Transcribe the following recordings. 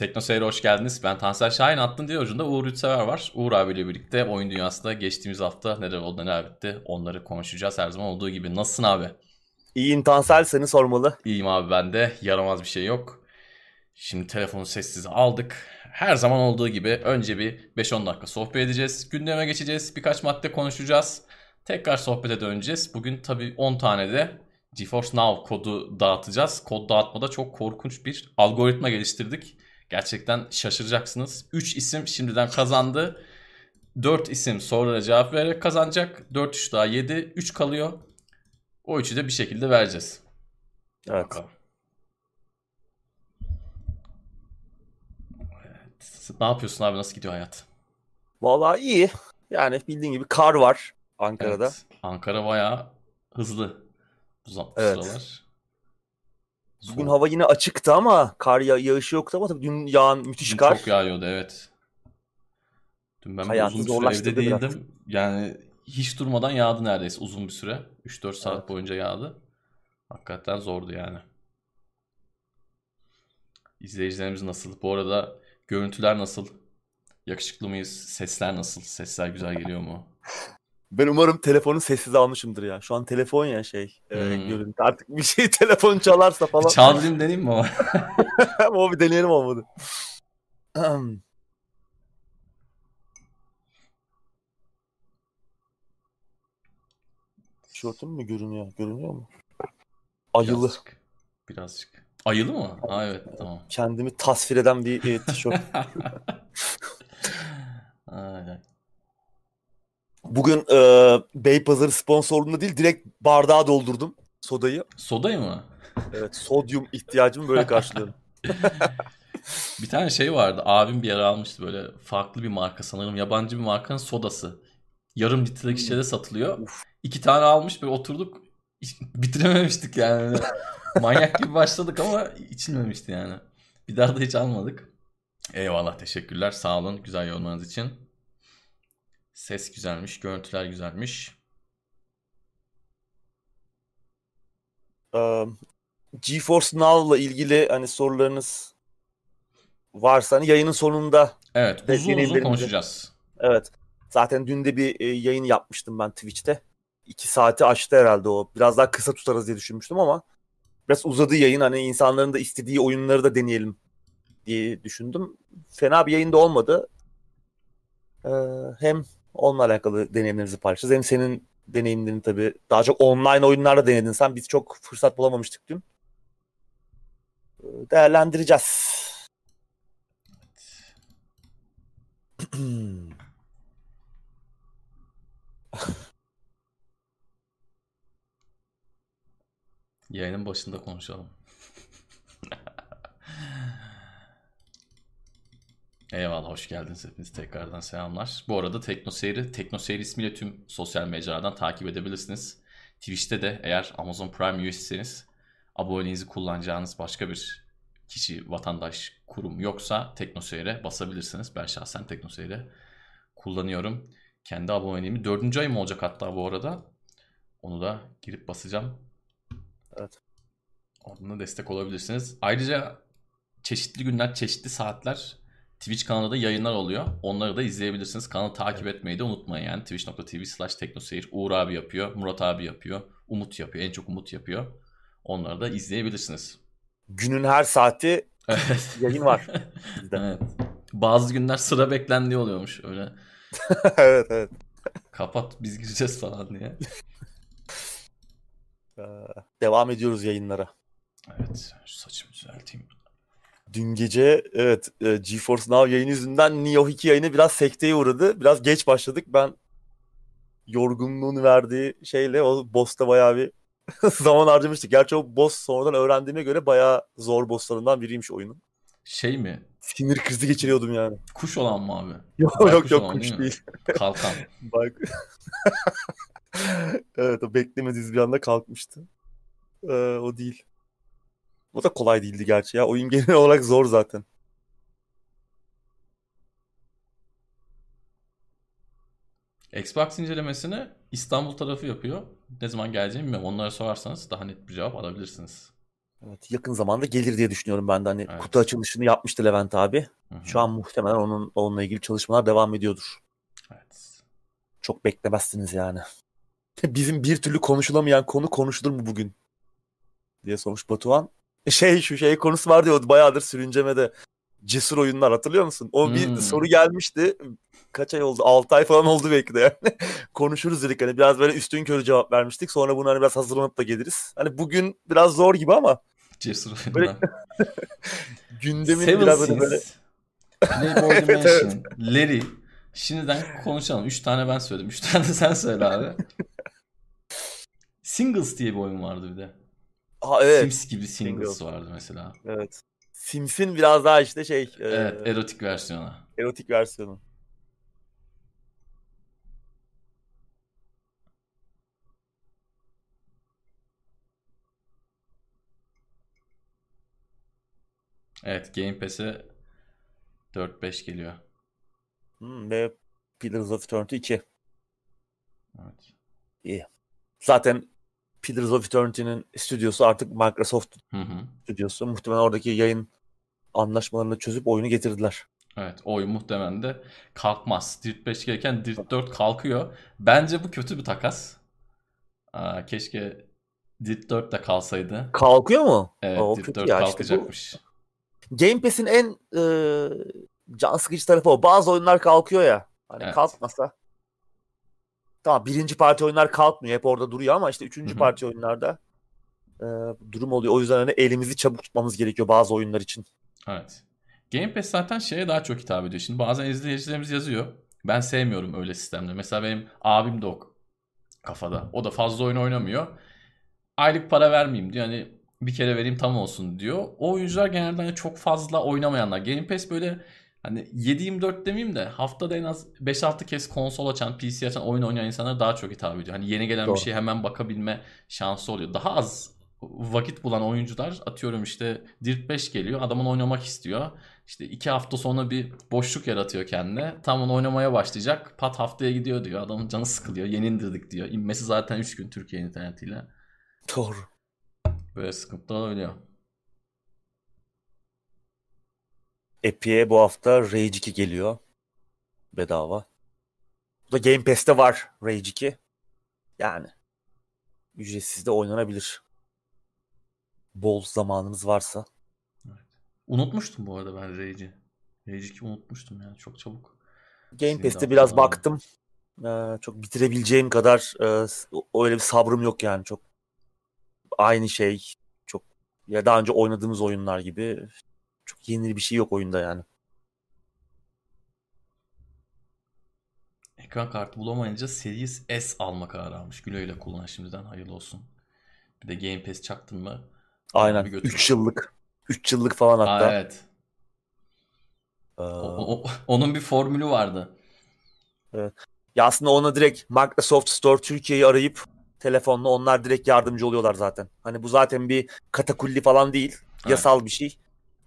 Tekno Seyir'e hoş geldiniz. Ben Tansel Şahin. Attın diye ucunda Uğur Ütsever var. Uğur abiyle birlikte oyun dünyasında geçtiğimiz hafta neler oldu neler bitti onları konuşacağız her zaman olduğu gibi. Nasılsın abi? İyiyim Tansel seni sormalı. İyiyim abi ben de. Yaramaz bir şey yok. Şimdi telefonu sessize aldık. Her zaman olduğu gibi önce bir 5-10 dakika sohbet edeceğiz. Gündeme geçeceğiz. Birkaç madde konuşacağız. Tekrar sohbete döneceğiz. Bugün tabii 10 tane de GeForce Now kodu dağıtacağız. Kod dağıtmada çok korkunç bir algoritma geliştirdik. Gerçekten şaşıracaksınız. 3 isim şimdiden kazandı. 4 isim sonra cevap vererek kazanacak. 4 3 daha 7. 3 kalıyor. O 3'ü de bir şekilde vereceğiz. Evet. Bakalım. Evet. Ne yapıyorsun abi? Nasıl gidiyor hayat? Vallahi iyi. Yani bildiğin gibi kar var Ankara'da. Evet. Ankara bayağı hızlı bu Evet. sıralar. Bugün Soğuk. hava yine açıktı ama kar ya- yağışı yoktu ama tabii dün yağan müthiş Dün kar. Çok yağıyordu evet. Dün ben Hayatı uzun bir süre evde zorlaştırdı biraz. değildim. Yani hiç durmadan yağdı neredeyse uzun bir süre. 3-4 saat Evet. boyunca yağdı. Hakikaten zordu yani. İzleyicilerimiz nasıl? Bu arada görüntüler nasıl? Yakışıklı mıyız? Sesler nasıl? Sesler güzel geliyor mu? Ben umarım telefonu sessiz almışımdır ya. Şu an telefon ya şey. e, Hmm. görüntü. Artık bir şey telefon çalarsa falan. çaldırayım deneyeyim mi o bir deneyelim olmadı. Tişörtüm mü görünüyor? Görünüyor mu? Ayılı. Birazcık. Birazcık. Ayılı mı? Ha evet tamam. Kendimi tasvir eden bir e, tişört. Aynen. Bugün e, Beypazarı sponsorluğunda değil direkt bardağa doldurdum sodayı. Sodayı mı? Evet sodyum ihtiyacımı böyle karşılıyorum. Bir tane şey vardı. Abim bir ara almıştı böyle farklı bir marka sanırım. Yabancı bir markanın sodası. Yarım litrelik şişede satılıyor. Uf. İki tane almış böyle oturduk. Bitirememiştik yani. Manyak gibi başladık ama içilmemişti yani. Bir daha da hiç almadık. Eyvallah teşekkürler. Sağ olun güzel yorumlarınız için. Ses güzelmiş, görüntüler güzelmiş. E, GeForce Now'la ilgili hani sorularınız varsa hani yayının sonunda Evet, Ve uzun uzun konuşacağız. evet zaten dün de bir e, yayın yapmıştım ben Twitch'te. İki saati aştı herhalde o. Biraz daha kısa tutarız diye düşünmüştüm ama biraz uzadı yayın. Hani insanların da istediği oyunları da deneyelim diye düşündüm. Fena bir yayın da olmadı. Ee, hem onunla alakalı deneyimlerimizi paylaşacağız. Hem senin deneyimlerini tabii daha çok online oyunlarla denedin sen. Biz çok fırsat bulamamıştık dün. Değerlendireceğiz. Yayının başında konuşalım. Eyvallah hoş geldiniz hepiniz tekrardan selamlar. Bu arada Tekno Seyri, Tekno Seyri ismiyle tüm sosyal mecradan takip edebilirsiniz. Twitch'te de eğer Amazon Prime üyesiyseniz aboneliğinizi kullanacağınız başka bir kişi, vatandaş, kurum yoksa Tekno Seyir'e basabilirsiniz. Ben şahsen Tekno Seyir'e kullanıyorum. Kendi aboneliğimi dördüncü ayım olacak hatta bu arada. Onu da girip basacağım. Evet. Oradan da destek olabilirsiniz. Ayrıca çeşitli günler, çeşitli saatler Twitch kanalında da yayınlar oluyor. Onları da izleyebilirsiniz. Kanalı takip etmeyi de unutmayın yani. Twitch.tv slash teknoseyir. Uğur abi yapıyor, Murat abi yapıyor, Umut yapıyor. En çok Umut yapıyor. Onları da izleyebilirsiniz. Günün her saati Evet. yayın var bizde. evet. Bazı günler sıra beklendiği oluyormuş öyle. evet evet. Kapat biz gireceğiz falan diye. Ee, devam ediyoruz yayınlara. Evet. Şu saçımı düzelteyim. Dün gece evet e, GeForce Now yayını yüzünden Nioh 2 yayını biraz sekteye uğradı. Biraz geç başladık. Ben yorgunluğun verdiği şeyle o boss'ta bayağı bir zaman harcamıştık. Gerçi o boss sonradan öğrendiğime göre bayağı zor bosslarından biriymiş oyunun. Şey mi? Sinir krizi geçiriyordum yani. Kuş olan mı abi? Yok Baykuş yok yok olan kuş değil değil. Kalkan. Bak. evet o beklemediğiniz bir anda kalkmıştı. Ee, o değil. O da kolay değildi gerçi ya. Oyun genel olarak zor zaten. Xbox incelemesini İstanbul tarafı yapıyor. Ne zaman geleceğini bilmiyorum. Onlara sorarsanız daha net bir cevap alabilirsiniz. Evet, yakın zamanda gelir diye düşünüyorum ben de. Hani Evet. kutu açılışını yapmıştı Levent abi. Hı hı. Şu an muhtemelen onun onunla ilgili çalışmalar devam ediyordur. Evet. Çok beklemezsiniz yani. Bizim bir türlü konuşulamayan konu konuşulur mu bugün? diye sormuş Batuhan. Şey şu şey konusu vardı ya o bayağıdır sürüncemede. Cesur oyunlar hatırlıyor musun? O bir Hmm. soru gelmişti. Kaç ay oldu? 6 ay falan oldu belki de yani. Konuşuruz dedik hani biraz böyle üstün körü cevap vermiştik. Sonra bunu hani biraz hazırlanıp da geliriz. Hani bugün biraz zor gibi ama Cesur Böyle- oyunlar. gündemin Seven biraz böyle, böyle Sins, Playboy Evet, Dimension, Larry. Şimdiden konuşalım. 3 tane ben söyledim. 3 tane de sen söyle abi. Singles diye bir oyun vardı bir de. Ha, evet. Sims gibi Singles Singles. vardı mesela. Evet. Sims'in biraz daha işte şey e, Evet, erotik versiyonu. erotik versiyonu. Evet, Game Pass'e 4-5 geliyor. Hmm, ve Pillars of Eternity 2. Evet. Zaten Pillars of Eternity'nin stüdyosu artık Microsoft Hı hı. stüdyosu. Muhtemelen oradaki yayın anlaşmalarını çözüp oyunu getirdiler. Evet, o oyun muhtemelen de kalkmaz. Dirt 5 gelirken Dirt 4 kalkıyor. Bence bu kötü bir takas. Aa, keşke Dirt 4 de kalsaydı. Kalkıyor mu? Evet, o Dirt kötü 4 ya işte bu. kalkacakmış. Game Pass'in en e, can sıkıcı tarafı o. Bazı oyunlar kalkıyor ya. Hani Evet. kalkmasa. Tamam birinci parti oyunlar kalkmıyor. Hep orada duruyor ama işte üçüncü Hı hı. parti oyunlarda e, durum oluyor. O yüzden hani elimizi çabuk tutmamız gerekiyor bazı oyunlar için. Evet. Game Pass zaten şeye daha çok hitap ediyor. Şimdi bazen izleyicilerimiz yazıyor. Ben sevmiyorum öyle sistemleri. Mesela benim abim de o kafada. O da fazla oyun oynamıyor. Aylık para vermeyeyim diyor. Hani bir kere vereyim tam olsun diyor. O oyuncular genelde hani çok fazla oynamayanlar. Game Pass böyle hani 7-24 demeyeyim de haftada en az 5-6 kez konsol açan, PC açan, oyun oynayan insanlara daha çok hitap ediyor. Hani yeni gelen Doğru. bir şeye hemen bakabilme şansı oluyor. Daha az vakit bulan oyuncular atıyorum işte Dirt 5 geliyor. Adamın oynamak istiyor. İşte iki hafta sonra bir boşluk yaratıyor kendine. Tam onu oynamaya başlayacak. Pat haftaya gidiyor diyor. Adamın canı sıkılıyor. Yeni indirdik diyor. İnmesi zaten 3 gün Türkiye internetiyle. Doğru. Böyle sıkıntılar oluyor. Epic'e bu hafta Rage 2 geliyor. Bedava. Bu da Game Pass'te var Rage 2. Yani ücretsiz de oynanabilir. Bol zamanınız varsa. Unutmuştum bu arada ben Rage'i. Rage 2 unutmuştum yani çok çabuk. Game Pass'te biraz geldi. baktım. Ee, çok bitirebileceğim kadar e, öyle bir sabrım yok yani çok aynı şey çok ya daha önce oynadığımız oyunlar gibi çok yeni bir şey yok oyunda yani. Ekran kartı bulamayınca Series S alma kararı almış. Güle güle kullan şimdiden hayırlı olsun. Bir de Game Pass çaktın mı? Aynen. bir götür. 3 yıllık. 3 yıllık falan Aa, hatta. evet. Ee, O- o- onun bir formülü vardı. ya aslında ona direkt Microsoft Store Türkiye'yi arayıp telefonla onlar direkt yardımcı oluyorlar zaten. Hani bu zaten bir katakulli falan değil. Evet. Yasal bir şey.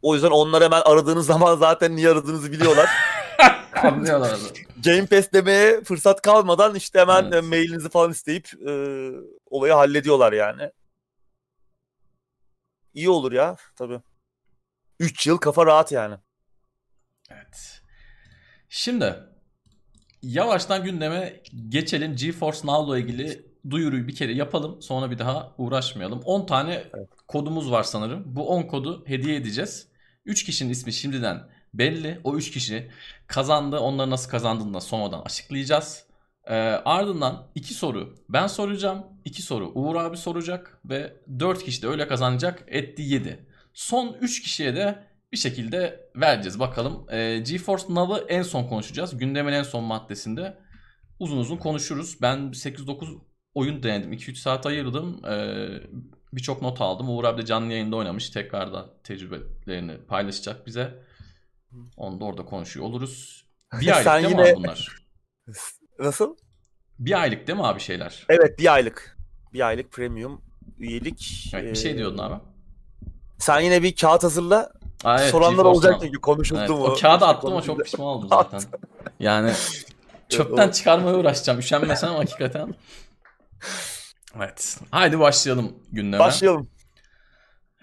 O yüzden onlar hemen aradığınız zaman zaten niye aradığınızı biliyorlar. Anlıyorlar. Game Pass demeye fırsat kalmadan işte hemen Evet. e, mailinizi falan isteyip e, olayı hallediyorlar yani. İyi olur ya tabii. 3 yıl kafa rahat yani. Evet. Şimdi yavaştan gündeme geçelim. GeForce Now'la ilgili duyuruyu bir kere yapalım. Sonra bir daha uğraşmayalım. 10 tane kodumuz var sanırım. Bu 10 kodu hediye edeceğiz. 3 kişinin ismi şimdiden belli. O 3 kişi kazandı. Onları nasıl kazandığını da sonradan açıklayacağız. Ee, ardından 2 soru ben soracağım. 2 soru Uğur abi soracak. Ve 4 kişi de öyle kazanacak. Etti 7. Son 3 kişiye de bir şekilde vereceğiz. Bakalım. Ee, GeForce Now'ı en son konuşacağız. Gündemin en son maddesinde uzun uzun konuşuruz. Ben 8-9 oyun denedim. 2-3 saat ayırdım. Ee, Birçok not aldım. Uğur abi de canlı yayında oynamış. Tekrar da tecrübelerini paylaşacak bize. Onu da orada konuşuyor oluruz. Bir aylık Sen değil mi yine- abi bunlar? Nasıl? Bir aylık değil mi abi şeyler? Evet bir aylık. Bir aylık premium üyelik. Evet, bir şey Ee, diyordun abi. Sen yine bir kağıt hazırla. Aa, evet, Soranlar olacak çünkü konuşuldu Evet, mu? o kağıdı attım ama çok pişman oldum zaten. Yani çöpten çıkarmaya uğraşacağım. Üşenmesem ama hakikaten. Evet. Haydi başlayalım gündeme. Başlayalım.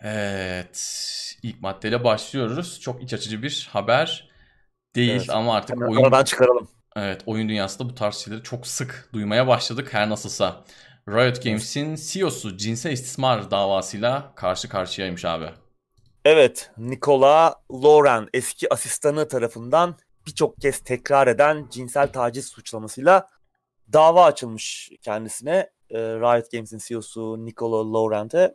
Evet. ilk maddeyle başlıyoruz. Çok iç açıcı bir haber değil Evet. ama artık Hemen oyun aradan çıkaralım. evet oyun dünyasında bu tarz şeyleri çok sık duymaya başladık her nasılsa. Riot Games'in CEO'su cinsel istismar davasıyla karşı karşıyaymış abi. Evet, Nikola Lauren eski asistanı tarafından birçok kez tekrar eden cinsel taciz suçlamasıyla dava açılmış kendisine. E, Riot Games'in CEO'su Nikola Laurent'e.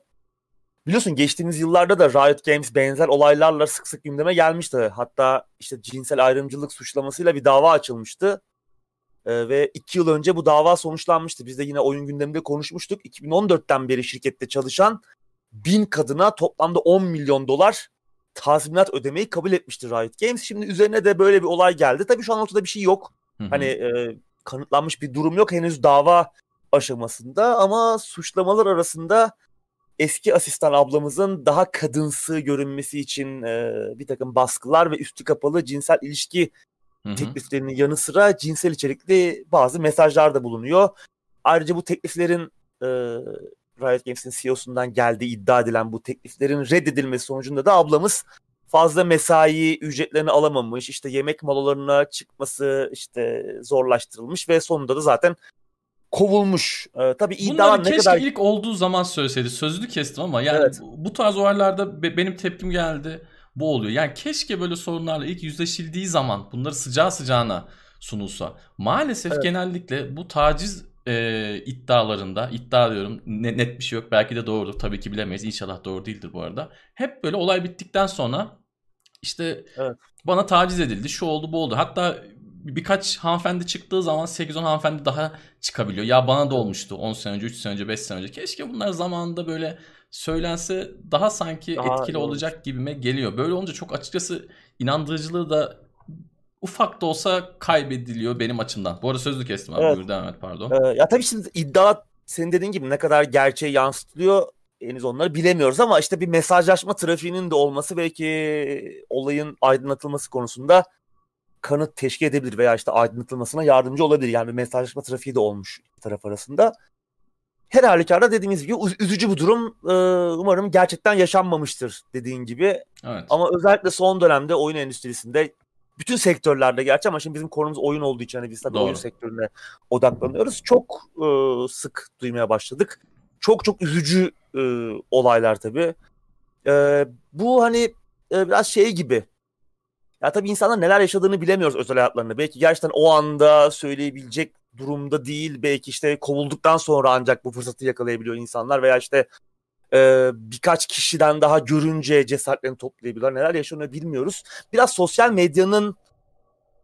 Biliyorsun geçtiğimiz yıllarda da Riot Games benzer olaylarla sık sık gündeme gelmişti. Hatta işte cinsel ayrımcılık suçlamasıyla bir dava açılmıştı. E, ve iki yıl önce bu dava sonuçlanmıştı. Biz de yine oyun gündeminde konuşmuştuk. 2014'ten beri şirkette çalışan bin kadına toplamda 10 milyon dolar tazminat ödemeyi kabul etmişti Riot Games. Şimdi üzerine de böyle bir olay geldi. Tabii şu an ortada bir şey yok. Hı hı. Hani e, kanıtlanmış bir durum yok henüz dava aşamasında ama suçlamalar arasında eski asistan ablamızın daha kadınsı görünmesi için e, bir takım baskılar ve üstü kapalı cinsel ilişki Hı hı. tekliflerinin yanı sıra cinsel içerikli bazı mesajlar da bulunuyor. Ayrıca bu tekliflerin e, Riot Games'in CEO'sundan geldiği iddia edilen bu tekliflerin reddedilmesi sonucunda da ablamız fazla mesai ücretlerini alamamış, işte yemek molalarına çıkması işte zorlaştırılmış ve sonunda da zaten kovulmuş. E, tabii Bunları ne keşke kadar ilk olduğu zaman söyleseydi. Sözlü kestim ama yani Evet. bu bu tarz olaylarda be- benim tepkim geldi. Bu oluyor. Yani keşke böyle sorunlarla ilk yüzleşildiği zaman bunları sıcağı sıcağına sunulsa. Maalesef Evet. genellikle bu taciz e, iddialarında iddia diyorum ne- net bir şey yok. Belki de doğrudur. Tabii ki bilemeyiz. İnşallah doğru değildir bu arada. Hep böyle olay bittikten sonra işte Evet. bana taciz edildi. Şu oldu bu oldu. Hatta birkaç hanımefendi çıktığı zaman 8-10 hanımefendi daha çıkabiliyor. Ya bana da olmuştu 10 sene önce, 3 sene önce, 5 sene önce. Keşke bunlar zamanında böyle söylense daha sanki Daha etkili iyi olur. olacak gibime geliyor. Böyle olunca çok açıkçası inandırıcılığı da ufak da olsa kaybediliyor benim açımdan. Bu arada sözlü kestim abi. Evet. Buyur devam et pardon. Ee, ya tabii şimdi iddia senin dediğin gibi ne kadar gerçeği yansıtılıyor henüz onları bilemiyoruz ama işte bir mesajlaşma trafiğinin de olması belki olayın aydınlatılması konusunda kanıt teşkil edebilir veya işte aydınlatılmasına yardımcı olabilir. Yani bir mesajlaşma trafiği de olmuş taraf arasında. Her halükarda dediğimiz gibi üz- üzücü bu durum. Ee, umarım gerçekten yaşanmamıştır dediğin gibi. Evet. Ama özellikle son dönemde oyun endüstrisinde bütün sektörlerde gerçi ama şimdi bizim konumuz oyun olduğu için hani biz tabii Doğru. oyun sektörüne odaklanıyoruz. Çok e, sık duymaya başladık. Çok çok üzücü e, olaylar tabii. E, bu hani e, biraz şey gibi. Ya tabii insanlar neler yaşadığını bilemiyoruz özel hayatlarında. Belki gerçekten o anda söyleyebilecek durumda değil. Belki işte kovulduktan sonra ancak bu fırsatı yakalayabiliyor insanlar veya işte e, birkaç kişiden daha görünce cesaretlerini toplayabiliyorlar. Neler yaşanıyor bilmiyoruz. Biraz sosyal medyanın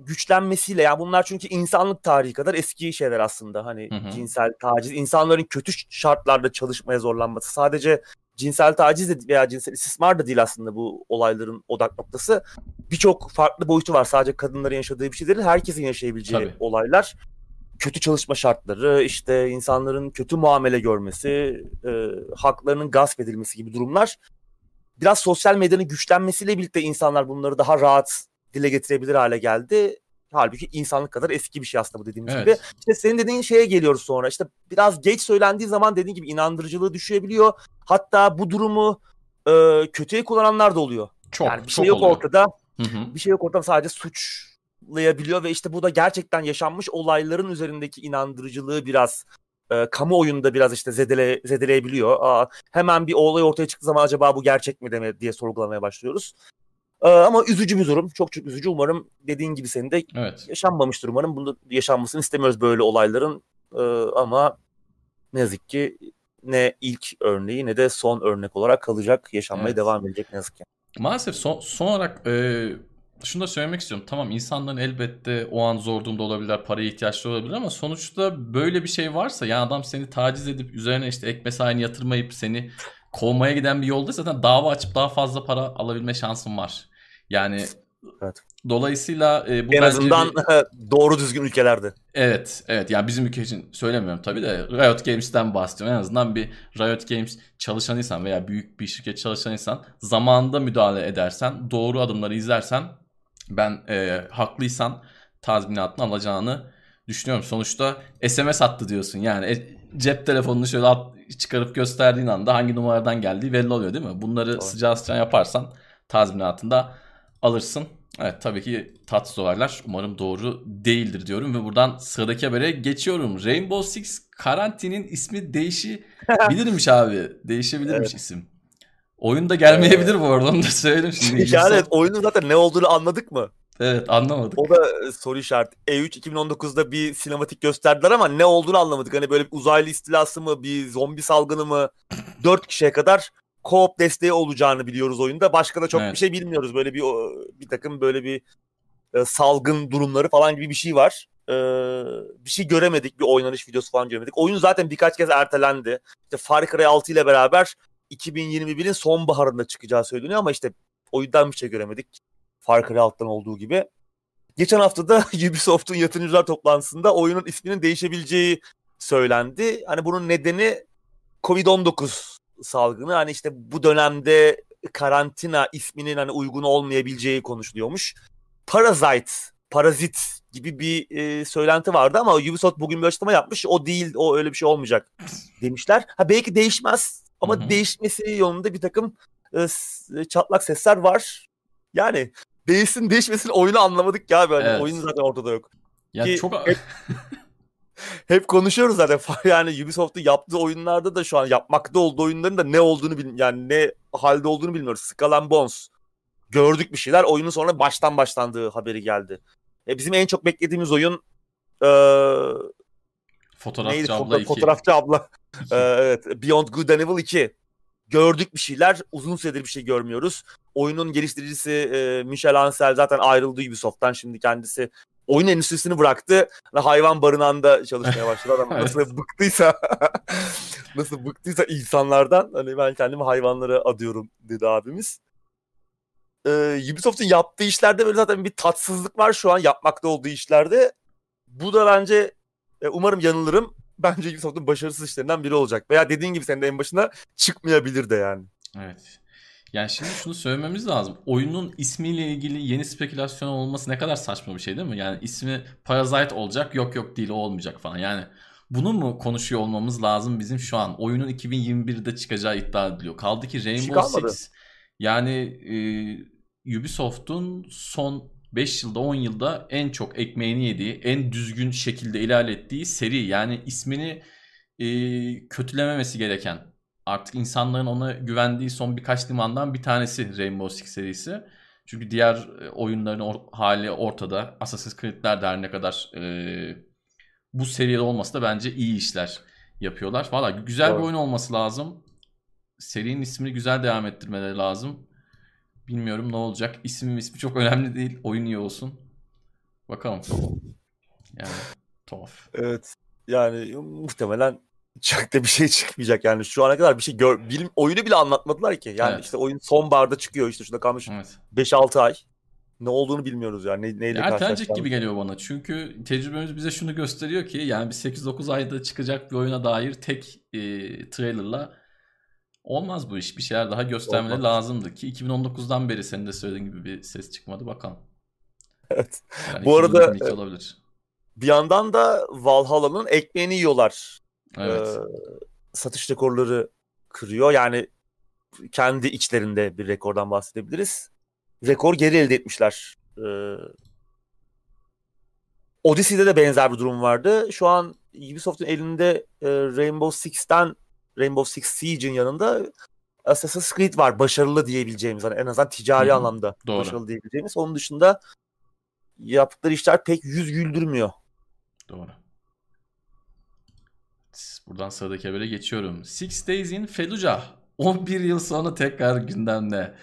güçlenmesiyle yani bunlar çünkü insanlık tarihi kadar eski şeyler aslında. Hani Hı hı. cinsel taciz, insanların kötü şartlarda çalışmaya zorlanması. Sadece cinsel taciz de veya cinsel istismar da değil aslında bu olayların odak noktası. Birçok farklı boyutu var. Sadece kadınların yaşadığı bir şey değil. Herkesin yaşayabileceği Tabii. olaylar. Kötü çalışma şartları, işte insanların kötü muamele görmesi, e, haklarının gasp edilmesi gibi durumlar. Biraz sosyal medyanın güçlenmesiyle birlikte insanlar bunları daha rahat dile getirebilir hale geldi. Halbuki insanlık kadar eski bir şey aslında bu dediğimiz Evet. gibi. İşte senin dediğin şeye geliyoruz sonra. İşte biraz geç söylendiği zaman dediğin gibi inandırıcılığı düşebiliyor. Hatta bu durumu e, kötüye kullananlar da oluyor. Çok yani bir çok şey yok oluyor. ortada. Hı hı. Bir şey yok ortada sadece suçlayabiliyor ve işte bu da gerçekten yaşanmış olayların üzerindeki inandırıcılığı biraz e, kamuoyunda biraz işte zedele, zedeleyebiliyor. Aa, hemen bir olay ortaya çıktığı zaman acaba bu gerçek mi deme diye sorgulamaya başlıyoruz. E, ama üzücü bir durum. Çok çok üzücü. Umarım dediğin gibi senin de Evet. yaşanmamıştır umarım. Bunda yaşanmasını istemiyoruz böyle olayların. E, ama ne yazık ki ne ilk örneği ne de son örnek olarak kalacak. Yaşanmaya Evet. devam edecek ne yazık ki. Maalesef son, son olarak e, şunu da söylemek istiyorum. Tamam insanların elbette o an zor durumda olabilirler, paraya ihtiyaçları olabilir ama sonuçta böyle bir şey varsa yani adam seni taciz edip üzerine işte ek mesaini yatırmayıp seni kovmaya giden bir yolda zaten dava açıp daha fazla para alabilme şansın var. Yani Evet. dolayısıyla e, bu En azından bir- doğru düzgün ülkelerde. Evet, evet. Yani bizim ülke için söylemiyorum tabii de Riot Games'ten bahsediyorum. En azından bir Riot Games çalışanıysan veya büyük bir şirket çalışanıysan zamanında müdahale edersen, doğru adımları izlersen ben e, haklıysan tazminatını alacağını düşünüyorum. Sonuçta SMS attı diyorsun. Yani e, cep telefonunu şöyle at, çıkarıp gösterdiğin anda hangi numaradan geldiği belli oluyor değil mi? Bunları Doğru. sıcağı sıcağı yaparsan tazminatında alırsın. Evet tabii ki tatsız olaylar umarım doğru değildir diyorum ve buradan sıradaki habere geçiyorum. Rainbow Six Karantin'in ismi değişebilirmiş abi. Değişebilirmiş Evet. isim. Oyunda gelmeyebilir bu arada onu da söyleyeyim şimdi. yani Ubisoft- oyunun zaten ne olduğunu anladık mı? Evet anlamadık. O da e, soru işareti. E3 2019'da bir sinematik gösterdiler ama ne olduğunu anlamadık. Hani böyle bir uzaylı istilası mı, bir zombi salgını mı? 4 kişiye kadar co-op desteği olacağını biliyoruz oyunda. Başka da çok Evet. bir şey bilmiyoruz. Böyle bir bir takım böyle bir e, salgın durumları falan gibi bir şey var. E, bir şey göremedik. Bir oynanış videosu falan göremedik. Oyun zaten birkaç kez ertelendi. İşte Far Cry 6 ile beraber 2021'in sonbaharında çıkacağı söyleniyor ama işte oyundan bir şey göremedik. Far Cry 6'dan olduğu gibi. Geçen hafta da Ubisoft'un yatırımcılar toplantısında oyunun isminin değişebileceği söylendi. Hani bunun nedeni Covid-19 salgını. Hani işte bu dönemde karantina isminin hani uygun olmayabileceği konuşuluyormuş. Parasite, parazit gibi bir e, söylenti vardı ama Ubisoft bugün bir açıklama yapmış. O değil, o öyle bir şey olmayacak demişler. Ha belki değişmez ama Hı hı. değişmesi yolunda bir takım e, s- çatlak sesler var. Yani değişsin değişmesin oyunu anlamadık ya böyle. Evet. Oyun zaten ortada yok. Ya ki- çok Hep konuşuyoruz zaten. Yani Ubisoft'un yaptığı oyunlarda da şu an yapmakta olduğu oyunların da ne olduğunu bil yani ne halde olduğunu bilmiyoruz. Skull and Bones. Gördük bir şeyler. Oyunun sonra baştan başlandığı haberi geldi. E, bizim en çok beklediğimiz oyun eee fotoğrafçı neydi? abla Foto- 2. Fotoğrafçı abla. Evet. Beyond Good and Evil 2. Gördük bir şeyler. Uzun süredir bir şey görmüyoruz. Oyunun geliştiricisi e, Michel Ancel zaten ayrıldı Ubisoft'tan. Şimdi kendisi oyun endüstrisini bıraktı. Hayvan barınağında çalışmaya başladı. Adam Evet. nasıl bıktıysa nasıl bıktıysa insanlardan hani ben kendimi hayvanlara adıyorum dedi abimiz. Ee, Ubisoft'un yaptığı işlerde böyle zaten bir tatsızlık var şu an yapmakta olduğu işlerde. Bu da bence e, umarım yanılırım. Bence Ubisoft'un başarısız işlerinden biri olacak. Veya dediğin gibi senin de en başına çıkmayabilir de yani. Evet. Yani şimdi şunu söylememiz lazım. Oyunun ismiyle ilgili yeni spekülasyon olması ne kadar saçma bir şey değil mi? Yani ismi Parasite olacak, yok yok değil o olmayacak falan. Yani bunu mu konuşuyor olmamız lazım bizim şu an? Oyunun 2021'de çıkacağı iddia ediliyor. Kaldı ki Rainbow kalmadı. Six yani e, Ubisoft'un son 5 yılda 10 yılda en çok ekmeğini yediği, en düzgün şekilde ilerlettiği seri. Yani ismini e, kötülememesi gereken artık insanların ona güvendiği son birkaç limandan bir tanesi Rainbow Six serisi. Çünkü diğer e, oyunların or- hali ortada. Assassin's Creed'ler de her ne kadar e, bu seviyede olması da bence iyi işler yapıyorlar. Valla güzel bir Doğru. oyun olması lazım. Serinin ismini güzel devam ettirmeleri lazım. Bilmiyorum ne olacak. İsmi ismi çok önemli değil. Oyun iyi olsun. Bakalım. Yani tuhaf. Evet. Yani muhtemelen çok da bir şey çıkmayacak yani. Şu ana kadar bir şey gör, bilim, oyunu bile anlatmadılar ki. Yani Evet. işte oyun sonbaharda çıkıyor işte şurada kalmış Evet. 5-6 ay. Ne olduğunu bilmiyoruz yani. Ne, neyle ertelenecek gibi geliyor bana. Çünkü tecrübemiz bize şunu gösteriyor ki yani bir 8-9 ayda çıkacak bir oyuna dair tek e, trailerla olmaz bu iş. Bir şeyler daha göstermeleri Olmaz. lazımdı ki 2019'dan beri senin de söylediğin gibi bir ses çıkmadı bakalım. Evet. Yani Bu arada, 2022 olabilir. Bir yandan da Valhalla'nın ekmeğini yiyorlar. Evet. Ee, satış rekorları kırıyor. Yani kendi içlerinde bir rekordan bahsedebiliriz. Rekor geri elde etmişler. Ee, Odyssey'de de benzer bir durum vardı. Şu an Ubisoft'un elinde e, Rainbow Six'ten Rainbow Six Siege'in yanında Assassin's Creed var. Başarılı diyebileceğimiz. Hani en azından ticari Hı hı, anlamda doğru. başarılı diyebileceğimiz. Onun dışında yaptıkları işler pek yüz güldürmüyor. Doğru. Buradan sıradaki habere geçiyorum. Six Days in Fallujah. 11 yıl sonra tekrar gündemde.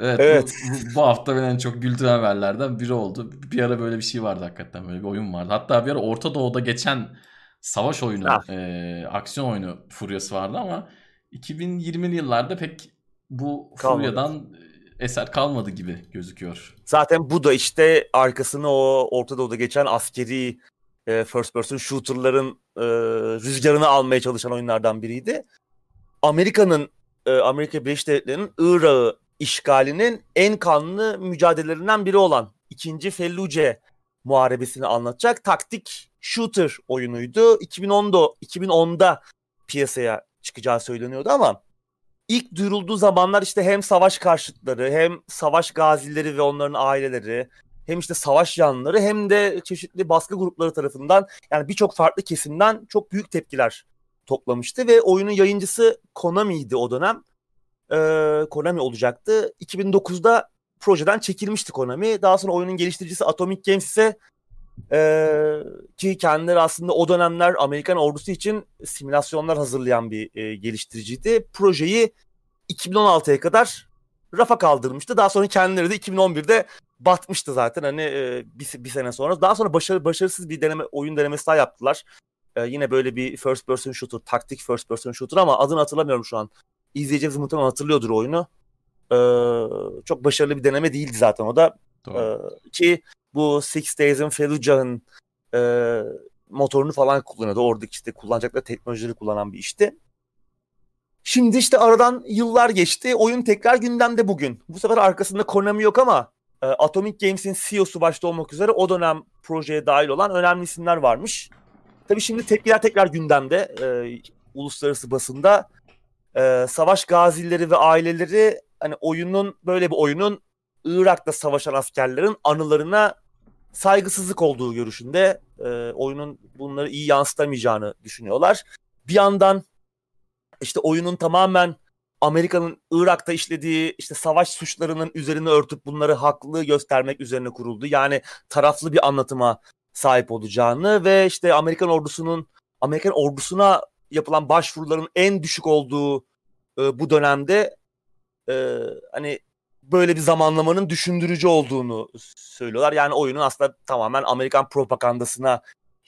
Evet, Evet. Bu, bu- hafta beni en çok güldüren haberlerden biri oldu. Bir ara böyle bir şey vardı hakikaten. Böyle bir oyun vardı. Hatta bir ara Orta Doğu'da geçen savaş oyunu, Ah. e, aksiyon oyunu furyası vardı ama 2020'li yıllarda pek bu Kalmadı. furyadan eser kalmadı gibi gözüküyor. Zaten bu da işte arkasını o Orta Doğu'da geçen askeri e, first person shooter'ların e, rüzgarını almaya çalışan oyunlardan biriydi. Amerika'nın e, Amerika Birleşik Devletleri'nin Irak'ı işgalinin en kanlı mücadelelerinden biri olan 2. Felluce muharebesini anlatacak taktik shooter oyunuydu. 2010'da 2010'da piyasaya çıkacağı söyleniyordu ama ilk duyurulduğu zamanlar işte hem savaş karşıtları hem savaş gazileri ve onların aileleri hem işte savaş yanlıları hem de çeşitli baskı grupları tarafından yani birçok farklı kesimden çok büyük tepkiler toplamıştı ve oyunun yayıncısı Konami'ydi o dönem. Ee, Konami olacaktı. 2009'da projeden çekilmişti Konami. Daha sonra oyunun geliştiricisi Atomic Games ise e, ki kendileri aslında o dönemler Amerikan ordusu için simülasyonlar hazırlayan bir e, geliştiriciydi. Projeyi 2016'ya kadar rafa kaldırmıştı. Daha sonra kendileri de 2011'de batmıştı zaten hani e, bir, bir sene sonra. Daha sonra başarı, başarısız bir deneme oyun denemesi daha yaptılar. E, yine böyle bir first person shooter, taktik first person shooter ama adını hatırlamıyorum şu an. İzleyeceğimiz muhtemelen hatırlıyordur oyunu. E, çok başarılı bir deneme değildi zaten o da. E, ki bu Six Days in Fallujah'ın e, motorunu falan kullanıyordu. Oradaki işte kullanacakları teknolojileri kullanan bir işti. Şimdi işte aradan yıllar geçti. Oyun tekrar gündemde bugün. Bu sefer arkasında Konami yok ama e, Atomic Games'in CEO'su başta olmak üzere o dönem projeye dahil olan önemli isimler varmış. Tabii şimdi tepkiler tekrar gündemde e, uluslararası basında. E, savaş gazileri ve aileleri hani oyunun böyle bir oyunun Irak'ta savaşan askerlerin anılarına saygısızlık olduğu görüşünde e, oyunun bunları iyi yansıtamayacağını düşünüyorlar. Bir yandan işte oyunun tamamen Amerika'nın Irak'ta işlediği işte savaş suçlarının üzerine örtüp bunları haklı göstermek üzerine kuruldu. Yani taraflı bir anlatıma sahip olacağını ve işte Amerikan ordusunun Amerikan ordusuna yapılan başvuruların en düşük olduğu e, bu dönemde e, hani böyle bir zamanlamanın düşündürücü olduğunu söylüyorlar. Yani oyunun aslında tamamen Amerikan propagandasına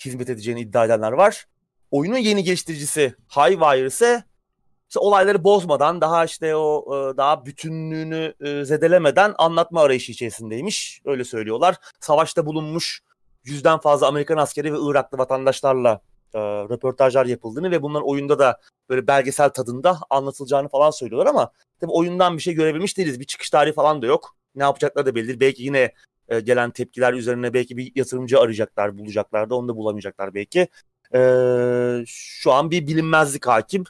hizmet edeceğini iddia edenler var. Oyunun yeni geliştiricisi Highwire ise olayları bozmadan daha işte o e, daha bütünlüğünü e, zedelemeden anlatma arayışı içerisindeymiş. Öyle söylüyorlar. Savaşta bulunmuş yüzden fazla Amerikan askeri ve Iraklı vatandaşlarla e, röportajlar yapıldığını ve bunların oyunda da böyle belgesel tadında anlatılacağını falan söylüyorlar ama tabii oyundan bir şey görebilmiş değiliz. Bir çıkış tarihi falan da yok. Ne yapacakları da belli. Belki yine e, gelen tepkiler üzerine belki bir yatırımcı arayacaklar, bulacaklar da onu da bulamayacaklar belki. E, şu an bir bilinmezlik hakim.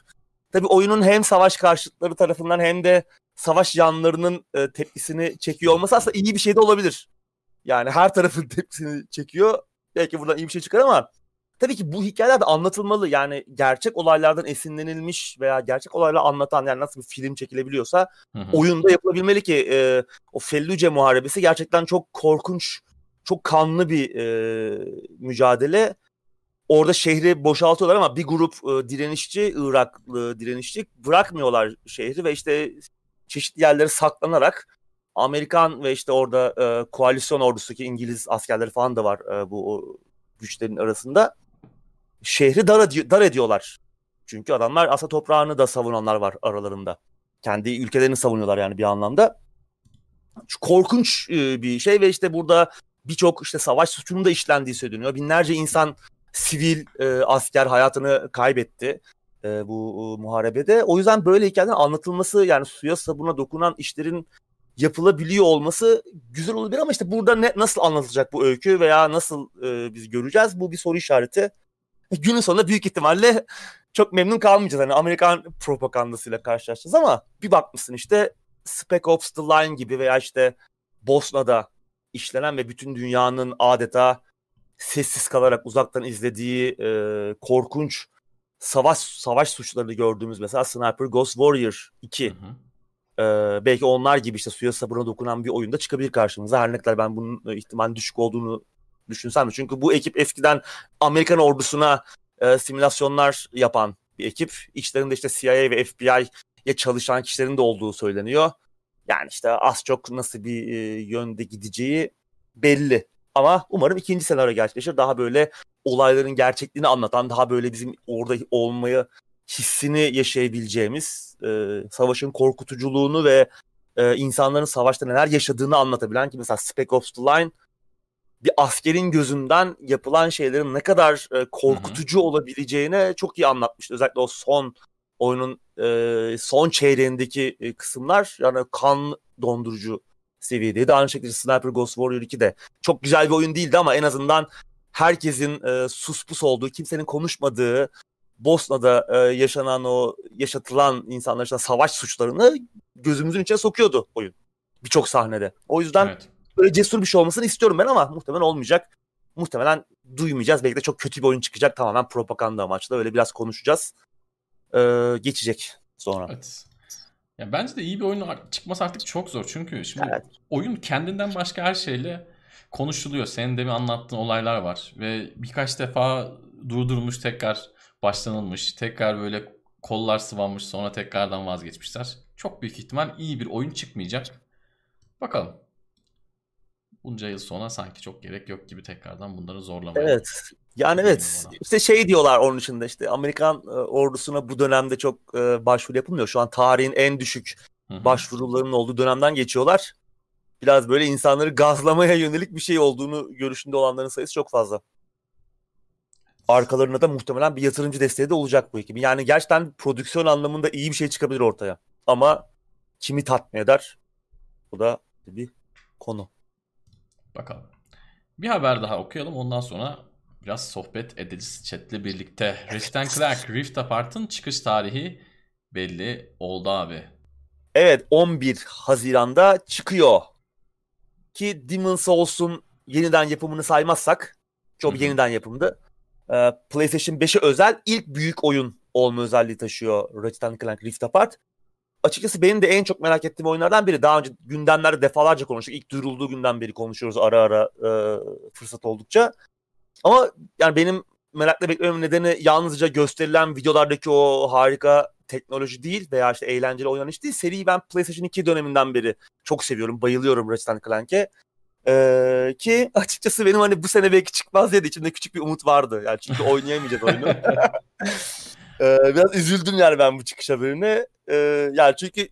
Tabii oyunun hem savaş karşıtları tarafından hem de savaş yanlarının e, tepkisini çekiyor olması aslında iyi bir şey de olabilir. Yani her tarafın tepkisini çekiyor. Belki buradan iyi bir şey çıkar ama tabii ki bu hikayeler de anlatılmalı. Yani gerçek olaylardan esinlenilmiş veya gerçek olayları anlatan yani nasıl bir film çekilebiliyorsa hı hı. oyunda yapılabilmeli ki e, o Felluce Muharebesi gerçekten çok korkunç, çok kanlı bir e, mücadele. Orada şehri boşaltıyorlar ama bir grup e, direnişçi, Iraklı direnişçi bırakmıyorlar şehri ve işte çeşitli yerlere saklanarak Amerikan ve işte orada e, koalisyon ordusundaki İngiliz askerleri falan da var e, bu o, güçlerin arasında. Şehri dar, ed- dar ediyorlar. Çünkü adamlar aslında toprağını da savunanlar var aralarında. Kendi ülkelerini savunuyorlar yani bir anlamda. Korkunç e, bir şey ve işte burada birçok işte savaş suçunun da işlendiği söyleniyor. Binlerce insan sivil e, asker hayatını kaybetti e, bu e, muharebede. O yüzden böyle hikayelerin anlatılması yani suya sabuna dokunan işlerin yapılabiliyor olması güzel olabilir ama işte burada ne, nasıl anlatılacak bu öykü veya nasıl e, biz göreceğiz bu bir soru işareti. Günün sonunda büyük ihtimalle çok memnun kalmayacağız. Hani Amerikan propagandasıyla karşılaşacağız ama bir bakmışsın işte Spec Ops The Line gibi veya işte Bosna'da işlenen ve bütün dünyanın adeta sessiz kalarak uzaktan izlediği e, korkunç savaş savaş suçlarını gördüğümüz mesela Sniper Ghost Warrior 2. Hı hı. Ee, belki onlar gibi işte suya sabuna dokunan bir oyunda çıkabilir karşımıza. Her ne kadar ben bunun ihtimalin düşük olduğunu düşünsem de. Çünkü bu ekip eskiden Amerikan ordusuna e, simülasyonlar yapan bir ekip. İçlerinde işte CIA ve FBI'ye çalışan kişilerin de olduğu söyleniyor. Yani işte az çok nasıl bir e, yönde gideceği belli. Ama umarım ikinci senaryo gerçekleşir. Daha böyle olayların gerçekliğini anlatan, daha böyle bizim orada olmayı hissini yaşayabileceğimiz, e, savaşın korkutuculuğunu ve e, insanların savaşta neler yaşadığını anlatabilen ki mesela Spec Ops The Line bir askerin gözünden yapılan şeylerin ne kadar e, korkutucu Hı-hı. olabileceğine çok iyi anlatmıştı. Özellikle o son oyunun e, son çeyreğindeki e, kısımlar yani kan dondurucu seviyedeydi. Aynı şekilde Sniper Ghost Warrior 2 de çok güzel bir oyun değildi ama en azından herkesin e, sus pus olduğu, kimsenin konuşmadığı, Bosna'da e, yaşanan o yaşatılan insanlar için savaş suçlarını gözümüzün içine sokuyordu oyun. Birçok sahnede. O yüzden Evet. böyle cesur bir şey olmasını istiyorum ben ama muhtemelen olmayacak. Muhtemelen duymayacağız. Belki de çok kötü bir oyun çıkacak. Tamamen propaganda amaçlı. Öyle biraz konuşacağız. Ee, geçecek sonra. Evet. Ya bence de iyi bir oyun çıkması artık çok zor. Çünkü şimdi Evet. oyun kendinden başka her şeyle konuşuluyor. Senin de bir anlattığın olaylar var. Ve birkaç defa durdurulmuş tekrar başlanılmış. Tekrar böyle kollar sıvanmış sonra tekrardan vazgeçmişler. Çok büyük ihtimal iyi bir oyun çıkmayacak. Bakalım. Bunca yıl sonra sanki çok gerek yok gibi tekrardan bunları zorlamaya. Evet. Yani evet. İşte şey diyorlar onun içinde işte Amerikan e, ordusuna bu dönemde çok e, başvuru yapılmıyor. Şu an tarihin en düşük Hı hı. başvuruların olduğu dönemden geçiyorlar. Biraz böyle insanları gazlamaya yönelik bir şey olduğunu görüşünde olanların sayısı çok fazla. Arkalarında da muhtemelen bir yatırımcı desteği de olacak bu ekibin. Yani gerçekten prodüksiyon anlamında iyi bir şey çıkabilir ortaya. Ama kimi tatmin eder? Bu da bir konu. Bakalım. Bir haber daha okuyalım. Ondan sonra biraz sohbet ederiz chatle birlikte. Ratchet Clank Rift Apart'ın çıkış tarihi belli oldu abi. Evet 11 Haziran'da çıkıyor. Ki Demon's Souls'un yeniden yapımını saymazsak çok Hı hı. yeniden yapımdı. Ee, PlayStation 5'e özel ilk büyük oyun olma özelliği taşıyor Ratchet Clank Rift Apart. Açıkçası benim de en çok merak ettiğim oyunlardan biri. Daha önce gündemlerde defalarca konuştuk. İlk duyurulduğu günden beri konuşuyoruz ara ara e, fırsat oldukça. Ama yani benim merakla beklememin nedeni yalnızca gösterilen videolardaki o harika teknoloji değil veya işte eğlenceli oynanış değil. Seriyi ben PlayStation 2 döneminden beri çok seviyorum. Bayılıyorum Ratchet Clank'e. Ee, ki açıkçası benim hani bu sene belki çıkmaz diye de içimde küçük bir umut vardı. Yani çünkü oynayamayacağız oyunu. Ee, biraz üzüldüm yani ben bu çıkış haberine. Ee, yani çünkü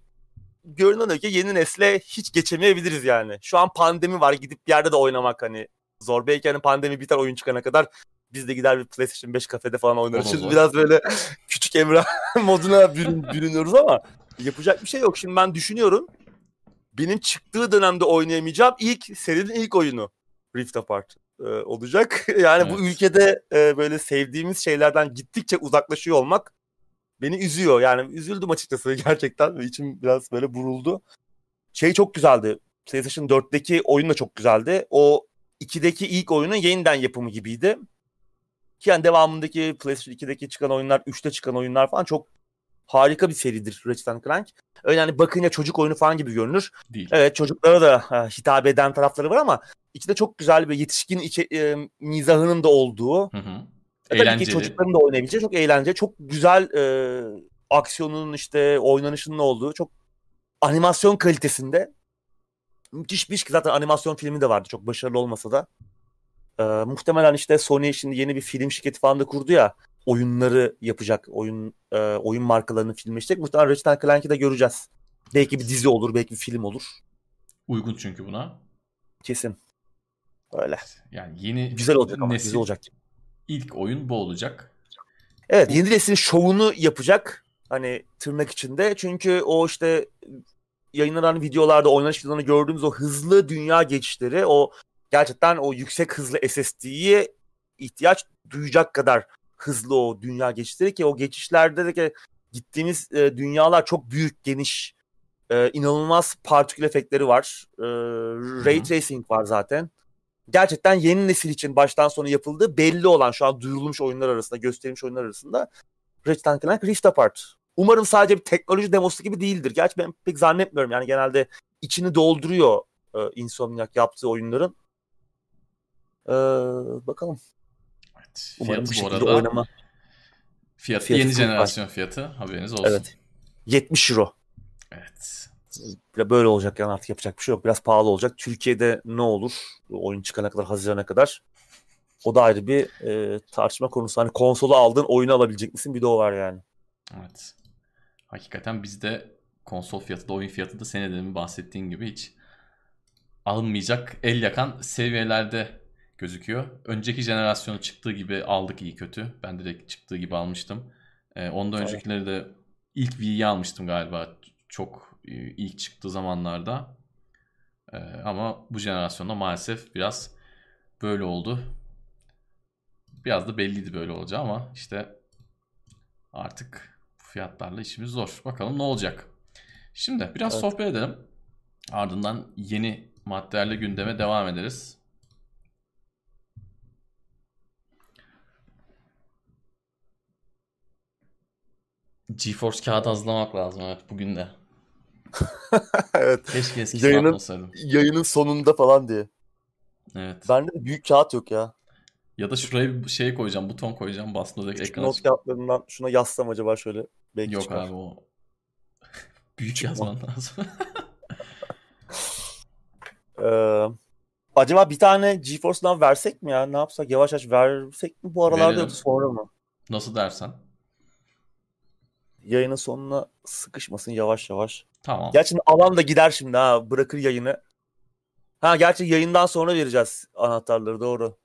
görünen o ki yeni nesle hiç geçemeyebiliriz yani. Şu an pandemi var gidip bir yerde de oynamak hani zor. Belki hani pandemi biter oyun çıkana kadar biz de gider bir PlayStation 5 kafede falan oynarız. Şimdi biraz böyle küçük Emrah moduna bürün, bürünüyoruz ama yapacak bir şey yok. Şimdi ben düşünüyorum. Benim çıktığı dönemde oynayamayacağım ilk serinin ilk oyunu Rift Apart e, olacak. Yani bu Evet. ülkede e, böyle sevdiğimiz şeylerden gittikçe uzaklaşıyor olmak beni üzüyor. Yani üzüldüm açıkçası gerçekten içim biraz böyle buruldu. Şey çok güzeldi. PlayStation 4'teki oyun da çok güzeldi. O 2'deki ilk oyunun yeniden yapımı gibiydi. Ki yani devamındaki PlayStation 2'deki çıkan oyunlar, 3'te çıkan oyunlar falan çok harika bir seridir Ratchet Clank. Öyle hani bakınca çocuk oyunu falan gibi görünür. Değil. Evet çocuklara da ha, hitap eden tarafları var ama içinde çok güzel bir yetişkin içe, e, mizahının da olduğu. Hı hı. E, tabii ki çocukların da oynayabileceği çok eğlenceli, çok güzel e, aksiyonun işte oynanışının olduğu, çok animasyon kalitesinde müthiş bir zaten animasyon filmi de vardı çok başarılı olmasa da. E, muhtemelen işte Sony şimdi yeni bir film şirketi falan da kurdu ya oyunları yapacak, oyun e, oyun markalarını filmleşecek. Muhtemelen Ratchet Clank'i de göreceğiz. Belki bir dizi olur, belki bir film olur. Uygun çünkü buna. Kesin. Öyle. Yani yeni Güzel olacak ama nesil güzel olacak. ilk oyun bu olacak. Evet yeni neslin şovunu yapacak. Hani tırnak içinde. Çünkü o işte yayınlanan videolarda oynanış videolarını gördüğümüz o hızlı dünya geçişleri o gerçekten o yüksek hızlı SSD'ye ihtiyaç duyacak kadar hızlı o dünya geçişleri ki o geçişlerde de ki gittiğimiz e, dünyalar çok büyük, geniş, e, inanılmaz partikül efektleri var. E, ray tracing var zaten. Gerçekten yeni nesil için baştan sona yapıldığı belli olan şu an duyurulmuş oyunlar arasında, gösterilmiş oyunlar arasında Ratchet Clank Rift Apart. Umarım sadece bir teknoloji demosu gibi değildir. Gerçi ben pek zannetmiyorum. Yani genelde içini dolduruyor e, Insomniac yaptığı oyunların. E, bakalım. Evet. Umarım bu Fiyatı bu şekilde arada oynama. fiyatı, Fiyatı yeni jenerasyon fiyatı haberiniz olsun. Evet. 70 euro. Evet. Böyle olacak yani artık yapacak bir şey yok. Biraz pahalı olacak. Türkiye'de ne olur? Oyun çıkana kadar, Haziran'a kadar. O da ayrı bir e, tartışma konusu. Hani konsolu aldın, oyunu alabilecek misin? Bir de o var yani. Evet. Hakikaten bizde konsol fiyatı da oyun fiyatı da senin demin bahsettiğin gibi hiç alınmayacak el yakan seviyelerde gözüküyor. Önceki jenerasyonu çıktığı gibi aldık iyi kötü. Ben direkt çıktığı gibi almıştım. Ee, ondan Evet. öncekileri de ilk Wii'yi almıştım galiba. Çok e, ilk çıktığı zamanlarda. Ee, ama bu jenerasyonda maalesef biraz böyle oldu. Biraz da belliydi böyle olacağı ama işte Artık fiyatlarla işimiz zor. Bakalım ne olacak. Şimdi biraz Evet. sohbet edelim. Ardından yeni maddelerle gündeme devam ederiz. GeForce kağıdı hazırlamak lazım evet bugün de. evet. Keşke eski Yayının- saat olsaydım. Yayının sonunda falan diye. Evet. Bende de büyük kağıt yok ya. Ya da şuraya bir şey koyacağım, buton koyacağım, bastığında direkt ekrana not kağıtlarından şuna yazsam acaba şöyle. Belki Yok çıkar. abi o büyük yazman lazım. Ee, acaba bir tane GeForce'dan versek mi ya? Ne yapsak? Yavaş yavaş versek mi bu aralarda Verelim. yoksa sonra mı? Nasıl dersen. Yayının sonuna sıkışmasın yavaş yavaş. Tamam. Gerçi alan da gider şimdi ha. Bırakır yayını. Ha gerçi yayından sonra vereceğiz anahtarları doğru.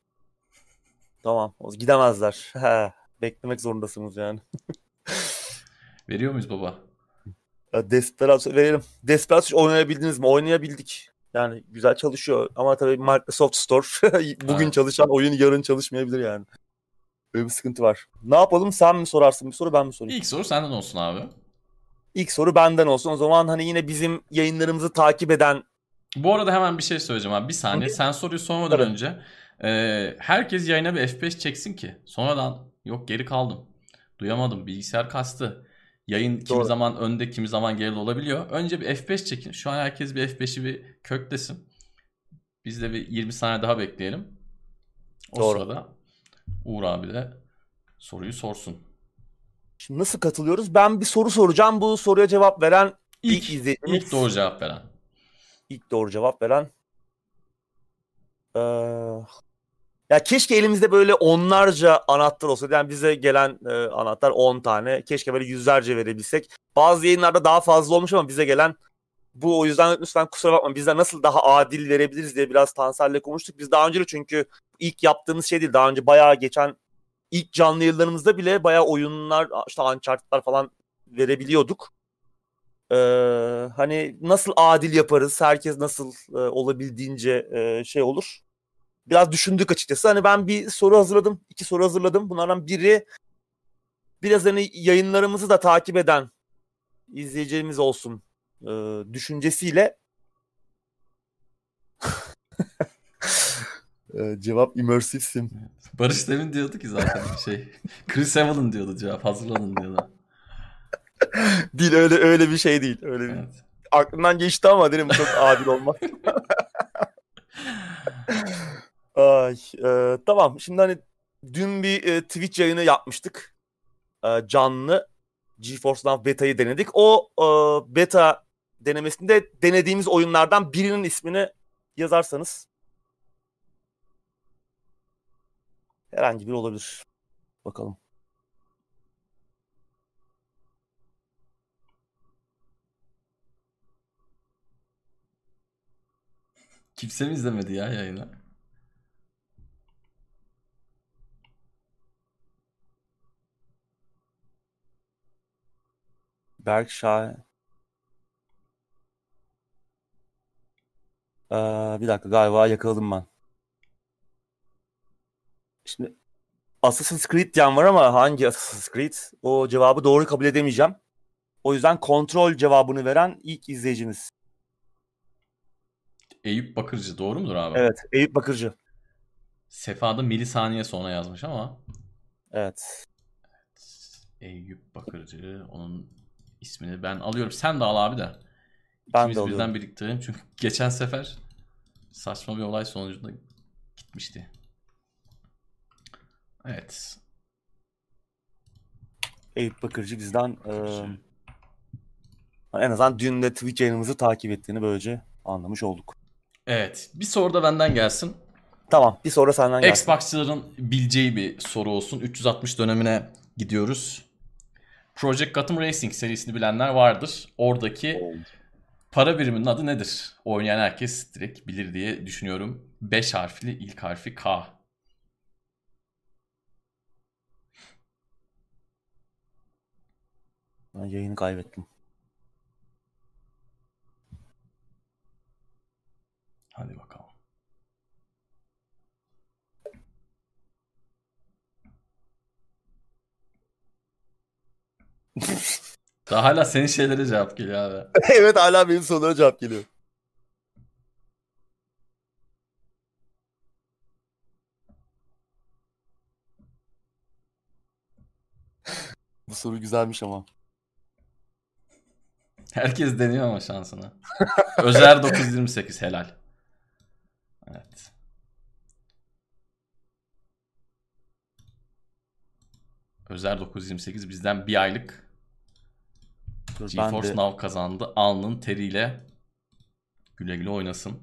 Tamam. O gidemezler. He, beklemek zorundasınız yani. Veriyor muyuz baba? Ya Desperado verelim. Desperado oynayabildiniz mi? Oynayabildik. Yani güzel çalışıyor ama tabii Microsoft Store bugün Evet. çalışan oyun yarın çalışmayabilir yani. Böyle bir sıkıntı var. Ne yapalım? Sen mi sorarsın bir soru ben mi sorayım? İlk soru senden olsun abi. İlk soru benden olsun. O zaman hani yine bizim yayınlarımızı takip eden Bu arada hemen bir şey söyleyeceğim abi. Bir saniye. Tabii. Sen soruyu sormadan Tabii. önce e, herkes yayına bir FPS çeksin ki. Sonradan yok geri kaldım. Duyamadım. Bilgisayar kastı. Yayın kimi Doğru. zaman önde kimi zaman geride olabiliyor. Önce bir FPS çekin. Şu an herkes bir F5'i bir köklesin. Biz de bir 20 saniye daha bekleyelim. O Doğru. sırada Uğur abi de soruyu sorsun. Şimdi nasıl katılıyoruz? Ben bir soru soracağım. Bu soruya cevap veren ilk, İlk, izleyicimiz, ilk doğru cevap veren. ilk doğru cevap veren. Ee, ya keşke elimizde böyle onlarca anahtar olsa. Yani bize gelen e, anahtar 10 tane. Keşke böyle yüzlerce verebilsek. Bazı yayınlarda daha fazla olmuş ama bize gelen bu o yüzden lütfen kusura bakma. Bizden nasıl daha adil verebiliriz diye biraz Tansel'le konuştuk. Biz daha önce de çünkü ilk yaptığımız şey değil. Daha önce bayağı geçen ilk canlı yayınlarımızda bile bayağı oyunlar işte Uncharted'lar falan verebiliyorduk. Ee, hani nasıl adil yaparız? Herkes nasıl e, olabildiğince e, şey olur? Biraz düşündük açıkçası. Hani ben bir soru hazırladım. iki soru hazırladım. Bunlardan biri biraz hani yayınlarımızı da takip eden izleyicilerimiz olsun e, düşüncesiyle E, cevap immersive sim. Barış demin diyordu ki zaten şey. Chris Evelyn diyordu cevap hazırlanın diyordu. Değil öyle öyle bir şey değil. Öyle bir, Evet. aklımdan geçti ama dedim çok adil olmaz. Ay, e, tamam. Şimdi hani dün bir e, Twitch yayını yapmıştık. E, canlı. GeForce Now beta'yı denedik. O e, beta denemesinde denediğimiz oyunlardan birinin ismini yazarsanız herhangi biri olabilir. Bakalım. Kimse mi izlemedi ya yayını? Berk Şahin. Ee, bir dakika galiba yakaladım ben. Şimdi Assassin's Creed diyen var ama hangi Assassin's Creed? O cevabı doğru kabul edemeyeceğim. O yüzden kontrol cevabını veren ilk izleyicimiz. Eyüp Bakırcı doğru mudur abi? Evet, Eyüp Bakırcı. Sefa da milisaniye sonra yazmış ama Evet. Eyüp Bakırcı onun ismini ben alıyorum. Sen de al abi de. Ben İkimiz de birden biriktirelim çünkü geçen sefer saçma bir olay sonucunda gitmişti. Evet. Eyüp Bakırcı bizden e, en azından dün de Twitch yayınımızı takip ettiğini böylece anlamış olduk. Evet. Bir soru da benden gelsin. Tamam, bir sonra senden gelsin. Xbox'çıların bileceği bir soru olsun. 360 dönemine gidiyoruz. Project Gotham Racing serisini bilenler vardır. Oradaki para biriminin adı nedir? Oynayan herkes direkt bilir diye düşünüyorum. 5 harfli ilk harfi K. Ben yayını kaybettim. Hadi bakalım. Daha hala senin şeylere cevap geliyor abi. evet hala benim sorulara cevap geliyor. Bu soru güzelmiş ama. Herkes deniyor ama şansını. Özer 928 helal. Evet. Özer 928 bizden bir aylık Dur, GeForce de Now kazandı. Alnın teriyle güle güle oynasın.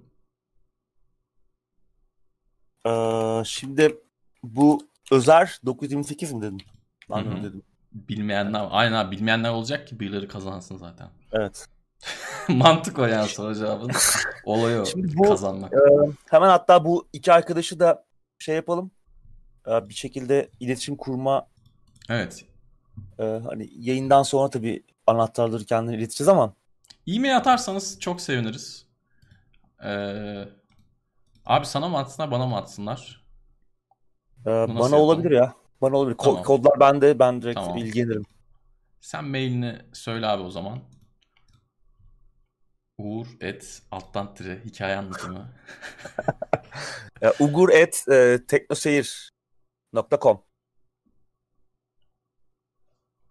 Ee, şimdi bu Özer 928 mi dedin? Ben de Hı hı. öyle dedim. Bilmeyenler aynen abi bilmeyenler olacak ki birileri kazansın zaten. Evet. Mantık o yani soru cevabın. Olayı o. Şimdi bu- kazanmak. Hemen hatta bu iki arkadaşı da şey yapalım. Ee, bir şekilde iletişim kurma Evet. e, hani yayından sonra tabii anahtarları kendine ileteceğiz ama E-mail atarsanız çok seviniriz. Ee, abi sana mı atsınlar bana mı atsınlar? e, nasıl bana yapalım? olabilir ya. Bana olabilir. Ko- Tamam. Kodlar bende. Ben direkt Tamam. ilgilenirim. Sen mailini söyle abi o zaman. Uğur et alttan tire hikaye anlatımı. Ugur et e, teknoseyir.com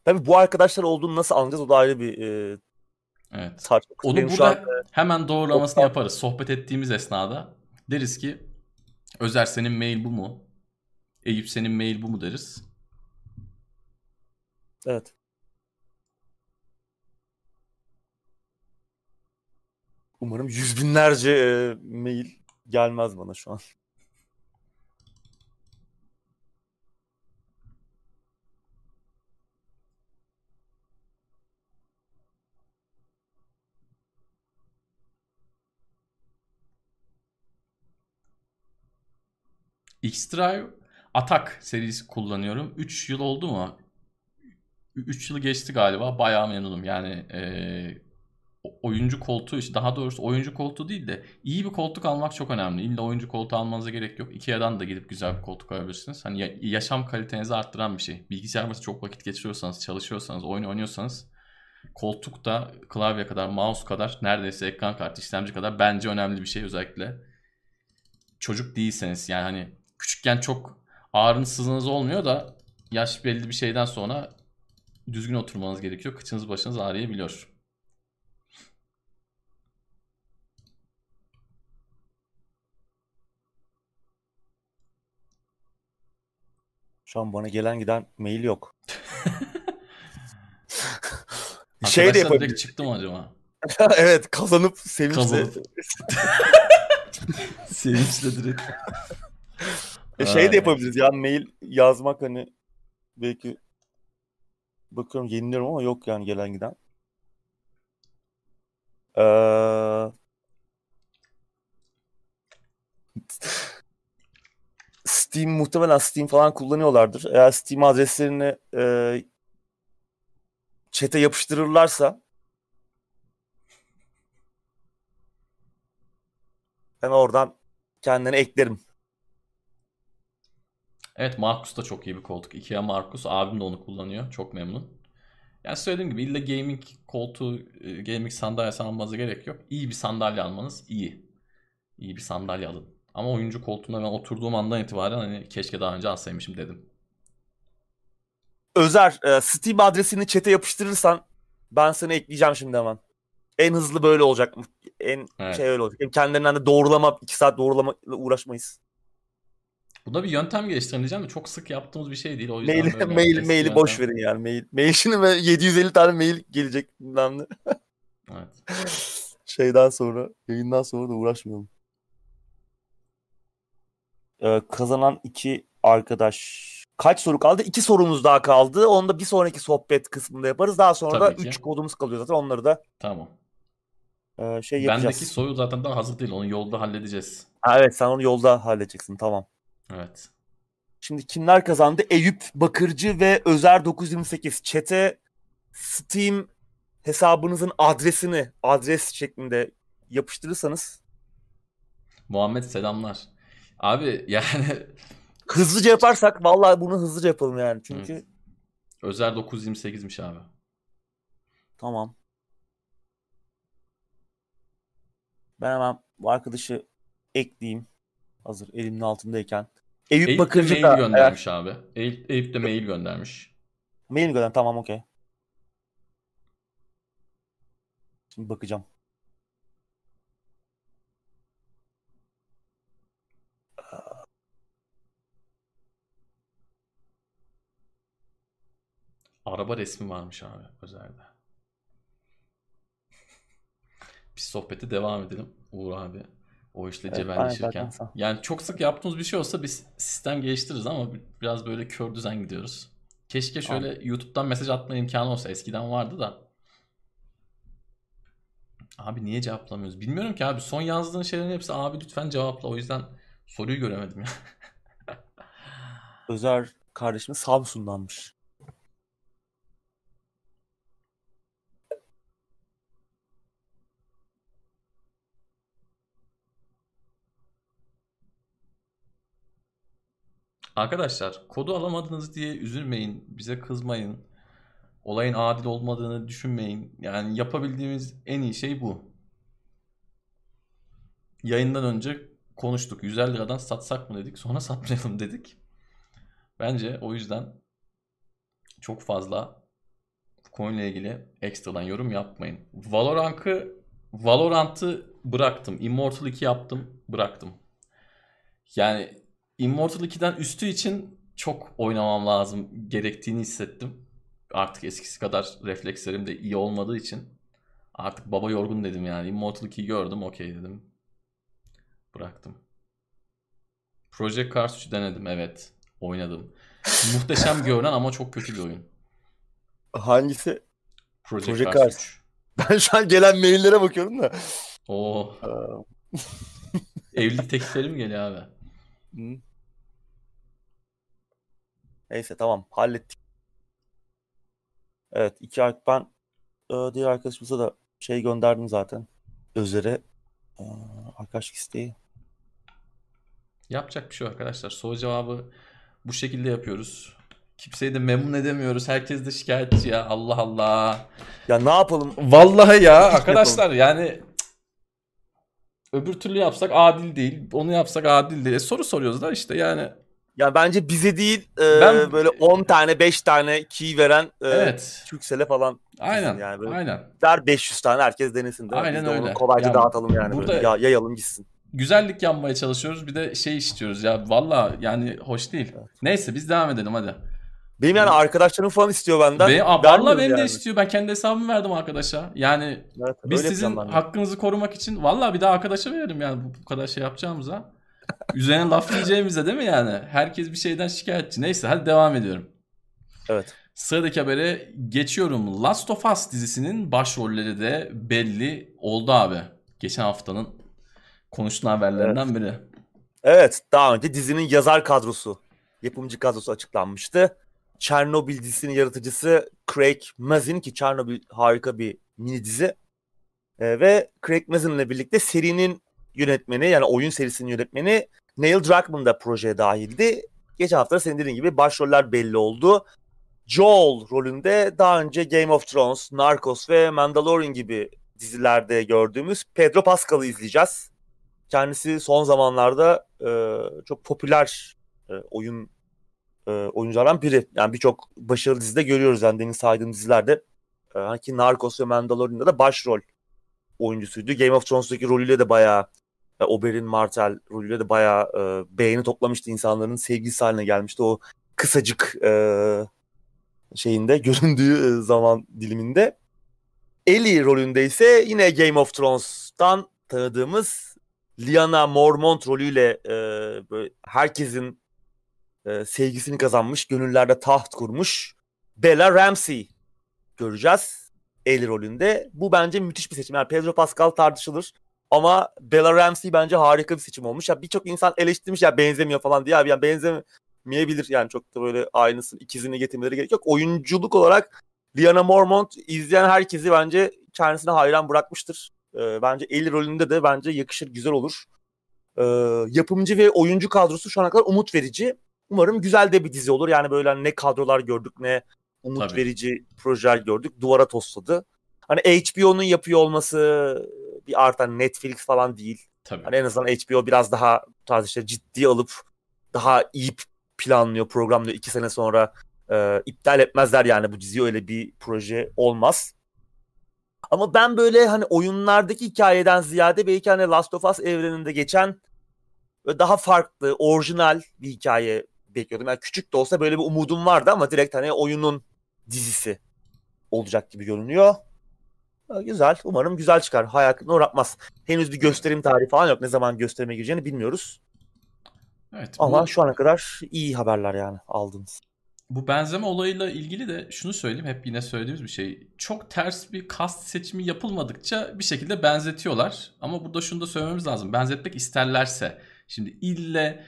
Tabii bu arkadaşlar olduğunu nasıl anlayacağız o da ayrı bir e, Evet. kısmı. Onu Benim burada an, hemen doğrulamasını Yok, yaparız. Sohbet ettiğimiz esnada deriz ki Özer senin mail bu mu? Eyüp senin mail bu mu deriz. evet. Umarım yüz binlerce e, mail gelmez bana şu an. X-Drive Atak serisi kullanıyorum. 3 yıl oldu mu? 3 yılı geçti galiba. Bayağı memnunum. Yani o- oyuncu koltuğu işte daha doğrusu oyuncu koltuğu değil de iyi bir koltuk almak çok önemli. İlla oyuncu koltuğu almanıza gerek yok. Ikea'dan da gidip güzel bir koltuk alabilirsiniz. Hani ya- yaşam kalitenizi arttıran bir şey. Bilgisayar başında çok vakit geçiriyorsanız, çalışıyorsanız, oyun oynuyorsanız koltuk da klavye kadar, mouse kadar, neredeyse ekran kartı, işlemci kadar bence önemli bir şey özellikle. Çocuk değilseniz yani hani küçükken çok ağrınız sızınız olmuyor da yaş belli bir şeyden sonra düzgün oturmanız gerekiyor. Kıçınız başınız ağrıyabiliyor. Şu an bana gelen giden mail yok. şey de Arkadaşlar yapabiliriz. direkt çıktı mı acaba? evet kazanıp sevinçle. Kazanıp. Sevinçle direkt. E, şey de yapabiliriz ya mail yazmak hani belki bakıyorum yeniliyorum ama yok yani gelen giden. Ee... Steam muhtemelen Steam falan kullanıyorlardır. Eğer Steam adreslerini e, chat'e yapıştırırlarsa ben oradan kendini eklerim. Evet Markus da çok iyi bir koltuk. Ikea Markus. Abim de onu kullanıyor. Çok memnun. Yani söylediğim gibi illa gaming koltuğu, e, gaming sandalyesi almanıza gerek yok. İyi bir sandalye almanız iyi. İyi bir sandalye alın. Ama oyuncu koltuğuna ben oturduğum andan itibaren hani keşke daha önce alsaymışım dedim. Özer, e, Steam adresini chat'e yapıştırırsan ben seni ekleyeceğim şimdi hemen. En hızlı böyle olacak. En Evet. şey öyle olacak. Hem kendilerinden de doğrulama, iki saat doğrulamakla uğraşmayız. Bu da bir yöntem geliştirin diyeceğim de çok sık yaptığımız bir şey değil. O yüzden Mail, böyle mail, maili yöntem. boş verin yani. Mail, mail şimdi ve 750 tane mail gelecek bilmem ne. Evet. Şeyden sonra, yayından sonra da uğraşmıyorum. Ee, kazanan iki arkadaş. Kaç soru kaldı? İki sorumuz daha kaldı. Onu da bir sonraki sohbet kısmında yaparız. Daha sonra Tabii da ki. üç kodumuz kalıyor zaten. Onları da Tamam. e, şey yapacağız. Bendeki soru zaten daha hazır değil. Onu yolda halledeceğiz. Ha, evet sen onu yolda halledeceksin. Tamam. Evet. Şimdi kimler kazandı? Eyüp Bakırcı ve Özer 928. Çete Steam hesabınızın adresini adres şeklinde yapıştırırsanız Muhammed selamlar. Abi yani hızlıca yaparsak vallahi bunu hızlıca yapalım yani. Çünkü Evet. Özer 928'miş abi. Tamam. Ben hemen bu arkadaşı ekleyeyim. Hazır elimin altındayken. Eyüp, Eyüp de Bakırcı mail da eğer göndermiş abi. Eyüp, Eyüp de mail göndermiş. mail gönder tamam okey. Şimdi bakacağım. Araba resmi varmış abi özelde. Biz sohbete devam edelim Uğur abi. O işle Evet, cebelleşirken. Yani çok sık yaptığımız bir şey olsa biz sistem geliştiririz ama biraz böyle kör düzen gidiyoruz. Keşke şöyle YouTube'dan mesaj atma imkanı olsa. Eskiden vardı da. Abi niye cevaplamıyoruz? Bilmiyorum ki abi. Son yazdığın şeylerin hepsi abi lütfen cevapla. O yüzden soruyu göremedim ya. Özer kardeşimiz Samsun'danmış. Arkadaşlar kodu alamadınız diye üzülmeyin. Bize kızmayın. Olayın adil olmadığını düşünmeyin. Yani yapabildiğimiz en iyi şey bu. Yayından önce konuştuk. 150 liradan satsak mı dedik. Sonra satmayalım dedik. Bence o yüzden çok fazla bu konuyla ilgili ekstradan yorum yapmayın. Valorant'ı Valorant'ı bıraktım. Immortal 2 yaptım, bıraktım. Yani Immortal 2'den üstü için çok oynamam lazım gerektiğini hissettim. Artık eskisi kadar reflekslerim de iyi olmadığı için artık baba yorgun dedim yani. Immortal 2'yi gördüm, okey dedim. Bıraktım. Project Cars 3'ü denedim, evet. Oynadım. Muhteşem görünen ama çok kötü bir oyun. Hangisi? Project, Project Cars Cars. 3. Ben şu an gelen maillere bakıyorum da. Oo, Aa, evlilik teklifleri mi geliyor abi? hı. Neyse tamam hallettik. Evet iki ay ben e, diğer arkadaşımıza da şey gönderdim zaten. Özer'e e, arkadaşlık isteği. Yapacak bir şey yok arkadaşlar. Soru cevabı bu şekilde yapıyoruz. Kimseyi de memnun edemiyoruz. Herkes de şikayetçi ya. Allah Allah. Ya ne yapalım? Vallahi ya arkadaşlar yani cık, öbür türlü yapsak adil değil. Onu yapsak adil değil. E, soru soruyoruz da işte yani. Ya bence bize değil e, Ben- böyle 10 tane 5 tane key veren e, Evet. Türksel'e falan Aynen. yani böyle- Aynen. der 500 tane herkes denesin mi? Aynen Biz de öyle. kolayca Ya dağıtalım yani. burada- Böyle. Ya, yayalım gitsin. Güzellik yapmaya çalışıyoruz. Bir de şey istiyoruz ya. Valla yani hoş değil. Neyse biz devam edelim hadi. Benim yani arkadaşlarım falan istiyor benden. Benim, vallahi benim de yani. istiyor. Ben kendi hesabımı verdim arkadaşa. Yani Evet, Biz sizin de. hakkınızı korumak için vallahi bir daha arkadaşa verelim yani bu kadar şey yapacağımıza. Üzerine laf yiyeceğimize değil mi yani? Herkes bir şeyden şikayetçi. Neyse hadi devam ediyorum. Evet. Sıradaki habere geçiyorum. Last of Us dizisinin başrolleri de belli oldu abi. Geçen haftanın konuşulan haberlerinden biri. Evet daha önce dizinin yazar kadrosu, yapımcı kadrosu açıklanmıştı. Chernobyl dizisinin yaratıcısı Craig Mazin ki Chernobyl harika bir mini dizi. Ee, ve Craig Mazin ile birlikte serinin yönetmeni yani oyun serisinin yönetmeni Neil Druckmann da projeye dahildi. Geçen hafta senin dediğin gibi başroller belli oldu. Joel rolünde daha önce Game of Thrones, Narcos ve Mandalorian gibi dizilerde gördüğümüz Pedro Pascal'ı izleyeceğiz. Kendisi son zamanlarda e, çok popüler e, oyun e, oyunculardan biri. Yani birçok başarılı dizide görüyoruz. Yani demin saydığım dizilerde. E, hani Narcos ve Mandalorian'da da başrol oyuncusuydu. Game of Thrones'taki rolüyle de bayağı e, Oberyn Martell rolüyle de bayağı e, beğeni toplamıştı. insanların sevgilisi haline gelmişti. O kısacık e, şeyinde göründüğü e, zaman diliminde. Ellie rolünde ise yine Game of Thrones'tan tanıdığımız Lyanna Mormont rolüyle e, böyle herkesin e, sevgisini kazanmış, gönüllerde taht kurmuş Bella Ramsey göreceğiz Ellie rolünde. Bu bence müthiş bir seçim. Yani Pedro Pascal tartışılır ama Bella Ramsey bence harika bir seçim olmuş. Ya birçok insan eleştirmiş ya benzemiyor falan diye abi yani benzemeyebilir yani çok da böyle aynısını ikizini getirmeleri gerek yok. Oyunculuk olarak Lyanna Mormont izleyen herkesi bence kendisine hayran bırakmıştır. Ee, bence Ellie rolünde de bence yakışır, güzel olur. Ee, yapımcı ve oyuncu kadrosu şu ana kadar umut verici. Umarım güzel de bir dizi olur. Yani böyle hani ne kadrolar gördük ne umut Tabii. verici projeler gördük. Duvara tosladı. Hani HBO'nun yapıyor olması bir art hani Netflix falan değil. Tabii. Hani en azından HBO biraz daha tarz işte ciddi alıp daha iyi planlıyor, programlıyor. iki sene sonra e, iptal etmezler yani bu dizi öyle bir proje olmaz. Ama ben böyle hani oyunlardaki hikayeden ziyade belki hani Last of Us evreninde geçen daha farklı, orijinal bir hikaye bekliyordum. Yani küçük de olsa böyle bir umudum vardı ama direkt hani oyunun dizisi olacak gibi görünüyor. Güzel. Umarım güzel çıkar. Hayal kırıklığına uğratmaz. Henüz bir gösterim tarihi falan yok. Ne zaman gösterime gireceğini bilmiyoruz. Evet. Ama bu, şu ana kadar iyi haberler yani aldınız. bu benzeme olayıyla ilgili de şunu söyleyeyim. Hep yine söylediğimiz bir şey. Çok ters bir kast seçimi yapılmadıkça bir şekilde benzetiyorlar. Ama burada şunu da söylememiz lazım. Benzetmek isterlerse. Şimdi ille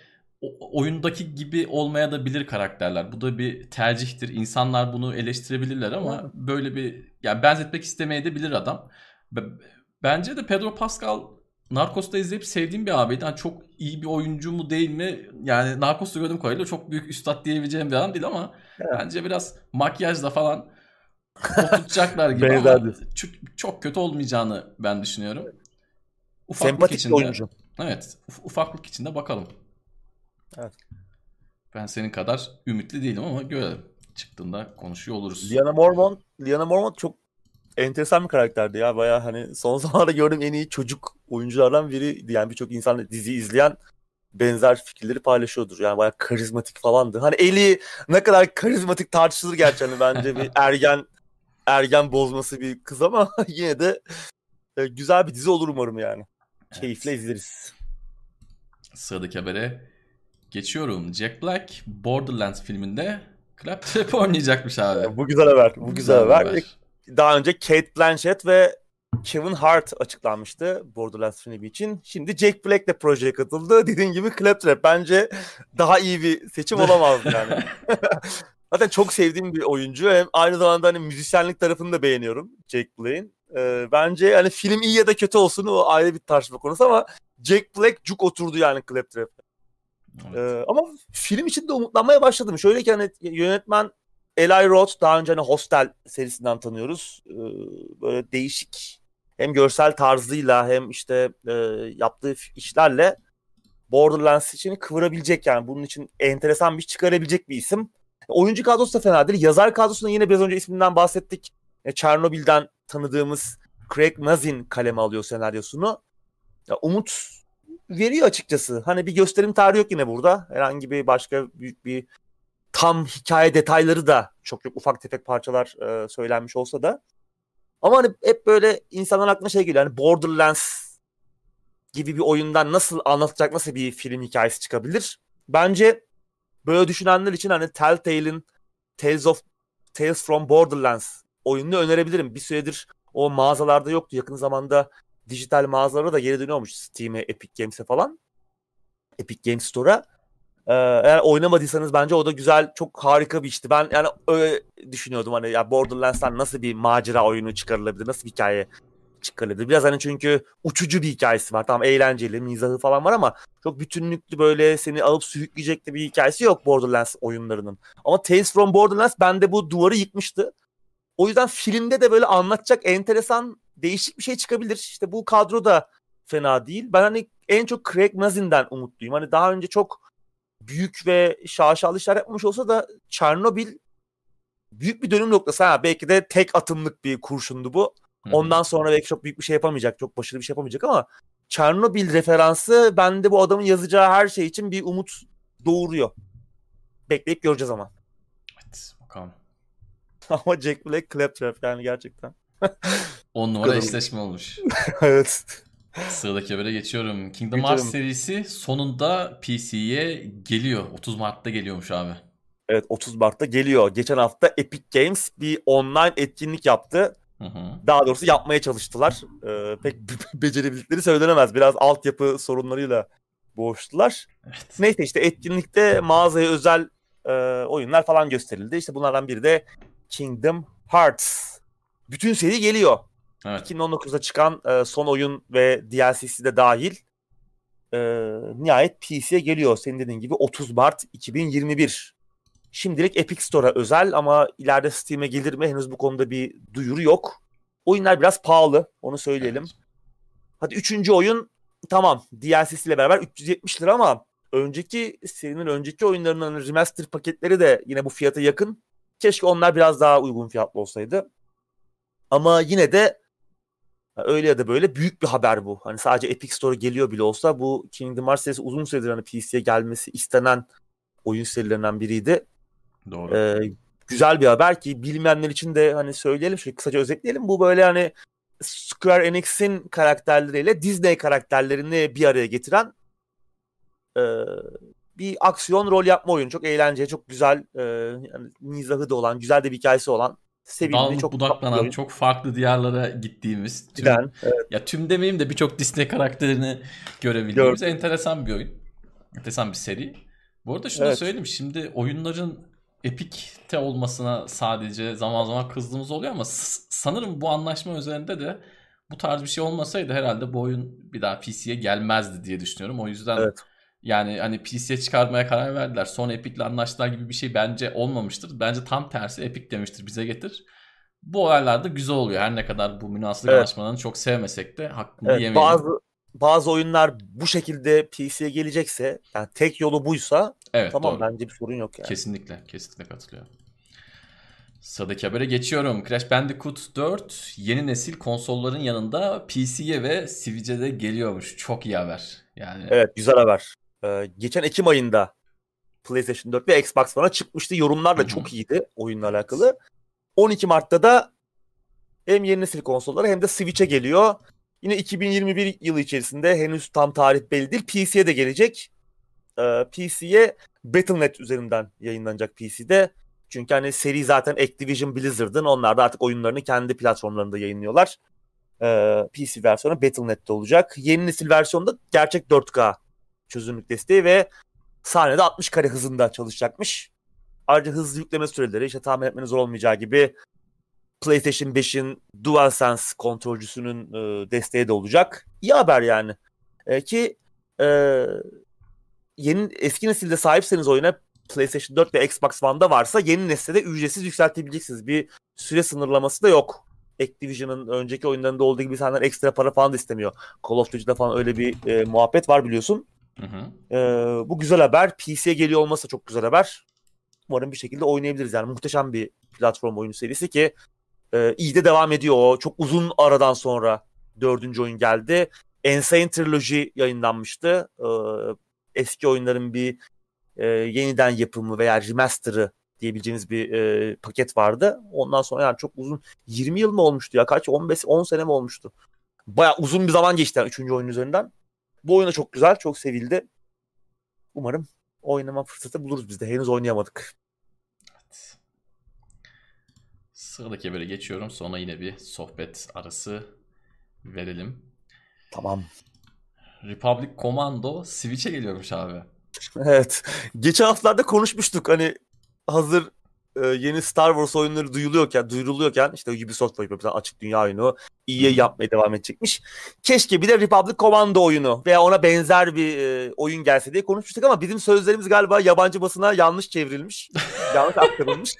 oyundaki gibi olmaya da bilir karakterler. Bu da bir tercihtir. İnsanlar bunu eleştirebilirler ama Evet. böyle bir yani benzetmek istemeye de bilir adam. Be- Bence de Pedro Pascal Narcos'ta izleyip sevdiğim bir abiydi. Hani çok iyi bir oyuncu mu değil mi? Yani Narcos'ta gördüğüm kadarıyla çok büyük üstad diyebileceğim bir adam değil ama Evet. bence biraz makyajla falan oturtacaklar gibi ama çok, çok kötü olmayacağını ben düşünüyorum. Ufaklık Sempatik bir içinde- oyuncu. Evet. uf- ufaklık içinde bakalım. Evet. Ben senin kadar ümitli değilim ama görelim. Çıktığında konuşuyor oluruz. Liana Mormont, Liana Mormont çok enteresan bir karakterdi ya. Baya hani son zamanlarda gördüğüm en iyi çocuk oyunculardan biriydi. Yani birçok insan dizi izleyen benzer fikirleri paylaşıyordur. Yani baya karizmatik falandı. Hani Eli ne kadar karizmatik tartışılır gerçi hani bence bir ergen ergen bozması bir kız ama yine de e, güzel bir dizi olur umarım yani. Evet. Keyifle izleriz. Sıradaki habere geçiyorum. Jack Black Borderlands filminde Claptrap oynayacakmış abi. Bu güzel haber. Bu güzel haber. Daha önce Kate Blanchett ve Kevin Hart açıklanmıştı Borderlands filmi için. Şimdi Jack Black de projeye katıldı. Dediğin gibi Claptrap bence daha iyi bir seçim olamazdı yani. Zaten çok sevdiğim bir oyuncu. Hem aynı zamanda hani müzisyenlik tarafını da beğeniyorum Jack Black'in. Ee, bence hani film iyi ya da kötü olsun o ayrı bir tartışma konusu ama Jack Black cuk oturdu yani Claptrap. Evet. Ee, ama film için de umutlanmaya başladım. Şöyle ki hani yönetmen Eli Roth daha önce hani Hostel serisinden tanıyoruz. Ee, böyle değişik hem görsel tarzıyla hem işte e, yaptığı işlerle Borderlands için kıvırabilecek yani bunun için enteresan bir çıkarabilecek bir isim. Oyuncu kadrosu da fena değil. Yazar kadrosunda yine biraz önce isminden bahsettik. E, Çernobil'den tanıdığımız Craig Mazin kaleme alıyor senaryosunu. Ya, umut veriyor açıkçası. Hani bir gösterim tarihi yok yine burada. Herhangi bir başka büyük bir tam hikaye detayları da çok yok. Ufak tefek parçalar e, söylenmiş olsa da. Ama hani hep böyle insanların aklına şey geliyor. Hani Borderlands gibi bir oyundan nasıl anlatacak, nasıl bir film hikayesi çıkabilir? Bence böyle düşünenler için hani Telltale'in Tales of Tales from Borderlands oyununu önerebilirim. Bir süredir o mağazalarda yoktu. Yakın zamanda dijital mağazalara da geri dönüyormuş Steam'e, Epic Games'e falan. Epic Games Store'a. Ee, eğer oynamadıysanız bence o da güzel, çok harika bir işti. Ben yani öyle düşünüyordum hani ya Borderlands'tan nasıl bir macera oyunu çıkarılabilir, nasıl bir hikaye çıkarılabilir. Biraz hani çünkü uçucu bir hikayesi var. Tamam eğlenceli, mizahı falan var ama çok bütünlüklü böyle seni alıp sürükleyecek de bir hikayesi yok Borderlands oyunlarının. Ama Tales from Borderlands bende bu duvarı yıkmıştı. O yüzden filmde de böyle anlatacak enteresan değişik bir şey çıkabilir. İşte bu kadro da fena değil. Ben hani en çok Craig Mazin'den umutluyum. Hani daha önce çok büyük ve şaşalı işler yapmış olsa da Çernobil büyük bir dönüm noktası. Ha, belki de tek atımlık bir kurşundu bu. Hı. Ondan sonra belki çok büyük bir şey yapamayacak. Çok başarılı bir şey yapamayacak ama Çernobil referansı bende bu adamın yazacağı her şey için bir umut doğuruyor. Bekleyip göreceğiz ama. Evet, bakalım. ama Jack Black Claptrap yani gerçekten. 10 numara eşleşme olmuş. evet. Sıradaki habere geçiyorum. Kingdom. Hearts serisi sonunda PC'ye geliyor. 30 Mart'ta geliyormuş abi. Evet 30 Mart'ta geliyor. Geçen hafta Epic Games bir online etkinlik yaptı. Hı hı. Daha doğrusu yapmaya çalıştılar. Ee, pek becerebildikleri söylenemez. Biraz altyapı sorunlarıyla boğuştular. Evet. Neyse işte etkinlikte mağazaya özel e, oyunlar falan gösterildi. İşte bunlardan biri de Kingdom Hearts. Bütün seri geliyor. Evet. 2019'da çıkan e, son oyun ve DLC'si de dahil. E, nihayet PC'ye geliyor. Senin dediğin gibi 30 Mart 2021. Şimdilik Epic Store'a özel ama ileride Steam'e gelir mi henüz bu konuda bir duyuru yok. oyunlar biraz pahalı. Onu söyleyelim. Evet. Hadi üçüncü oyun tamam DLC'siyle beraber 370 lira ama önceki serinin önceki oyunlarının remaster paketleri de yine bu fiyata yakın. Keşke onlar biraz daha uygun fiyatlı olsaydı. Ama yine de öyle ya da böyle büyük bir haber bu. Hani sadece Epic Store geliyor bile olsa bu Kingdom Hearts serisi uzun süredir hani PC'ye gelmesi istenen oyun serilerinden biriydi. Doğru. Ee, güzel bir haber ki bilmeyenler için de hani söyleyelim şöyle kısaca özetleyelim. Bu böyle hani Square Enix'in karakterleriyle Disney karakterlerini bir araya getiren e, bir aksiyon rol yapma oyunu. Çok eğlenceli, çok güzel, e, yani mizahı da olan, güzel de bir hikayesi olan sevimli, Dallık çok budaklanan, çok farklı diyarlara gittiğimiz, tüm, Giden, evet. ya tüm demeyeyim de birçok Disney karakterini görebildiğimiz Gör. enteresan bir oyun. Enteresan bir seri. Bu arada şunu evet. söyleyeyim. Şimdi oyunların Epic'te olmasına sadece zaman zaman kızdığımız oluyor ama sanırım bu anlaşma üzerinde de bu tarz bir şey olmasaydı herhalde bu oyun bir daha PC'ye gelmezdi diye düşünüyorum. O yüzden evet. Yani hani PC'ye çıkarmaya karar verdiler. Sonra Epic'le anlaştılar gibi bir şey bence olmamıştır. Bence tam tersi Epic demiştir bize getir. Bu olaylar da güzel oluyor. Her ne kadar bu münasılık evet. anlaşmalarını çok sevmesek de hakkını evet, yemeyelim. Bazı bazı oyunlar bu şekilde PC'ye gelecekse yani tek yolu buysa evet, tamam doğru. bence bir sorun yok yani. Kesinlikle kesinlikle katılıyorum. Sıradaki habere geçiyorum. Crash Bandicoot 4 yeni nesil konsolların yanında PC'ye ve Switch'e de geliyormuş. Çok iyi haber. Yani Evet güzel haber. Ee, geçen Ekim ayında PlayStation 4 ve Xbox One'a çıkmıştı. Yorumlar da çok iyiydi oyunla alakalı. 12 Mart'ta da hem yeni nesil konsollara hem de Switch'e geliyor. Yine 2021 yılı içerisinde henüz tam tarih belli değil. PC'ye de gelecek. Ee, PC'ye Battle.net üzerinden yayınlanacak PC'de. Çünkü hani seri zaten Activision Blizzard'ın. Onlar da artık oyunlarını kendi platformlarında yayınlıyorlar. Ee, PC versiyonu Battle.net'te olacak. Yeni nesil versiyonda gerçek 4K çözünürlük desteği ve sahnede 60 kare hızında çalışacakmış. Ayrıca hızlı yükleme süreleri işte tahmin etmeniz zor olmayacağı gibi PlayStation 5'in DualSense kontrolcüsünün e, desteği de olacak. İyi haber yani. E, ki e, yeni eski nesilde sahipseniz oyuna PlayStation 4 ve Xbox One'da varsa yeni nesilde de ücretsiz yükseltebileceksiniz. Bir süre sınırlaması da yok. Activision'ın önceki oyunlarında olduğu gibi senden ekstra para falan da istemiyor. Call of Duty'de falan öyle bir e, muhabbet var biliyorsun. Hı hı. E, bu güzel haber. PC'ye geliyor olması çok güzel haber. Umarım bir şekilde oynayabiliriz. Yani muhteşem bir platform oyunu serisi ki e, iyi de devam ediyor o. Çok uzun aradan sonra dördüncü oyun geldi. Insane Trilogy yayınlanmıştı. E, eski oyunların bir e, yeniden yapımı veya remaster'ı diyebileceğimiz bir e, paket vardı. Ondan sonra yani çok uzun 20 yıl mı olmuştu ya? Kaç? 15 10 sene mi olmuştu? Baya uzun bir zaman geçti yani 3. oyun üzerinden. Bu oyun da çok güzel, çok sevildi. Umarım oynama fırsatı buluruz biz de. Henüz oynayamadık. Sıradaki habere geçiyorum. Sonra yine bir sohbet arası verelim. Tamam. Republic Commando Switch'e geliyormuş abi. Evet. Geçen haftalarda konuşmuştuk. Hani hazır e, yeni Star Wars oyunları duyuluyorken, duyuruluyorken işte Ubisoft yapıyor açık dünya oyunu EA yapmaya devam edecekmiş. Keşke bir de Republic Commando oyunu veya ona benzer bir e, oyun gelse diye konuşmuştuk ama bizim sözlerimiz galiba yabancı basına yanlış çevrilmiş. yanlış aktarılmış.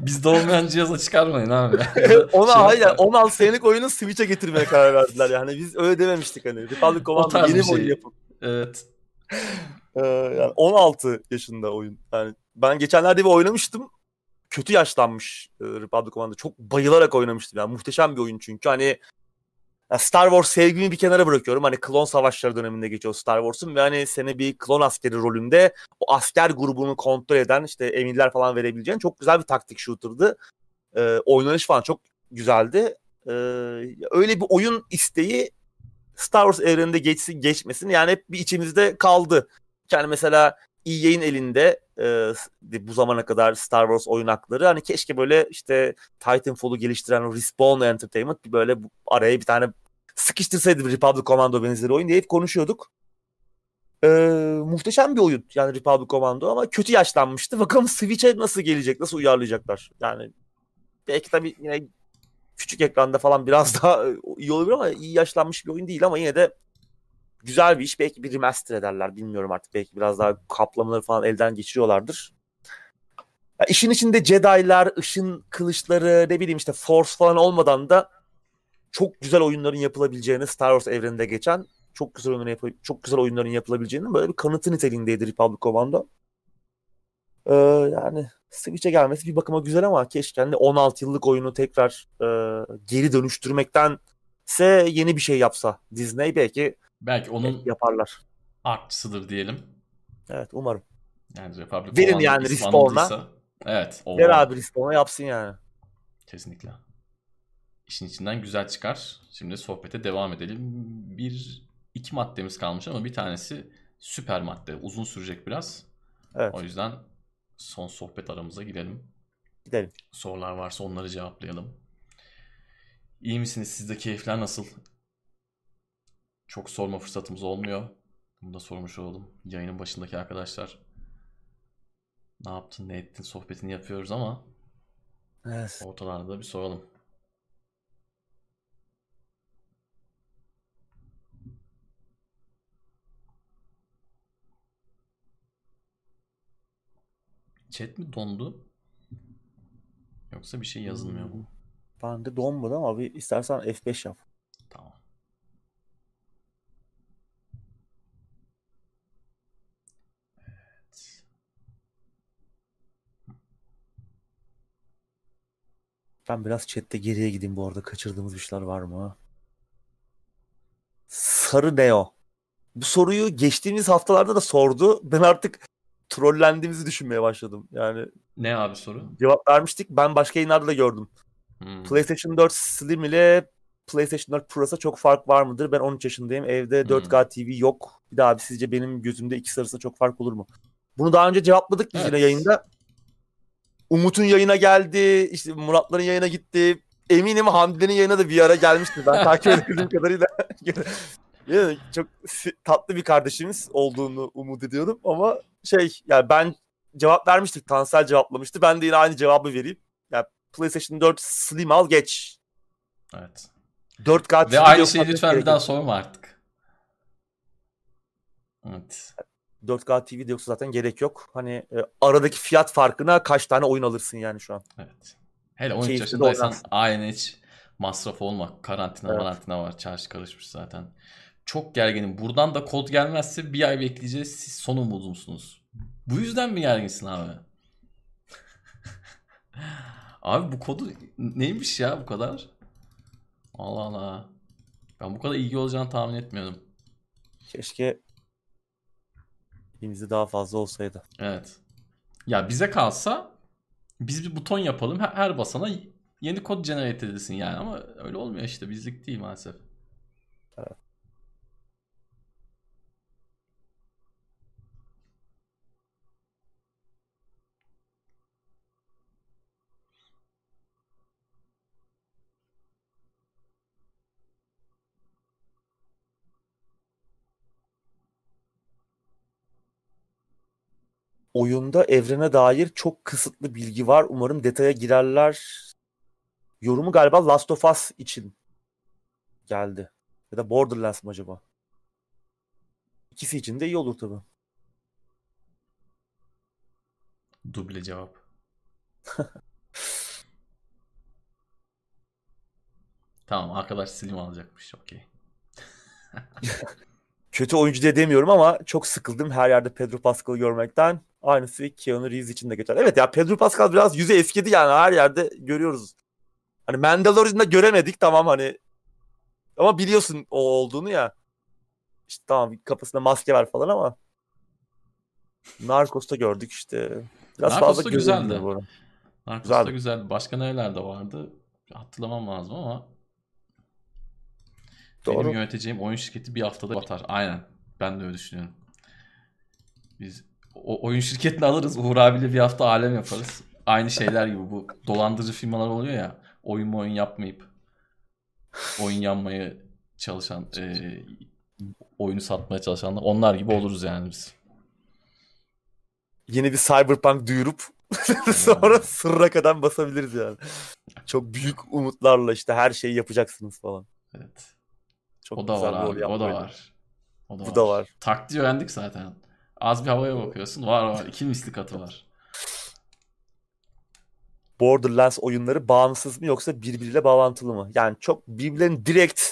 Bizde olmayan cihaza çıkarmayın abi. ona şey hayır 16 senelik oyunu Switch'e getirmeye karar verdiler. Yani biz öyle dememiştik hani. Republic Commando yeni bir şey. oyun yapın. Evet. Ee, yani 16 yaşında oyun. Yani ben geçenlerde bir oynamıştım kötü yaşlanmış e, Republic Commando. Çok bayılarak oynamıştım. Yani muhteşem bir oyun çünkü. Hani Star Wars sevgimi bir kenara bırakıyorum. Hani klon savaşları döneminde geçiyor Star Wars'un ve hani seni bir klon askeri rolünde o asker grubunu kontrol eden işte emirler falan verebileceğin çok güzel bir taktik shooter'dı. Ee, oynanış falan çok güzeldi. Ee, öyle bir oyun isteği Star Wars evreninde geçsin geçmesin yani hep bir içimizde kaldı. Yani mesela EA'in elinde e, bu zamana kadar Star Wars oyun hakları hani keşke böyle işte Titanfall'u geliştiren o Respawn Entertainment böyle araya bir tane sıkıştırsaydı Republic Commando benzeri oyun diye hep konuşuyorduk. Ee, muhteşem bir oyun yani Republic Commando ama kötü yaşlanmıştı. Bakalım Switch'e nasıl gelecek, nasıl uyarlayacaklar. Yani belki tabii yine küçük ekranda falan biraz daha iyi olabilir ama iyi yaşlanmış bir oyun değil ama yine de güzel bir iş. Belki bir remaster ederler bilmiyorum artık. Belki biraz daha kaplamaları falan elden geçiriyorlardır. Ya işin içinde Jedi'lar, ışın kılıçları, ne bileyim işte Force falan olmadan da çok güzel oyunların yapılabileceğini Star Wars evreninde geçen çok güzel oyunların yapı- çok güzel oyunların yapılabileceğini böyle bir kanıtı niteliğindeydi Republic Commando. Ee, yani Switch'e gelmesi bir bakıma güzel ama keşke hani 16 yıllık oyunu tekrar e, geri dönüştürmektense yeni bir şey yapsa Disney belki Belki onun yaparlar. artçısıdır diyelim. Evet umarım. Yani Republic Verin yani Respawn'a. Evet. Ver abi Respawn'a yapsın yani. Kesinlikle. İşin içinden güzel çıkar. Şimdi sohbete devam edelim. Bir, iki maddemiz kalmış ama bir tanesi süper madde. Uzun sürecek biraz. Evet O yüzden son sohbet aramıza girelim. gidelim. Sorular varsa onları cevaplayalım. İyi misiniz? Sizde keyifler nasıl? Çok sorma fırsatımız olmuyor. Bunu da sormuş olalım. Yayının başındaki arkadaşlar. Ne yaptın, ne ettin sohbetini yapıyoruz ama Evet. ortalarda da bir soralım. Chat mi dondu? Yoksa bir şey yazılmıyor mu? Ben de donmadı ama bir istersen F5 yap. Tamam. Evet. Ben biraz chatte geriye gideyim bu arada. Kaçırdığımız bir şeyler var mı? Sarı Neo. Bu soruyu geçtiğimiz haftalarda da sordu. Ben artık trollendiğimizi düşünmeye başladım. Yani Ne abi soru? cevap vermiştik. Ben başka yayınlarda da gördüm. Hmm. PlayStation 4 Slim ile PlayStation 4 Pro'sa çok fark var mıdır? Ben 13 yaşındayım. Evde 4K TV yok. Bir daha abi sizce benim gözümde ikisi arasında çok fark olur mu? Bunu daha önce cevapladık biz Evet. yine yayında. Umut'un yayına geldi. işte Muratların yayına gitti. Eminim Hamdi'nin yayına da bir ara gelmişti. Ben takip edebildiğim kadarıyla. yani çok tatlı bir kardeşimiz olduğunu umut ediyorum. Ama şey yani ben cevap vermiştik. Tansel cevaplamıştı. Ben de yine aynı cevabı vereyim. Yani PlayStation 4 Slim al geç. Evet. 4K Ve aynı şeyi lütfen bir daha sorma artık. Evet. 4K TV de yoksa zaten gerek yok. Hani e, aradaki fiyat farkına kaç tane oyun alırsın yani şu an. Evet. Hele 13 Keyifli yaşındaysan aynen hiç masraf olmak. Karantina Evet. marantina var. Çarşı karışmış zaten. Çok gerginim. Buradan da kod gelmezse bir ay bekleyeceğiz. Siz son umudumsunuz. Bu yüzden mi gerginsin abi? abi bu kodu neymiş ya bu kadar? Allah Allah. Ben bu kadar ilgi olacağını tahmin etmiyordum. Keşke elimizde daha fazla olsaydı. Evet. Ya bize kalsa biz bir buton yapalım. Her, her basana yeni kod generate edilsin yani ama öyle olmuyor işte bizlik değil maalesef. Oyunda evrene dair çok kısıtlı bilgi var. Umarım detaya girerler. Yorumu galiba Last of Us için geldi. Ya da Borderlands mı acaba? İkisi için de iyi olur tabii. Duble cevap. Tamam arkadaş Slim alacakmış. Okey. Kötü oyuncu diye demiyorum ama çok sıkıldım her yerde Pedro Pascal'ı görmekten. Aynısı Keanu Reeves için de geçer. Evet ya Pedro Pascal biraz yüzü eskidi yani her yerde görüyoruz. Hani Mandalorian'da göremedik tamam hani ama biliyorsun o olduğunu ya. İşte tamam kafasında maske var falan ama Narcos'ta gördük işte. Biraz Narcos fazla güzeldi. bu arada. Narcos da Güzeldi. güzel. Başka nerelerde vardı? Hatırlamam lazım ama Doğru. benim yöneteceğim oyun şirketi bir haftada batar. Aynen. Ben de öyle düşünüyorum. Biz o oyun şirketini alırız. Uğur abiyle bir hafta alem yaparız. Aynı şeyler gibi bu dolandırıcı firmalar oluyor ya. Oyun mu oyun yapmayıp oyun yanmaya çalışan e, oyunu satmaya çalışanlar. Onlar gibi oluruz yani biz. Yeni bir Cyberpunk duyurup sonra sırra kadar basabiliriz yani. Çok büyük umutlarla işte her şeyi yapacaksınız falan. Evet. Çok O da güzel var abi. O da var. O da Bu da var. Taktiği öğrendik zaten. Az bir havaya bakıyorsun. Var var. İki misli katı var. Borderlands oyunları bağımsız mı yoksa birbiriyle bağlantılı mı? Yani çok birbirlerinin direkt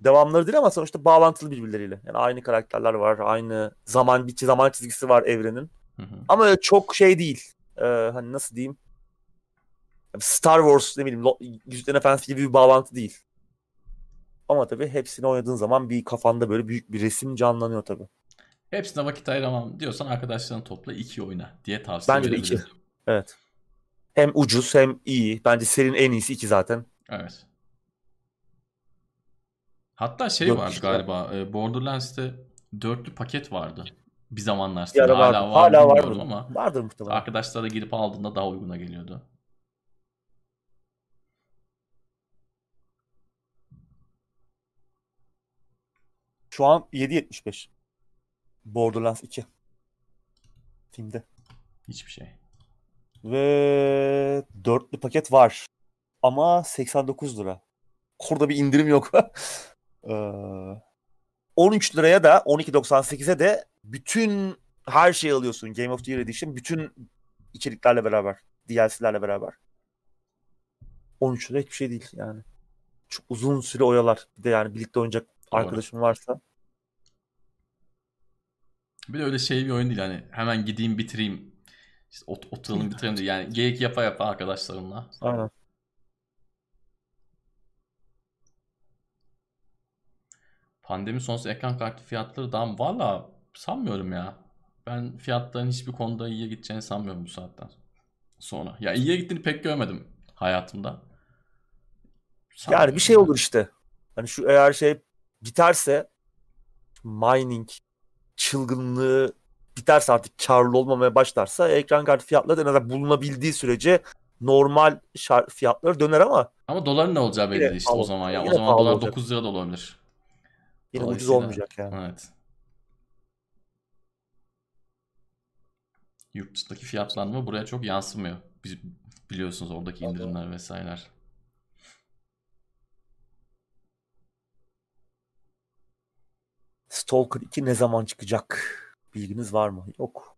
devamları değil ama sonuçta bağlantılı birbirleriyle. Yani aynı karakterler var, aynı zaman bir zaman çizgisi var evrenin. Hı hı. Ama öyle çok şey değil. Ee, hani nasıl diyeyim? Star Wars ne bileyim Yüzüklerin Efendisi gibi bir bağlantı değil. Ama tabii hepsini oynadığın zaman bir kafanda böyle büyük bir resim canlanıyor tabii. Hepsine vakit ayıramam diyorsan arkadaşlarını topla iki oyna diye tavsiye Bence de iki. Evet. Hem ucuz hem iyi. Bence serinin en iyisi iki zaten. Evet. Hatta şey Yok vardı işte. galiba e, Borderlands'te dörtlü paket vardı. Bir zamanlar Bir ara vardı. hala var Hala vardır. ama Vardır muhtemelen. arkadaşlara girip aldığında daha uyguna geliyordu. Şu an 7.75. Borderlands 2. Steam'de. Hiçbir şey. Ve dörtlü paket var. Ama 89 lira. Orada bir indirim yok. Ee, 13 liraya da 12.98'e de bütün her şeyi alıyorsun. Game of the Year Edition. Bütün içeriklerle beraber. DLC'lerle beraber. 13 lira hiçbir şey değil yani. Çok uzun süre oyalar. Bir de yani birlikte oynayacak Doğru. arkadaşım varsa. Bir de öyle şey bir oyun değil hani hemen gideyim bitireyim. İşte ot oturalım bitireyim değil. Yani geyik yapa yapa arkadaşlarımla. Aynen. Pandemi sonrası ekran kartı fiyatları daha valla sanmıyorum ya. Ben fiyatların hiçbir konuda iyiye gideceğini sanmıyorum bu saatten sonra. Ya iyiye gittiğini pek görmedim hayatımda. Yani Sanmıyorum bir şey olur işte. Hani şu eğer şey biterse mining çılgınlığı biterse artık karlı olmamaya başlarsa ekran kartı fiyatları da en azından bulunabildiği sürece normal şar- fiyatları döner ama Ama doların ne olacağı belli değil işte o zaman ya. O Yine zaman dolar olacak. 9 lira da olabilir. yine ucuz olmayacak yani. Evet. Yurt dışındaki fiyatlanma buraya çok yansımıyor. Biz biliyorsunuz oradaki indirimler vesaireler. Stalker 2 ne zaman çıkacak? Bilginiz var mı? Yok.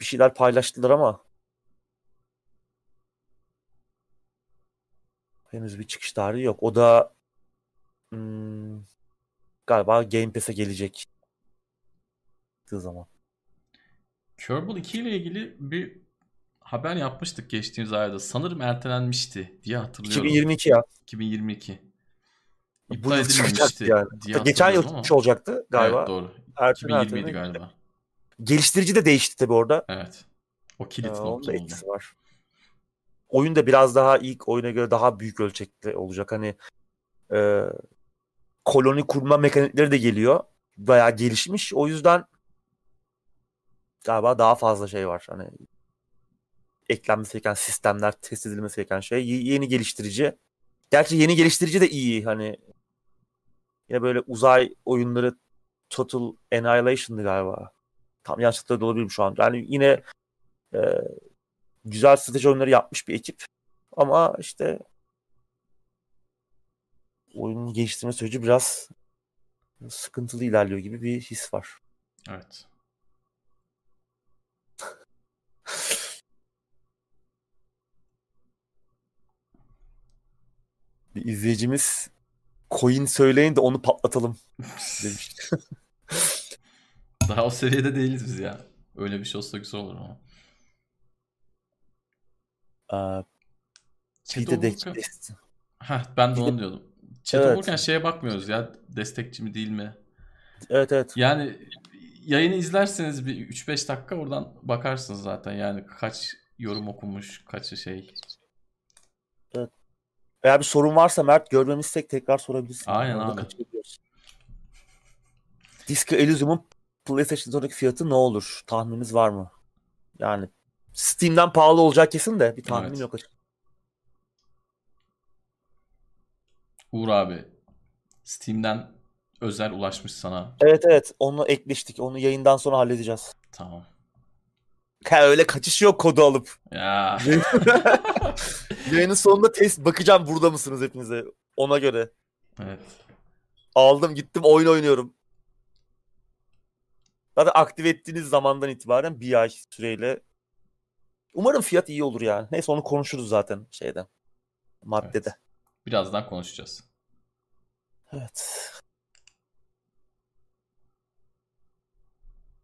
Bir şeyler paylaştılar ama henüz bir çıkış tarihi yok. O da hmm, galiba Game Pass'e gelecek. Çıktığı zaman. Kerbal 2 ile ilgili bir haber yapmıştık geçtiğimiz ayda. Sanırım ertelenmişti diye hatırlıyorum. 2022 ya. 2022. Bu İptal yıl çıkacaktı yani. Geçen yıl çıkmış olacaktı galiba. Evet doğru. 2020'ydi ertelen. galiba. Geliştirici de değişti tabii orada. Evet. O Ee, kilit onun nokta oldu. var. Oyun da biraz daha ilk oyuna göre daha büyük ölçekte olacak. Hani e, koloni kurma mekanikleri de geliyor. Bayağı gelişmiş. O yüzden galiba daha fazla şey var. Hani eklenmesi gereken sistemler, test edilmesi gereken şey. Y- yeni geliştirici. Gerçi yeni geliştirici de iyi. Hani yine böyle uzay oyunları Total Annihilation'dı galiba. Tam yanlış hatırlıyor da olabilirim şu an. Yani yine e, güzel strateji oyunları yapmış bir ekip. Ama işte oyunun geliştirme süreci biraz sıkıntılı ilerliyor gibi bir his var. Evet. Bir izleyicimiz coin söyleyin de onu patlatalım demiş. Daha o seviyede değiliz biz ya. Öyle bir şey olsa güzel olur ama. Aa, bir de de- okurken... de- Heh, ben de- onu diyordum. Chat Evet. okurken şeye bakmıyoruz ya. Destekçi mi değil mi? evet evet. Yani yayını izlerseniz bir 3-5 dakika oradan bakarsınız zaten. Yani kaç yorum okumuş, kaçı şey. Eğer bir sorun varsa Mert görmemişsek tekrar sorabilirsin. Aynen Orada abi. Disco Elysium'un PlayStation Store'daki fiyatı ne olur? Tahmininiz var mı? Yani Steam'den pahalı olacak kesin de bir tahminim Evet. yok açıkçası. Uğur abi Steam'den özel ulaşmış sana. Evet evet onu ekleştik. Onu yayından sonra halledeceğiz. Tamam. Öyle kaçış yok kodu alıp. Ya Yayının sonunda test bakacağım burada mısınız hepinize. Ona göre. evet. Aldım gittim oyun oynuyorum. Zaten aktive ettiğiniz zamandan itibaren bir ay süreyle Umarım fiyat iyi olur yani. Neyse onu konuşuruz zaten şeyde. Maddede. Evet. Birazdan konuşacağız. Evet.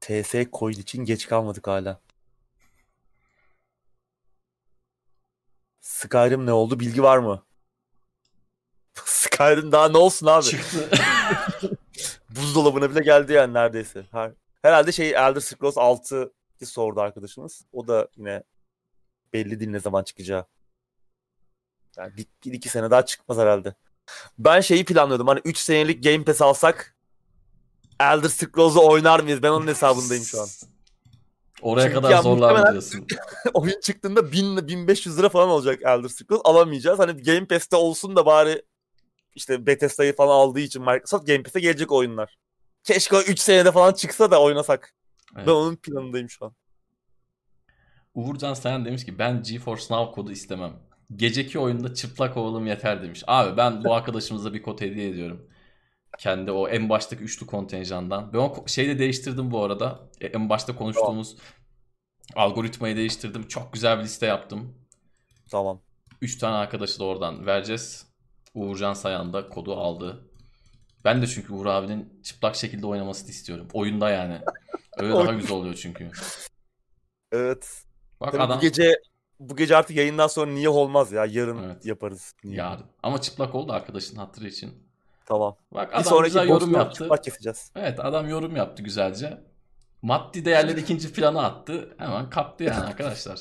TS Coil için geç kalmadık hala. Skyrim ne oldu? Bilgi var mı? Skyrim daha ne olsun abi? Çıktı. Buzdolabına bile geldi yani neredeyse. Her, herhalde şey Elder Scrolls 6 sordu arkadaşımız. O da yine belli değil ne zaman çıkacağı. Yani bir, bir iki sene daha çıkmaz herhalde. Ben şeyi planlıyordum. Hani 3 senelik Game Pass alsak Elder Scrolls'u oynar mıyız? Ben onun hesabındayım şu an. Oraya Çünkü kadar zorlar diyorsun? Oyun çıktığında 1000 1500 lira falan olacak Elder Scrolls. Alamayacağız. Hani Game Pass'te olsun da bari işte Bethesda'yı falan aldığı için Microsoft Game Pass'e gelecek oyunlar. Keşke o 3 senede falan çıksa da oynasak. Evet. Ben onun planındayım şu an. Uğurcan Sayan demiş ki ben GeForce Now kodu istemem. Geceki oyunda çıplak olalım yeter demiş. Abi ben bu arkadaşımıza bir kod hediye ediyorum. Kendi o en baştaki üçlü kontenjandan. Ben o şeyi de değiştirdim bu arada. E, En başta konuştuğumuz algoritmayı değiştirdim. Çok güzel bir liste yaptım. Tamam. 3 tane arkadaşı da oradan vereceğiz. Uğurcan Sayan da kodu aldı. Ben de çünkü Uğur abinin çıplak şekilde oynamasını istiyorum. Oyunda yani. Öyle daha güzel oluyor çünkü. Evet. Bak Tabii adam bu gece bu gece artık yayından sonra niye olmaz ya. Yarın Evet. yaparız. Niye? yarın. Ama çıplak oldu arkadaşın hatırı için. Tamam. Bak Bir adam sonraki güzel yorum yaptı. keseceğiz. Evet adam yorum yaptı güzelce. Maddi değerleri ikinci plana attı. Hemen kaptı yani arkadaşlar.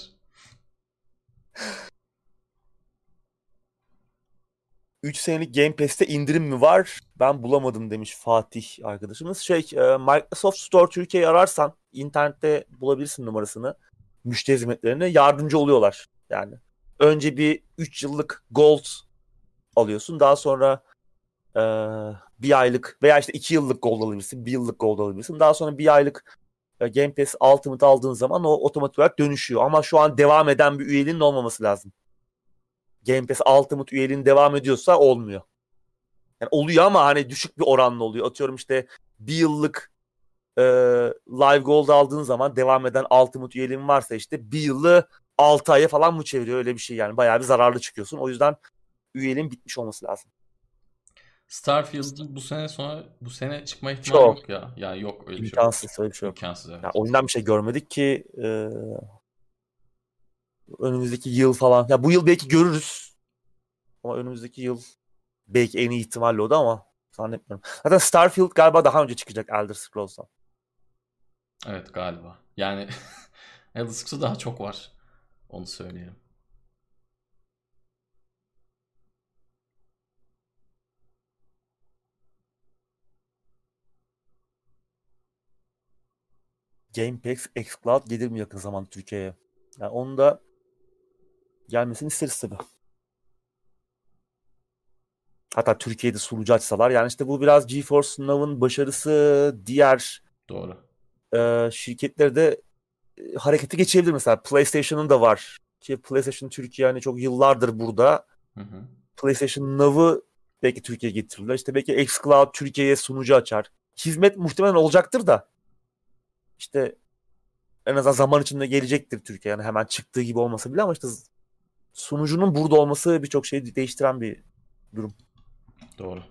Üç senelik Game Pass'te indirim mi var? Ben bulamadım demiş Fatih arkadaşımız. Şey e, Microsoft Store Türkiye'yi ararsan internette bulabilirsin numarasını. Müşteri hizmetlerine yardımcı oluyorlar yani. Önce bir 3 yıllık Gold alıyorsun. Daha sonra e, bir aylık veya işte 2 yıllık Gold alabilirsin. Bir yıllık Gold alabilirsin. Daha sonra bir aylık e, Game Pass Ultimate aldığın zaman o otomatik olarak dönüşüyor. Ama şu an devam eden bir üyeliğin olmaması lazım. Game Pass Ultimate üyeliğin devam ediyorsa olmuyor. Yani oluyor ama hani düşük bir oranla oluyor. Atıyorum işte bir yıllık e, Live Gold aldığın zaman devam eden Ultimate üyeliğin varsa işte bir yılı 6 aya falan mı çeviriyor öyle bir şey yani. Bayağı bir zararlı çıkıyorsun. O yüzden üyeliğin bitmiş olması lazım. Starfield'ın bu sene sonra bu sene çıkma ihtimali Çok. yok ya. Ya yok öyle bir şey. İmkansız öyle bir şey yok. İmkansız evet. Ya oyundan bir şey görmedik ki e, önümüzdeki yıl falan. Ya bu yıl belki görürüz. Ama önümüzdeki yıl belki en iyi ihtimalle o da ama zannetmiyorum. Zaten Starfield galiba daha önce çıkacak Elder Scrolls'tan. Evet galiba. Yani Elder Scrolls'ta daha çok var. Onu söyleyeyim. Game Pass xCloud gelir mi yakın zamanda Türkiye'ye? Yani onun da gelmesini isteriz tabii. Hatta Türkiye'de sunucu açsalar. Yani işte bu biraz GeForce Now'ın başarısı diğer Doğru. e, şirketleri de e, harekete geçebilir. Mesela PlayStation'ın da var. Ki PlayStation Türkiye hani çok yıllardır burada. Hı hı. PlayStation Now'ı belki Türkiye'ye getirirler. İşte belki xCloud Türkiye'ye sunucu açar. Hizmet muhtemelen olacaktır da. İşte en azından zaman içinde gelecektir Türkiye. Yani hemen çıktığı gibi olmasa bile ama işte sunucunun burada olması birçok şeyi değiştiren bir durum. Doğru.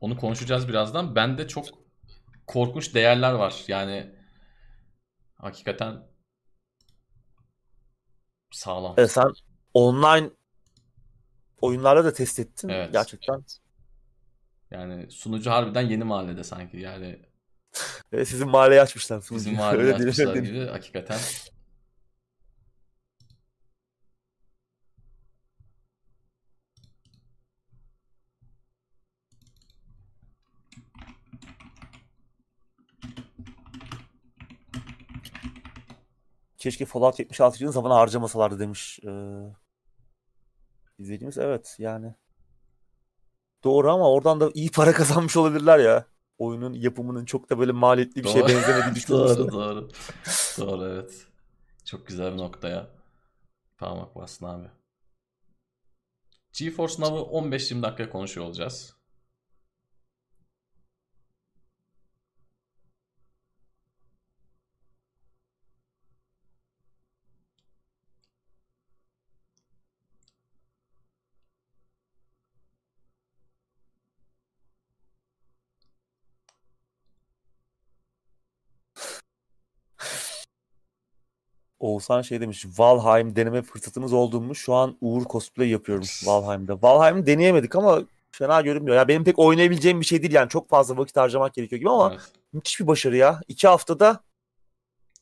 Onu konuşacağız birazdan. Bende çok korkunç değerler var. Yani hakikaten sağlam. Evet, sen online oyunlarla da test ettin. Evet. Gerçekten. Yani sunucu harbiden yeni mahallede sanki. Yani Sizin mahalleyi açmışlar. bizim değil, açmışlar öyle değil. gibi hakikaten. Keşke Fallout 76'nın zaman harcamasalardı demiş ee, izleyicimiz. Evet yani. Doğru ama oradan da iyi para kazanmış olabilirler ya. Oyunun yapımının çok da böyle maliyetli bir şeye Doğru. benzemediği düşünülürse. doğru doğru. Doğru evet. Çok güzel bir noktaya parmak bastın abi. GeForce Now'ı 15-20 dakika konuşuyor olacağız. Oğuzhan şey demiş. Valheim deneme fırsatımız oldu mu? Şu an Uğur cosplay yapıyorum Valheim'da. Valheim'i deneyemedik ama fena görünmüyor. Ya benim pek oynayabileceğim bir şey değil yani. Çok fazla vakit harcamak gerekiyor gibi ama Evet, müthiş bir başarı ya. İki haftada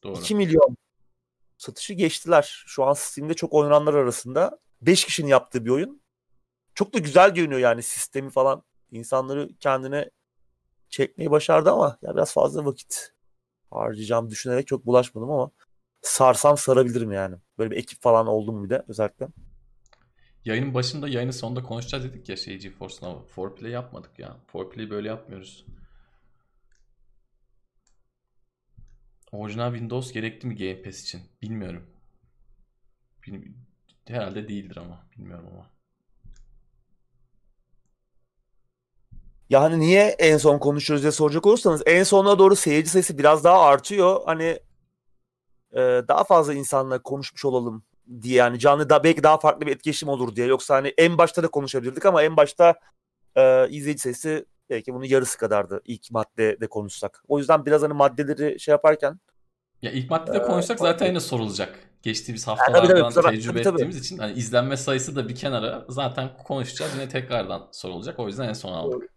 doğru. 2 milyon satışı geçtiler. Şu an Steam'de çok oynananlar arasında. 5 kişinin yaptığı bir oyun. Çok da güzel görünüyor yani sistemi falan. İnsanları kendine çekmeyi başardı ama ya biraz fazla vakit harcayacağım düşünerek çok bulaşmadım ama sarsam sarabilirim yani. Böyle bir ekip falan oldum bir de özellikle. Yayının başında yayının sonunda konuşacağız dedik ya şey GeForce'un ama Foreplay yapmadık ya. Foreplay böyle yapmıyoruz. Orijinal Windows gerekli mi Game Pass için? Bilmiyorum. Bil- Herhalde değildir ama. Bilmiyorum ama. Yani niye en son konuşuyoruz diye soracak olursanız en sonuna doğru seyirci sayısı biraz daha artıyor. Hani e, daha fazla insanla konuşmuş olalım diye yani canlı da belki daha farklı bir etkileşim olur diye. Yoksa hani en başta da konuşabilirdik ama en başta e, izleyici sayısı belki bunun yarısı kadardı ilk maddede konuşsak. O yüzden biraz hani maddeleri şey yaparken Ya ilk maddede Ee, konuşsak zaten yine sorulacak. Geçtiğimiz tabii, haftalardan tabii, tecrübe tabii, tabii. ettiğimiz için hani izlenme sayısı da bir kenara zaten konuşacağız. Yine tekrardan sorulacak. O yüzden en son aldık.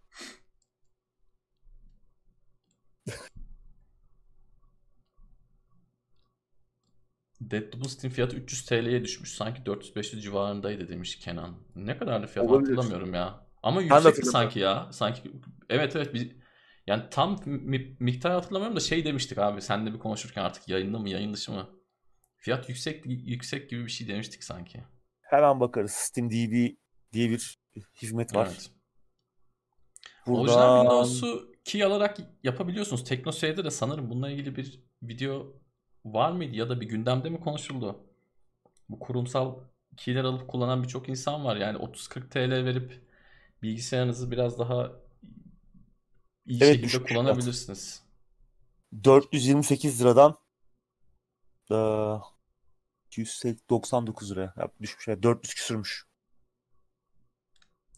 Deadloop'un Steam fiyatı 300 TL'ye düşmüş. Sanki 400-500 civarındaydı demiş Kenan. Ne kadardı fiyat Olabilir. hatırlamıyorum ya. Ama de yüksekti sanki ya. Sanki evet evet bir yani tam mi- miktar hatırlamıyorum da şey demiştik abi. Senle bir konuşurken artık yayında mı yayın dışı mı? Fiyat yüksek yüksek gibi bir şey demiştik sanki. hemen bakarız. Steam DB diye bir hizmet var. Evet. Buradan Orijinal Windows'u key alarak yapabiliyorsunuz. TeknoSeyir'de de sanırım bununla ilgili bir video var mıydı ya da bir gündemde mi konuşuldu? Bu kurumsal keyler alıp kullanan birçok insan var. Yani 30-40 TL verip bilgisayarınızı biraz daha iyi Evet, şekilde düşmüş fiyat. kullanabilirsiniz. 428 liradan eee 299 liraya ya düşmüş. Yani 400 küsürmüş.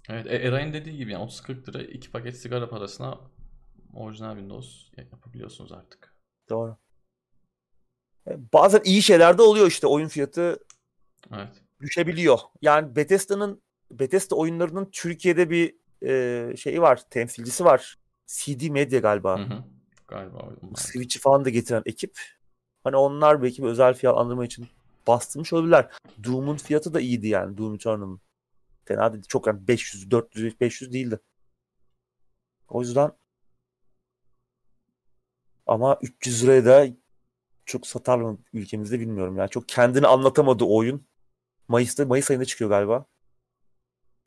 Evet, E- Eray'ın dediği gibi yani 30-40 lira iki paket sigara parasına orijinal Windows yapabiliyorsunuz artık. Doğru. E, Bazen iyi şeyler de oluyor işte oyun fiyatı Evet. düşebiliyor. Yani Bethesda'nın Bethesda oyunlarının Türkiye'de bir e, şeyi var, temsilcisi var. CD Media galiba. Hı hı. Galiba Switch'i falan da getiren ekip. Hani onlar belki bir özel fiyatlandırma için bastırmış olabilirler. Doom'un fiyatı da iyiydi yani. Doom Eternal'ın. Fena değil. Çok yani 500, 400, 500 değildi. O yüzden ama 300 liraya da çok satar mı ülkemizde bilmiyorum. Yani çok kendini anlatamadı o oyun. Mayıs'ta Mayıs ayında çıkıyor galiba.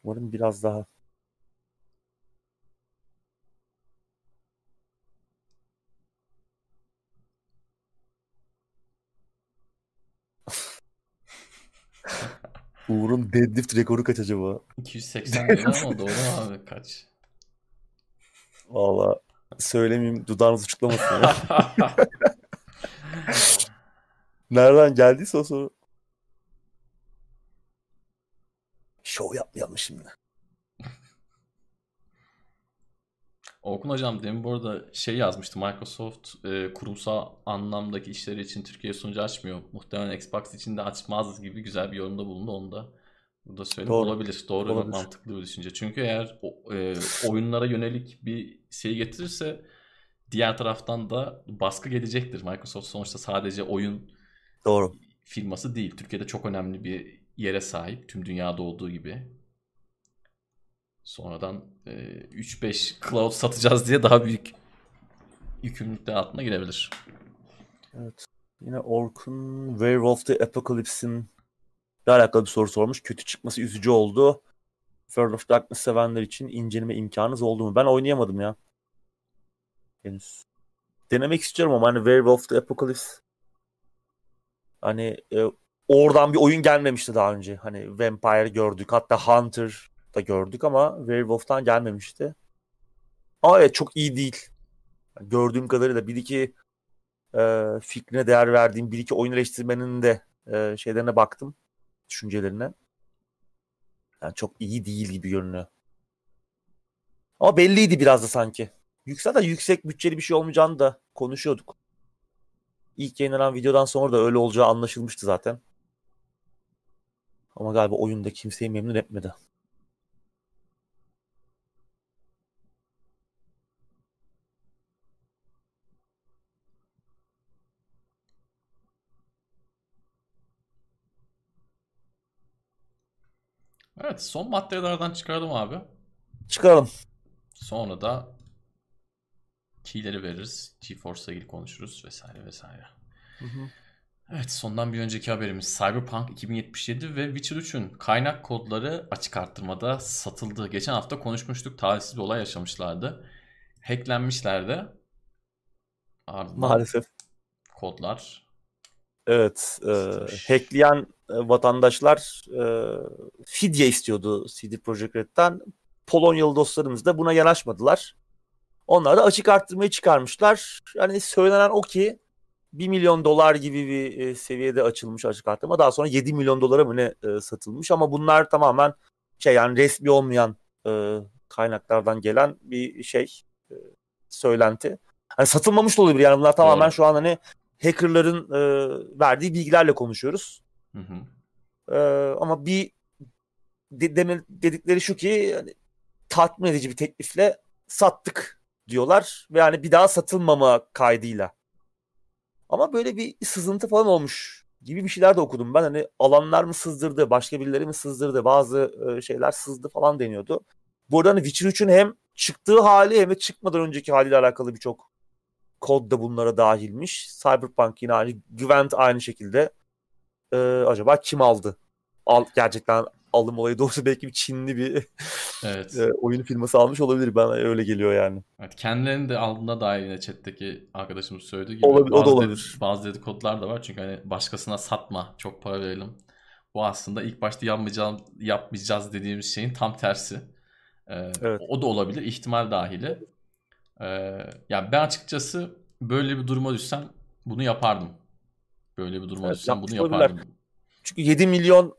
Umarım biraz daha Uğur'un deadlift rekoru kaç acaba? 280 lira ama doğru mu abi kaç? Valla söylemeyeyim dudağınız uçuklamasın ya. Nereden geldiyse o soru. Şov yapmayalım şimdi. Orkun Hocam demin bu arada şey yazmıştı. Microsoft e, kurumsal anlamdaki işleri için Türkiye sunucu açmıyor. Muhtemelen Xbox için de açmaz gibi güzel bir yorumda bulundu. Onu da burada söyleyeyim. Doğru. Olabilir. Doğru Olabilir. mantıklı bir düşünce. Çünkü eğer o- e, oyunlara yönelik bir şey getirirse diğer taraftan da baskı gelecektir. Microsoft sonuçta sadece oyun Doğru. firması değil. Türkiye'de çok önemli bir yere sahip. Tüm dünyada olduğu gibi. Sonradan e, 3-5 cloud satacağız diye daha büyük yükümlülükler altına girebilir. Evet. Yine Orkun Werewolf the Apocalypse'in ile alakalı bir soru sormuş. Kötü çıkması üzücü oldu. World of Darkness sevenler için inceleme imkanınız oldu mu? Ben oynayamadım ya. Henüz. Denemek istiyorum ama hani Werewolf the Apocalypse hani e, oradan bir oyun gelmemişti daha önce. Hani Vampire gördük. Hatta Hunter da gördük ama Werewolf'tan gelmemişti. Ama evet çok iyi değil. Gördüğüm kadarıyla bir iki e, fikrine değer verdiğim bir iki oyun eleştirmenin de e, şeylerine baktım. Düşüncelerine. Yani çok iyi değil gibi görünüyor. Ama belliydi biraz da sanki. Yüksel de yüksek bütçeli bir şey olmayacağını da konuşuyorduk. İlk yayınlanan videodan sonra da öyle olacağı anlaşılmıştı zaten. Ama galiba oyunda kimseyi memnun etmedi. Evet son maddelerden çıkardım abi. Çıkaralım. Sonra da keyleri veririz. GeForce'la ilgili konuşuruz vesaire vesaire. Hı hı. Evet sondan bir önceki haberimiz Cyberpunk 2077 ve Witcher 3'ün kaynak kodları açık arttırmada satıldı. Geçen hafta konuşmuştuk talihsiz bir olay yaşamışlardı. Hacklenmişlerdi. Ardından Maalesef. kodlar Evet. E, hackleyen e, vatandaşlar e, fidye istiyordu CD Projekt Red'den. Polonyalı dostlarımız da buna yanaşmadılar. Onlar da açık arttırmayı çıkarmışlar. Yani söylenen o ki 1 milyon dolar gibi bir e, seviyede açılmış açık arttırma. Daha sonra 7 milyon dolara mı ne e, satılmış ama bunlar tamamen şey yani resmi olmayan e, kaynaklardan gelen bir şey e, söylenti. Hani satılmamış da olabilir yani bunlar tamamen Doğru. şu an hani hackerların e, verdiği bilgilerle konuşuyoruz. Hı hı. E, ama bir de, deme- dedikleri şu ki yani, tatmin edici bir teklifle sattık diyorlar ve yani bir daha satılmama kaydıyla. Ama böyle bir sızıntı falan olmuş gibi bir şeyler de okudum ben. Hani alanlar mı sızdırdı, başka birileri mi sızdırdı, bazı e, şeyler sızdı falan deniyordu. Bu arada hani Witcher 3'ün hem çıktığı hali hem de çıkmadan önceki haliyle alakalı birçok kod da bunlara dahilmiş. Cyberpunk yine aynı, Gwent aynı şekilde. E, acaba kim aldı? Al, gerçekten alım olayı doğrusu belki bir Çinli bir Evet. e, oyun firması almış olabilir. Bana öyle geliyor yani. Evet, kendilerinin de aldığına dair yine chat'teki arkadaşımız söylediği gibi Olabilir, o da bazı, olabilir. dedi- bazı dedikodular da var. Çünkü hani başkasına satma, çok para verelim. Bu aslında ilk başta yapmayacağım, yapmayacağız dediğimiz şeyin tam tersi. Ee, Evet. O da olabilir, ihtimal dahili. Ee, yani ben açıkçası böyle bir duruma düşsem bunu yapardım. Böyle bir duruma Evet, düşsem bunu olabilirler. yapardım. Çünkü 7 milyon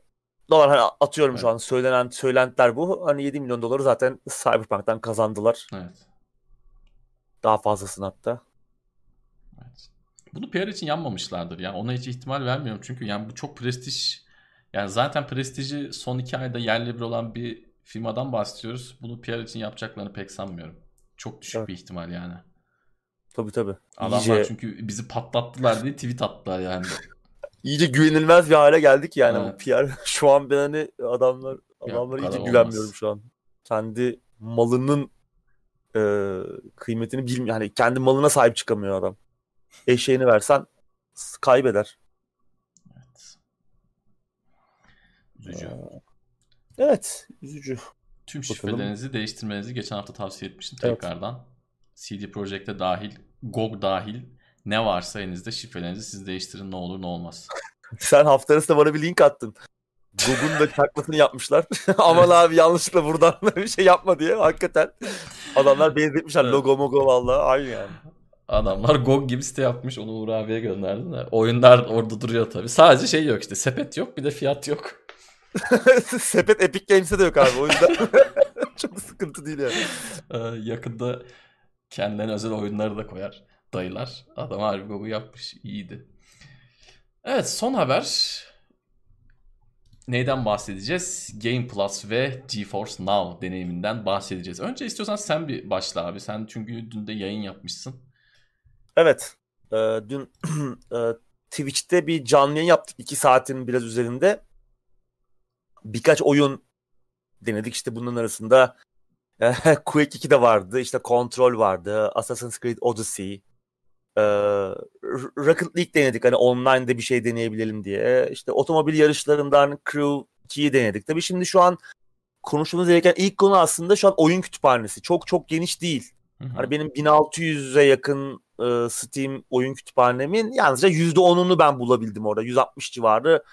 dolar hani atıyorum şu Evet. an söylenen söylentiler bu. Hani 7 milyon doları zaten Cyberpunk'tan kazandılar. Evet. Daha fazlasını hatta. Evet. Bunu PR için yanmamışlardır ya. Ona hiç ihtimal vermiyorum. Çünkü yani bu çok prestij. Yani zaten prestiji son iki ayda yerli bir olan bir firmadan bahsediyoruz. Bunu PR için yapacaklarını pek sanmıyorum. Çok düşük Evet. bir ihtimal yani. Tabii tabii. Adamlar İyice, çünkü bizi patlattılar diye tweet attılar yani. iyice güvenilmez bir hale geldik yani Evet. bu PR. Şu an ben hani adamlar adamlara iyice olmaz. güvenmiyorum şu an. Kendi malının e, kıymetini bilmiyor. Yani kendi malına sahip çıkamıyor adam. Eşeğini versen kaybeder. Evet. Üzücü. Evet, üzücü. Tüm şifrelerinizi değiştirmenizi geçen hafta tavsiye etmiştim Evet. tekrardan. CD Projekt'e dahil, GOG dahil ne varsa elinizde şifrelerinizi siz değiştirin ne olur ne olmaz. Sen hafta arasında bana bir link attın. Google'un da çakmasını yapmışlar. Aman abi yanlışlıkla buradan bir şey yapma diye. Hakikaten adamlar benzetmişler. Evet. Logo mogo vallahi aynı yani. Adamlar GOG gibi site yapmış onu Uğur abiye gönderdim de. Oyunlar orada duruyor tabii. Sadece şey yok işte sepet yok bir de fiyat yok. Sepet Epic Games'e de yok abi. O yüzden çok sıkıntı değil yani. Ee, yakında kendilerine özel oyunları da koyar dayılar. Adam harbi GOG'u yapmış iyiydi. Evet son haber. Neyden bahsedeceğiz? Game Plus ve GeForce Now deneyiminden bahsedeceğiz. Önce istiyorsan sen bir başla abi. Sen çünkü dün de yayın yapmışsın. Evet. e, dün e, Twitch'te bir canlı yayın yaptık. 2 saatin biraz üzerinde. Birkaç oyun denedik. İşte bunun arasında e, Quake 2 de vardı. İşte Control vardı. Assassin's Creed Odyssey. E, Rocket League denedik. Hani online'da bir şey deneyebilelim diye. İşte otomobil yarışlarından Crew 2'yi denedik. Tabii şimdi şu an konuşmamız gereken ilk konu aslında şu an oyun kütüphanesi. Çok çok geniş değil. Hı hı. Hani benim 1600'e yakın e, Steam oyun kütüphanemin yalnızca %10'unu ben bulabildim orada. 160 civarı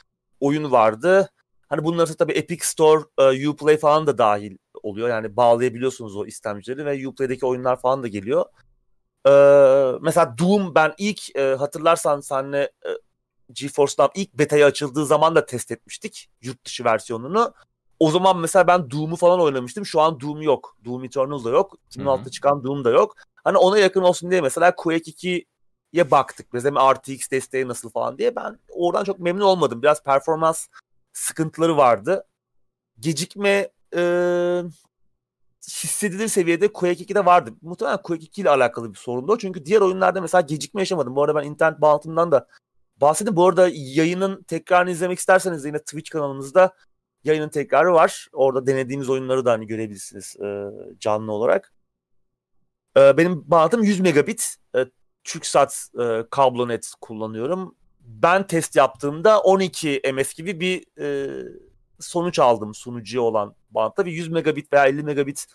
oyun vardı. Hani bunlar tabii Epic Store, e, Uplay falan da dahil oluyor. Yani bağlayabiliyorsunuz o istemcileri ve Uplay'deki oyunlar falan da geliyor. Mesela Doom ben ilk e, hatırlarsan senle e, GeForce'dan ilk beta'ya açıldığı zaman da test etmiştik yurt dışı versiyonunu. O zaman mesela ben Doom'u falan oynamıştım. Şu an Doom yok. Doom Eternal da yok. 2006'da çıkan Doom da yok. Hani ona yakın olsun diye mesela Quake 2 ya baktık. Hem RTX desteği nasıl falan diye. Ben oradan çok memnun olmadım. Biraz performans sıkıntıları vardı. Gecikme e, hissedilir seviyede Quake 2'de vardı. Muhtemelen Quake 2 ile alakalı bir sorundu o. Çünkü diğer oyunlarda mesela gecikme yaşamadım. Bu arada ben internet bağlantımdan da bahsedeyim. Bu arada yayının tekrarını izlemek isterseniz yine Twitch kanalımızda yayının tekrarı var. Orada denediğimiz oyunları da hani görebilirsiniz e, canlı olarak. E, benim bağlantım 100 megabit. E, TürkSat e, kablonet kullanıyorum. Ben test yaptığımda 12 ms gibi bir e, sonuç aldım sunucuya olan bağlantıda. Bir 100 megabit veya 50 megabit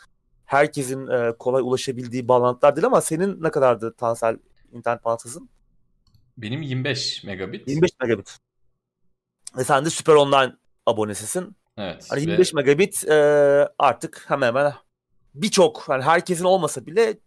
herkesin e, kolay ulaşabildiği bağlantılar değil ama senin ne kadardı Tansel internet bağlantısın? Benim 25 megabit. 25 megabit. Ve sen de Süper Online abonesisin. Evet. Hani 25 ve... megabit e, artık hemen hemen birçok hani herkesin olmasa bile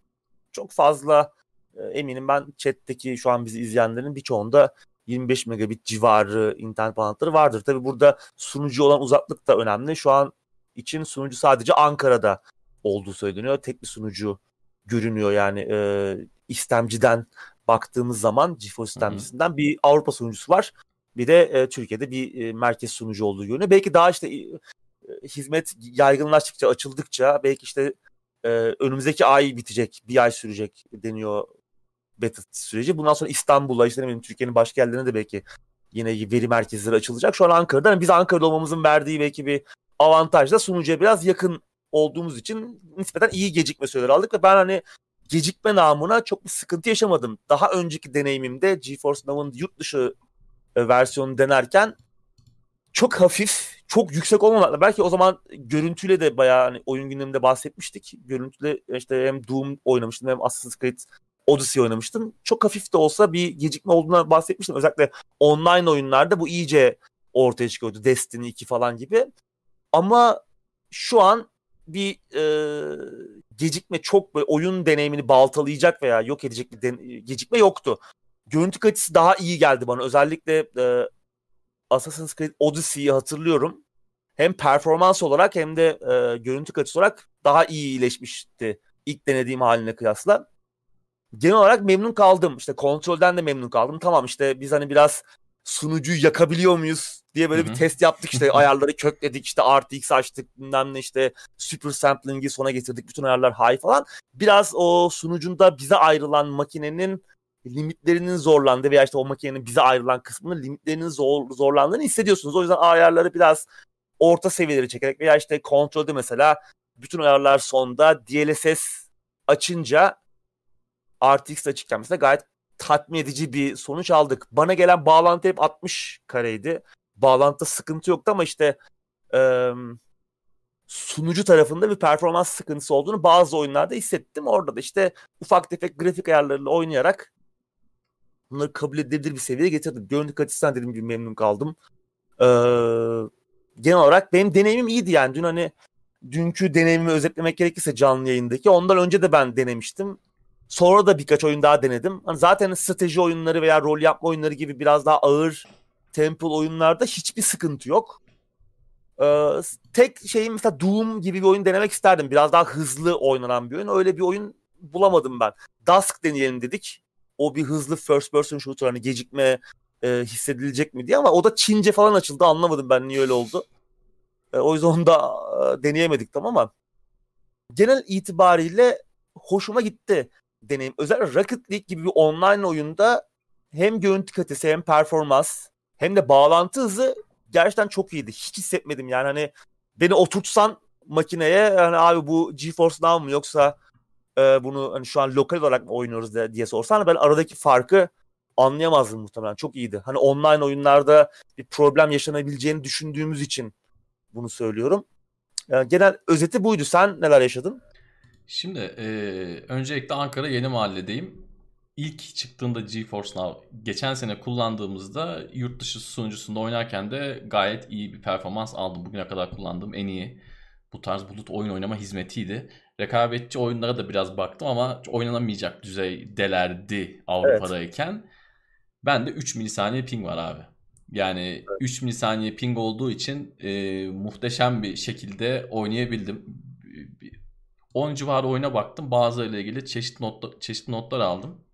çok fazla e, eminim ben chat'teki şu an bizi izleyenlerin birçoğunda 25 megabit civarı internet bağlantıları vardır. Tabi burada sunucu olan uzaklık da önemli. Şu an için sunucu sadece Ankara'da olduğu söyleniyor. Tek bir sunucu görünüyor yani e, istemciden baktığımız zaman GeForce istemcisinden bir Avrupa sunucusu var. Bir de e, Türkiye'de bir e, merkez sunucu olduğu görünüyor. Belki daha işte e, hizmet yaygınlaştıkça, açıldıkça belki işte e, önümüzdeki ay bitecek, bir ay sürecek deniyor beta süreci. Bundan sonra İstanbul'a işte ne Türkiye'nin başka yerlerine de belki yine veri merkezleri açılacak. Şu an Ankara'da yani biz Ankara'da olmamızın verdiği belki bir avantajla sunucuya biraz yakın olduğumuz için nispeten iyi gecikme süreleri aldık ve ben hani gecikme namına çok bir sıkıntı yaşamadım. Daha önceki deneyimimde GeForce Now'ın yurt dışı e, versiyonu denerken çok hafif, çok yüksek olmamakla belki o zaman görüntüyle de bayağı hani oyun gündeminde bahsetmiştik. Görüntüyle işte hem Doom oynamıştım hem Assassin's Creed Odyssey oynamıştım. Çok hafif de olsa bir gecikme olduğuna bahsetmiştim. Özellikle online oyunlarda bu iyice ortaya çıkıyordu. Destiny 2 falan gibi. Ama şu an bir e, gecikme çok böyle oyun deneyimini baltalayacak veya yok edecek bir den- gecikme yoktu. Görüntü kalitesi daha iyi geldi bana. Özellikle e, Assassin's Creed Odyssey'yi hatırlıyorum. Hem performans olarak hem de e, görüntü kalitesi olarak daha iyi iyileşmişti ilk denediğim haline kıyasla genel olarak memnun kaldım. İşte kontrolden de memnun kaldım. Tamam işte biz hani biraz sunucuyu yakabiliyor muyuz diye böyle Hı-hı. bir test yaptık işte ayarları kökledik işte RTX açtık bilmem ne işte super sampling'i sona getirdik bütün ayarlar high falan. Biraz o sunucunda bize ayrılan makinenin limitlerinin zorlandığı veya işte o makinenin bize ayrılan kısmının limitlerinin zor, zorlandığını hissediyorsunuz. O yüzden ayarları biraz orta seviyeleri çekerek veya işte kontrolde mesela bütün ayarlar sonda DLSS açınca RTX mesela gayet tatmin edici bir sonuç aldık. Bana gelen bağlantı hep 60 kareydi. Bağlantıda sıkıntı yoktu ama işte e, sunucu tarafında bir performans sıkıntısı olduğunu bazı oyunlarda hissettim. Orada da işte ufak tefek grafik ayarlarıyla oynayarak bunları kabul edilebilir bir seviyeye getirdim. Görüntü açısından dediğim gibi memnun kaldım. Ee, genel olarak benim deneyimim iyiydi yani. Dün hani dünkü deneyimimi özetlemek gerekirse canlı yayındaki ondan önce de ben denemiştim. Sonra da birkaç oyun daha denedim. Hani zaten strateji oyunları veya rol yapma oyunları gibi biraz daha ağır temple oyunlarda hiçbir sıkıntı yok. Ee, tek şeyim mesela Doom gibi bir oyun denemek isterdim. Biraz daha hızlı oynanan bir oyun. Öyle bir oyun bulamadım ben. Dusk deneyelim dedik. O bir hızlı first person shooter hani gecikme e, hissedilecek mi diye ama o da Çince falan açıldı. Anlamadım ben niye öyle oldu. E, o yüzden onu da e, deneyemedik tam ama genel itibariyle hoşuma gitti deneyim. Özellikle Rocket League gibi bir online oyunda hem görüntü kalitesi hem performans hem de bağlantı hızı gerçekten çok iyiydi. Hiç hissetmedim yani hani beni oturtsan makineye hani abi bu GeForce Now mu yoksa e, bunu hani şu an lokal olarak mı oynuyoruz de, diye sorsan ben aradaki farkı anlayamazdım muhtemelen. Çok iyiydi. Hani online oyunlarda bir problem yaşanabileceğini düşündüğümüz için bunu söylüyorum. Yani genel özeti buydu. Sen neler yaşadın? Şimdi e, öncelikle Ankara Yeni Mahalle'deyim. İlk çıktığında GeForce Now geçen sene kullandığımızda yurt dışı sunucusunda oynarken de gayet iyi bir performans aldım. Bugüne kadar kullandığım en iyi bu tarz bulut oyun oynama hizmetiydi. Rekabetçi oyunlara da biraz baktım ama oynanamayacak düzeydelerdi Avrupa'dayken. Evet. Ben de 3 milisaniye ping var abi. Yani evet. 3 milisaniye ping olduğu için e, muhteşem bir şekilde oynayabildim 10 civarı oyuna baktım. Bazılarıyla ilgili çeşitli notlar, çeşitli notlar aldım.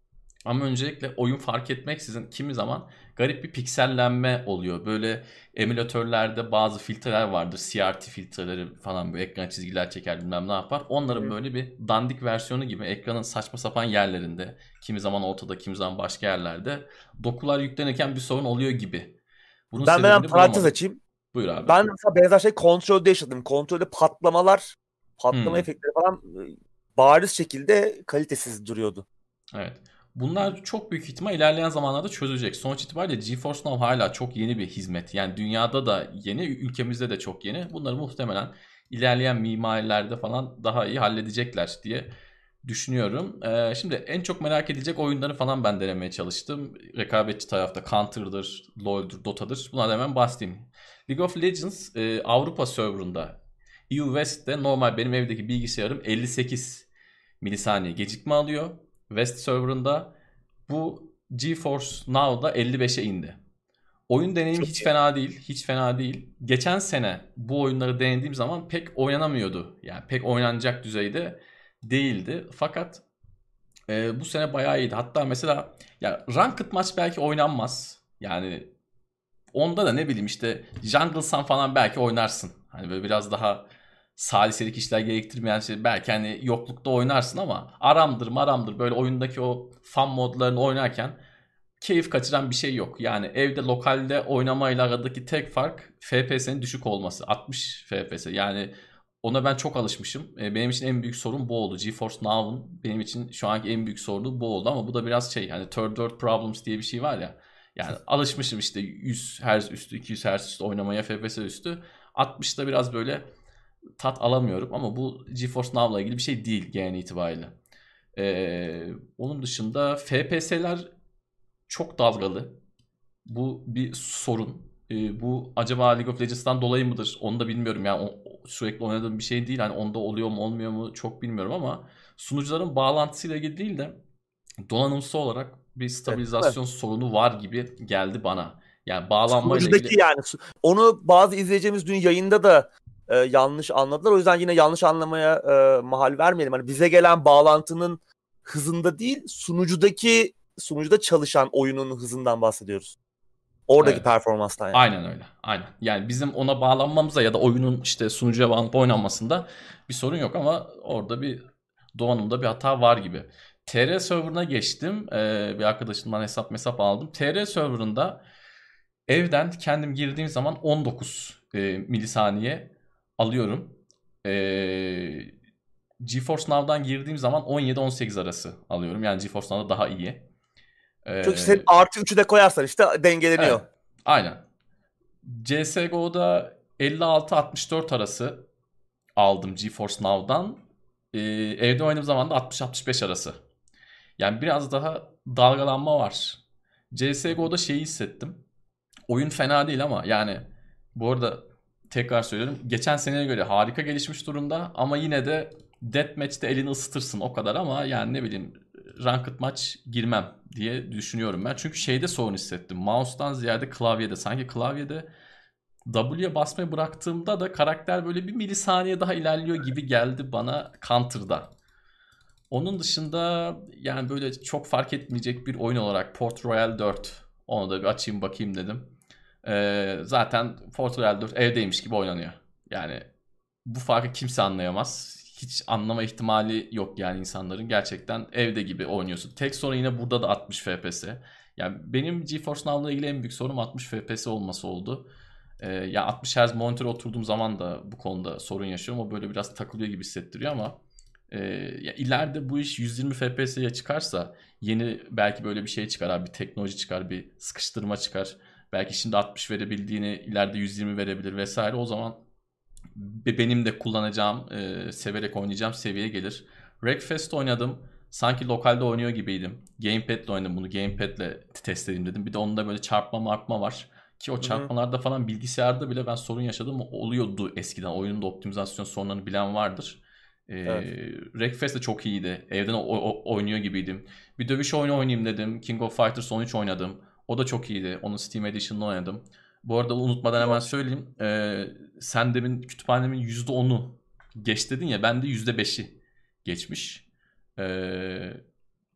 Ama öncelikle oyun fark etmeksizin kimi zaman garip bir piksellenme oluyor. Böyle emülatörlerde bazı filtreler vardır. CRT filtreleri falan böyle ekran çizgiler çeker bilmem ne yapar. Onların evet. böyle bir dandik versiyonu gibi ekranın saçma sapan yerlerinde kimi zaman ortada kimi zaman başka yerlerde dokular yüklenirken bir sorun oluyor gibi. Bunun ben hemen parantez açayım. Buyur abi. Ben mesela benzer şey kontrolde yaşadım. Kontrolde patlamalar, patlama hmm. efektleri falan bariz şekilde kalitesiz duruyordu. Evet. Bunlar çok büyük ihtimal ilerleyen zamanlarda çözülecek. Sonuç itibariyle GeForce Now hala çok yeni bir hizmet. Yani dünyada da yeni, ülkemizde de çok yeni. Bunları muhtemelen ilerleyen mimarilerde falan daha iyi halledecekler diye düşünüyorum. Ee, şimdi en çok merak edilecek oyunları falan ben denemeye çalıştım. Rekabetçi tarafta Counter'dır, LoL'dur, Dota'dır. Bunlardan hemen bahsedeyim. League of Legends e, Avrupa serverında EU West'te normal benim evdeki bilgisayarım 58 milisaniye gecikme alıyor. West serverında bu GeForce Now'da 55'e indi. Oyun deneyimi Çok hiç iyi. fena değil. Hiç fena değil. Geçen sene bu oyunları denediğim zaman pek oynanamıyordu. Yani pek oynanacak düzeyde değildi. Fakat e, bu sene bayağı iyiydi. Hatta mesela ya Ranked maç belki oynanmaz. Yani onda da ne bileyim işte Jungle'san falan belki oynarsın. Hani böyle biraz daha saliselik işler gerektirmeyen şey belki hani yoklukta oynarsın ama aramdır maramdır böyle oyundaki o fan modlarını oynarken keyif kaçıran bir şey yok. Yani evde lokalde oynamayla aradaki tek fark FPS'nin düşük olması. 60 FPS. Yani ona ben çok alışmışım. E, benim için en büyük sorun bu oldu. GeForce Now'un benim için şu anki en büyük sorunu bu oldu ama bu da biraz şey hani third world problems diye bir şey var ya. Yani alışmışım işte 100 Hz üstü, 200 Hz üstü oynamaya FPS üstü. 60'da biraz böyle tat alamıyorum ama bu GeForce Now'la ilgili bir şey değil genel itibariyle. Ee, onun dışında FPS'ler çok dalgalı. Bu bir sorun. Ee, bu acaba League of Legends'tan dolayı mıdır? Onu da bilmiyorum. Yani o, sürekli oynadığım bir şey değil. Hani onda oluyor mu olmuyor mu çok bilmiyorum ama sunucuların bağlantısıyla ilgili değil de donanımsal olarak bir stabilizasyon evet, sorunu var gibi geldi bana. Yani bağlanma ile ilgili... yani onu bazı izleyeceğimiz dün yayında da e, yanlış anladılar. O yüzden yine yanlış anlamaya e, mahal vermeyelim. Hani bize gelen bağlantının hızında değil, sunucudaki sunucuda çalışan oyunun hızından bahsediyoruz. Oradaki evet. performanstan yani. Aynen öyle. Aynen. Yani bizim ona bağlanmamıza ya da oyunun işte sunucuya bağlanıp oynanmasında bir sorun yok ama orada bir donanımda bir hata var gibi. TR serverına geçtim. Ee, bir arkadaşımdan hesap mesap aldım. TR serverında evden kendim girdiğim zaman 19 e, milisaniye alıyorum. Ee, GeForce Now'dan girdiğim zaman 17-18 arası alıyorum. Yani GeForce Now'da daha iyi. Ee, Çünkü sen artı 3'ü de koyarsan işte dengeleniyor. Evet, aynen. CSGO'da 56-64 arası aldım GeForce Now'dan. Ee, evde oynadığım zaman da 60-65 arası. Yani biraz daha dalgalanma var. CSGO'da şeyi hissettim. Oyun fena değil ama yani bu arada tekrar söylüyorum. Geçen seneye göre harika gelişmiş durumda ama yine de Deathmatch'te elini ısıtırsın o kadar ama yani ne bileyim ranked maç girmem diye düşünüyorum ben. Çünkü şeyde sorun hissettim. Mouse'dan ziyade klavyede. Sanki klavyede W'ye basmayı bıraktığımda da karakter böyle bir milisaniye daha ilerliyor gibi geldi bana Counter'da. Onun dışında yani böyle çok fark etmeyecek bir oyun olarak Port Royal 4 onu da bir açayım bakayım dedim. Ee, zaten Port Royal 4 evdeymiş gibi oynanıyor. Yani bu farkı kimse anlayamaz. Hiç anlama ihtimali yok yani insanların. Gerçekten evde gibi oynuyorsun. Tek sorun yine burada da 60 FPS. Yani benim GeForce Now'la ilgili en büyük sorun 60 FPS olması oldu. Ee, ya yani 60 Hz monitöre oturduğum zaman da bu konuda sorun yaşıyorum. O böyle biraz takılıyor gibi hissettiriyor ama e, ya ileride bu iş 120 FPS'ye çıkarsa yeni belki böyle bir şey çıkar abi. Bir teknoloji çıkar, bir sıkıştırma çıkar. Belki şimdi 60 verebildiğini ileride 120 verebilir vesaire. O zaman benim de kullanacağım, e, severek oynayacağım seviyeye gelir. Wreckfest oynadım. Sanki lokalde oynuyor gibiydim. Gamepad'le oynadım bunu. Gamepad'le test edeyim dedim. Bir de onda böyle çarpma marpma var. Ki o çarpmalarda falan bilgisayarda bile ben sorun yaşadım oluyordu eskiden. Oyunun da optimizasyon sorunlarını bilen vardır. Ee, evet. Wreckfest de çok iyiydi. Evden oynuyor gibiydim. Bir dövüş oyunu oynayayım dedim. King of Fighters 13 oynadım. O da çok iyiydi. Onun Steam Edition'ını oynadım. Bu arada unutmadan hemen söyleyeyim. Ee, sen demin kütüphanemin %10'u geç dedin ya. Bende %5'i geçmiş. Ee,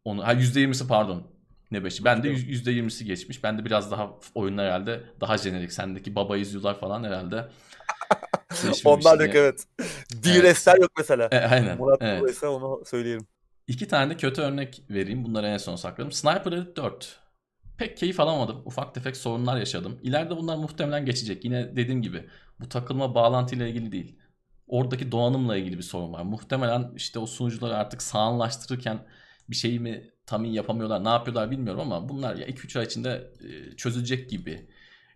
onu, ha %20'si pardon. ne beşi. Ben de %20'si geçmiş. Ben de biraz daha oyunlar herhalde daha jenerik. Sendeki baba izliyorlar falan herhalde. Onlar yok evet. DLS'ler evet. yok mesela. E, aynen. Murat evet. onu söyleyelim. İki tane de kötü örnek vereyim. Bunları en son sakladım. Sniper Elite 4. Pek keyif alamadım. Ufak tefek sorunlar yaşadım. İleride bunlar muhtemelen geçecek. Yine dediğim gibi bu takılma bağlantıyla ilgili değil. Oradaki donanımla ilgili bir sorun var. Muhtemelen işte o sunucuları artık sağlamlaştırırken bir şeyi mi tam iyi yapamıyorlar, ne yapıyorlar bilmiyorum ama bunlar ya 2-3 ay içinde e, çözülecek gibi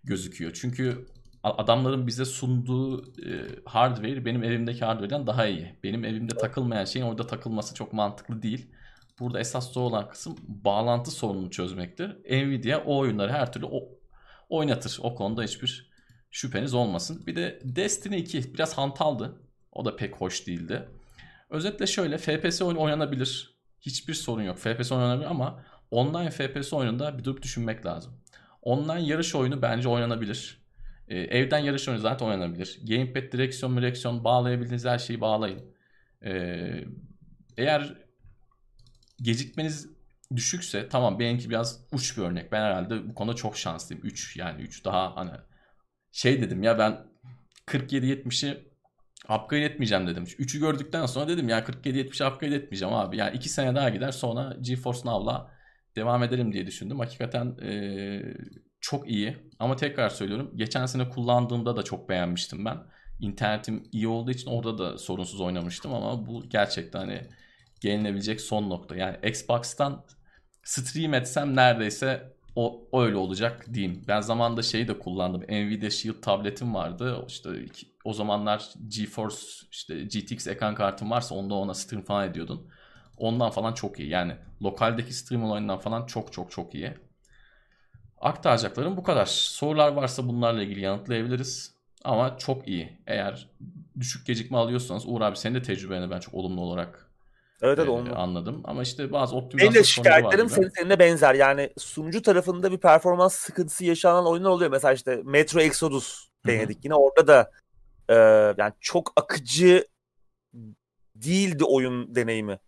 gözüküyor. Çünkü adamların bize sunduğu e, hardware benim evimdeki hardware'den daha iyi. Benim evimde takılmayan şeyin orada takılması çok mantıklı değil. Burada esas zor olan kısım bağlantı sorununu çözmektir. Nvidia o oyunları her türlü o, oynatır. O konuda hiçbir şüpheniz olmasın. Bir de Destiny 2 biraz hantaldı. O da pek hoş değildi. Özetle şöyle FPS oyun oynanabilir. Hiçbir sorun yok. FPS oynanabilir ama online FPS oyununda bir durup düşünmek lazım. Online yarış oyunu bence oynanabilir. Ee, evden yarış oyunu zaten oynanabilir. Gamepad, direksiyon, direksiyon bağlayabildiğiniz her şeyi bağlayın. Ee, eğer gecikmeniz düşükse tamam benimki biraz uç bir örnek. Ben herhalde bu konuda çok şanslıyım. 3 yani 3 daha hani şey dedim ya ben 47-70'i upgrade etmeyeceğim dedim. 3'ü gördükten sonra dedim ya 47-70'i upgrade etmeyeceğim abi. Yani 2 sene daha gider sonra GeForce Now'la devam ederim diye düşündüm. Hakikaten ee, çok iyi. Ama tekrar söylüyorum geçen sene kullandığımda da çok beğenmiştim ben. İnternetim iyi olduğu için orada da sorunsuz oynamıştım ama bu gerçekten hani gelinebilecek son nokta. Yani Xbox'tan stream etsem neredeyse o öyle olacak diyeyim. Ben zamanında şeyi de kullandım. Nvidia Shield tabletim vardı. İşte o zamanlar GeForce işte GTX ekran kartım varsa onda ona stream falan ediyordun. Ondan falan çok iyi. Yani lokaldeki stream olayından falan çok çok çok iyi. Aktaracaklarım bu kadar. Sorular varsa bunlarla ilgili yanıtlayabiliriz. Ama çok iyi. Eğer düşük gecikme alıyorsanız Uğur abi senin de tecrübeni ben çok olumlu olarak Evet evet e, anladım. Ama işte bazı optimizasyon Benim şikayetlerim senin, seninle benzer. Yani sunucu tarafında bir performans sıkıntısı yaşanan oyunlar oluyor. Mesela işte Metro Exodus denedik. Hı-hı. Yine orada da e, yani çok akıcı değildi oyun deneyimi.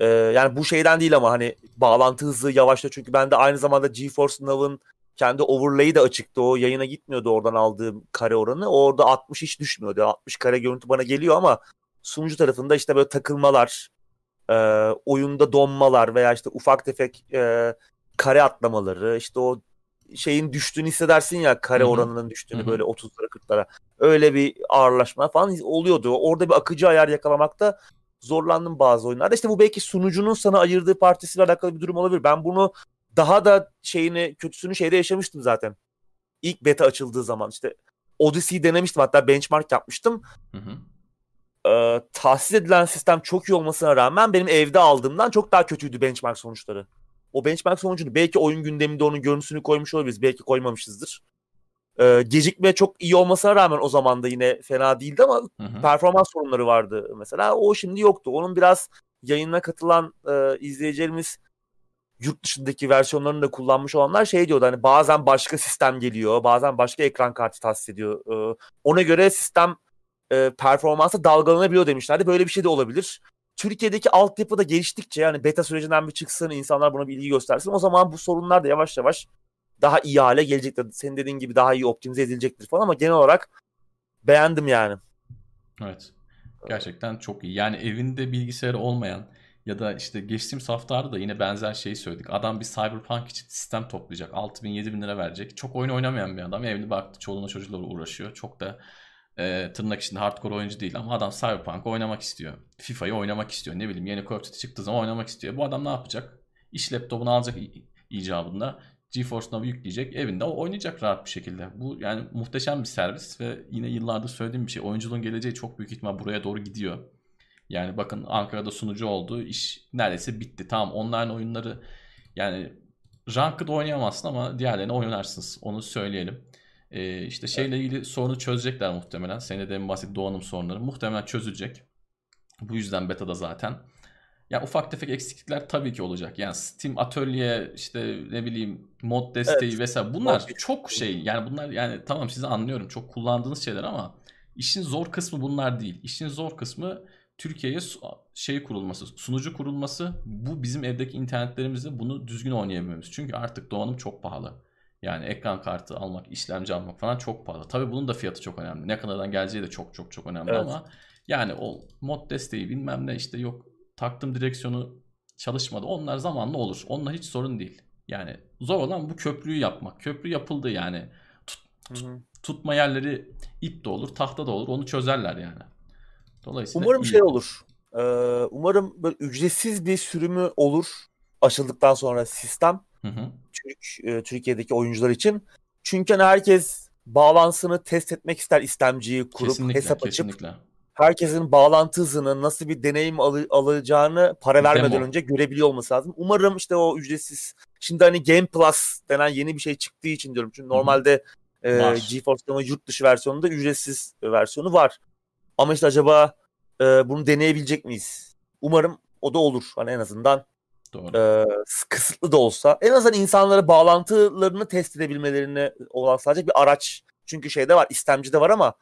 E, yani bu şeyden değil ama hani bağlantı hızı yavaşta çünkü ben de aynı zamanda GeForce Now'ın kendi overlay'i de açıktı. O yayına gitmiyordu oradan aldığım kare oranı. Orada 60 hiç düşmüyordu. 60 kare görüntü bana geliyor ama sunucu tarafında işte böyle takılmalar, e, oyunda donmalar veya işte ufak tefek e, kare atlamaları işte o şeyin düştüğünü hissedersin ya kare Hı-hı. oranının düştüğünü Hı-hı. böyle 30'lara 40'lara öyle bir ağırlaşma falan oluyordu. Orada bir akıcı ayar yakalamakta zorlandım bazı oyunlarda. İşte bu belki sunucunun sana ayırdığı partisiyle alakalı bir durum olabilir. Ben bunu daha da şeyini kötüsünü şeyde yaşamıştım zaten. İlk beta açıldığı zaman işte Odyssey denemiştim hatta benchmark yapmıştım. Hı hı e, tahsis edilen sistem çok iyi olmasına rağmen benim evde aldığımdan çok daha kötüydü benchmark sonuçları. O benchmark sonucunu belki oyun gündeminde onun görüntüsünü koymuş olabiliriz. Belki koymamışızdır. E, gecikme çok iyi olmasına rağmen o zaman da yine fena değildi ama hı hı. performans sorunları vardı mesela. O şimdi yoktu. Onun biraz yayına katılan e, izleyicilerimiz yurt dışındaki versiyonlarını da kullanmış olanlar şey diyordu hani bazen başka sistem geliyor bazen başka ekran kartı tahsis ediyor. Ee, ona göre sistem e, performansı dalgalanabiliyor demişlerdi. Böyle bir şey de olabilir. Türkiye'deki altyapı da geliştikçe yani beta sürecinden bir çıksın, insanlar buna bir ilgi göstersin. O zaman bu sorunlar da yavaş yavaş daha iyi hale gelecektir. Senin dediğin gibi daha iyi optimize edilecektir falan ama genel olarak beğendim yani. Evet. Gerçekten çok iyi. Yani evinde bilgisayarı olmayan ya da işte geçtiğimiz haftalarda da yine benzer şeyi söyledik. Adam bir Cyberpunk için sistem toplayacak. 6000 7000 lira verecek. Çok oyun oynamayan bir adam. Evli baktı çoluğuna çocuklarla uğraşıyor. Çok da e, tırnak içinde hardcore oyuncu değil ama adam Cyberpunk oynamak istiyor. FIFA'yı oynamak istiyor. Ne bileyim yeni Call of Duty çıktığı zaman oynamak istiyor. Bu adam ne yapacak? İş laptopunu alacak icabında. GeForce Now'ı yükleyecek. Evinde oynayacak rahat bir şekilde. Bu yani muhteşem bir servis ve yine yıllardır söylediğim bir şey. Oyunculuğun geleceği çok büyük ihtimal buraya doğru gidiyor. Yani bakın Ankara'da sunucu oldu. iş neredeyse bitti. Tamam online oyunları yani Ranked oynayamazsın ama diğerlerini oynarsınız. Onu söyleyelim. Ee, işte şeyle ilgili sorunu çözecekler muhtemelen. Senin de bahsettiğin donanım sorunları muhtemelen çözülecek. Bu yüzden beta'da zaten. Ya ufak tefek eksiklikler tabii ki olacak. Yani Steam Atölye işte ne bileyim mod desteği evet. vesaire bunlar mod çok şey. Yani bunlar yani tamam sizi anlıyorum çok kullandığınız şeyler ama işin zor kısmı bunlar değil. İşin zor kısmı Türkiye'ye şey kurulması, sunucu kurulması bu bizim evdeki internetlerimizde bunu düzgün oynayamıyoruz. Çünkü artık donanım çok pahalı. Yani ekran kartı almak, işlemci almak falan çok pahalı. Tabii bunun da fiyatı çok önemli. Ne kadardan geleceği de çok çok çok önemli evet. ama yani o mod desteği bilmem ne işte yok taktım direksiyonu çalışmadı. Onlar zamanla olur. Onunla hiç sorun değil. Yani zor olan bu köprüyü yapmak. Köprü yapıldı yani. Tut, tut, tutma yerleri ip de olur, tahta da olur. Onu çözerler yani. Dolayısıyla umarım iyi. şey olur. Ee, umarım böyle ücretsiz bir sürümü olur açıldıktan sonra sistem. Hı hı. Türk e, Türkiye'deki oyuncular için. Çünkü hani herkes bağlantısını test etmek ister istemciyi kurup kesinlikle, hesap açıp kesinlikle. herkesin bağlantı hızını nasıl bir deneyim al- alacağını para vermeden Demo. önce görebiliyor olması lazım. Umarım işte o ücretsiz şimdi hani Game Plus denen yeni bir şey çıktığı için diyorum. Çünkü normalde e, GeForce'da yurt dışı versiyonunda ücretsiz versiyonu var. Ama işte acaba e, bunu deneyebilecek miyiz? Umarım o da olur. Hani en azından Doğru. E, kısıtlı da olsa en azından insanlara bağlantılarını test edebilmelerini olan sadece bir araç. Çünkü şeyde var, istemci de var ama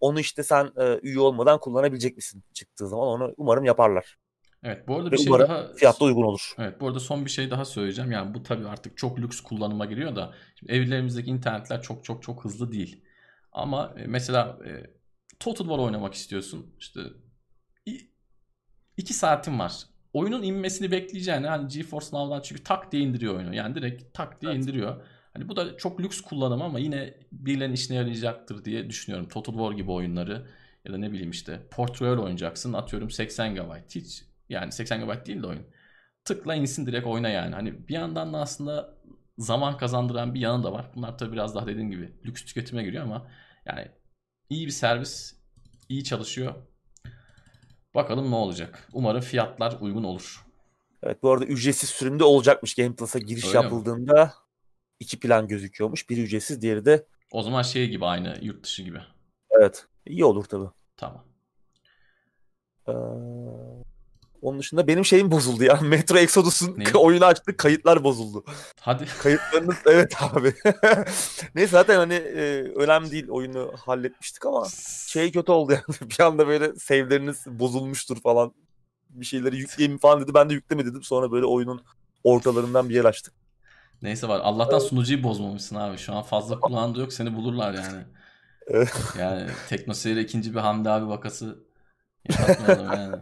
onu işte sen e, üye olmadan kullanabilecek misin çıktığı zaman onu umarım yaparlar. Evet bu arada bir Ve şey daha fiyatla uygun olur. Evet bu arada son bir şey daha söyleyeceğim. Yani bu tabii artık çok lüks kullanıma giriyor da şimdi evlerimizdeki internetler çok çok çok hızlı değil. Ama e, mesela e, Total War oynamak istiyorsun. İşte 2 saatin var. Oyunun inmesini bekleyeceğine hani GeForce Now'dan çünkü tak diye indiriyor oyunu. Yani direkt tak diye evet. indiriyor. Hani bu da çok lüks kullanım ama yine birilerinin işine yarayacaktır diye düşünüyorum. Total War gibi oyunları ya da ne bileyim işte Port Royal oynayacaksın atıyorum 80 GB. Hiç yani 80 GB değil de oyun. Tıkla insin direkt oyna yani. Hani bir yandan da aslında zaman kazandıran bir yanı da var. Bunlar tabii biraz daha dediğim gibi lüks tüketime giriyor ama yani iyi bir servis, iyi çalışıyor. Bakalım ne olacak. Umarım fiyatlar uygun olur. Evet bu arada ücretsiz sürümde olacakmış Game Plus'a giriş Öyle yapıldığında. Mi? iki plan gözüküyormuş. Biri ücretsiz diğeri de... O zaman şey gibi aynı yurt dışı gibi. Evet. iyi olur tabii. Tamam. Ee, onun dışında benim şeyim bozuldu ya. Metro Exodus'un oyunu açtık kayıtlar bozuldu. Hadi. Kayıtlarınız evet abi. Neyse zaten hani e, önemli değil oyunu halletmiştik ama şey kötü oldu yani. Bir anda böyle save'leriniz bozulmuştur falan. Bir şeyleri yükleyeyim falan dedi. Ben de yükleme dedim. Sonra böyle oyunun ortalarından bir yer açtık. Neyse var. Allah'tan sunucuyu bozmamışsın abi. Şu an fazla kulağında yok. Seni bulurlar yani. yani Teknoseyir'e ikinci bir Hamdi abi vakası yani.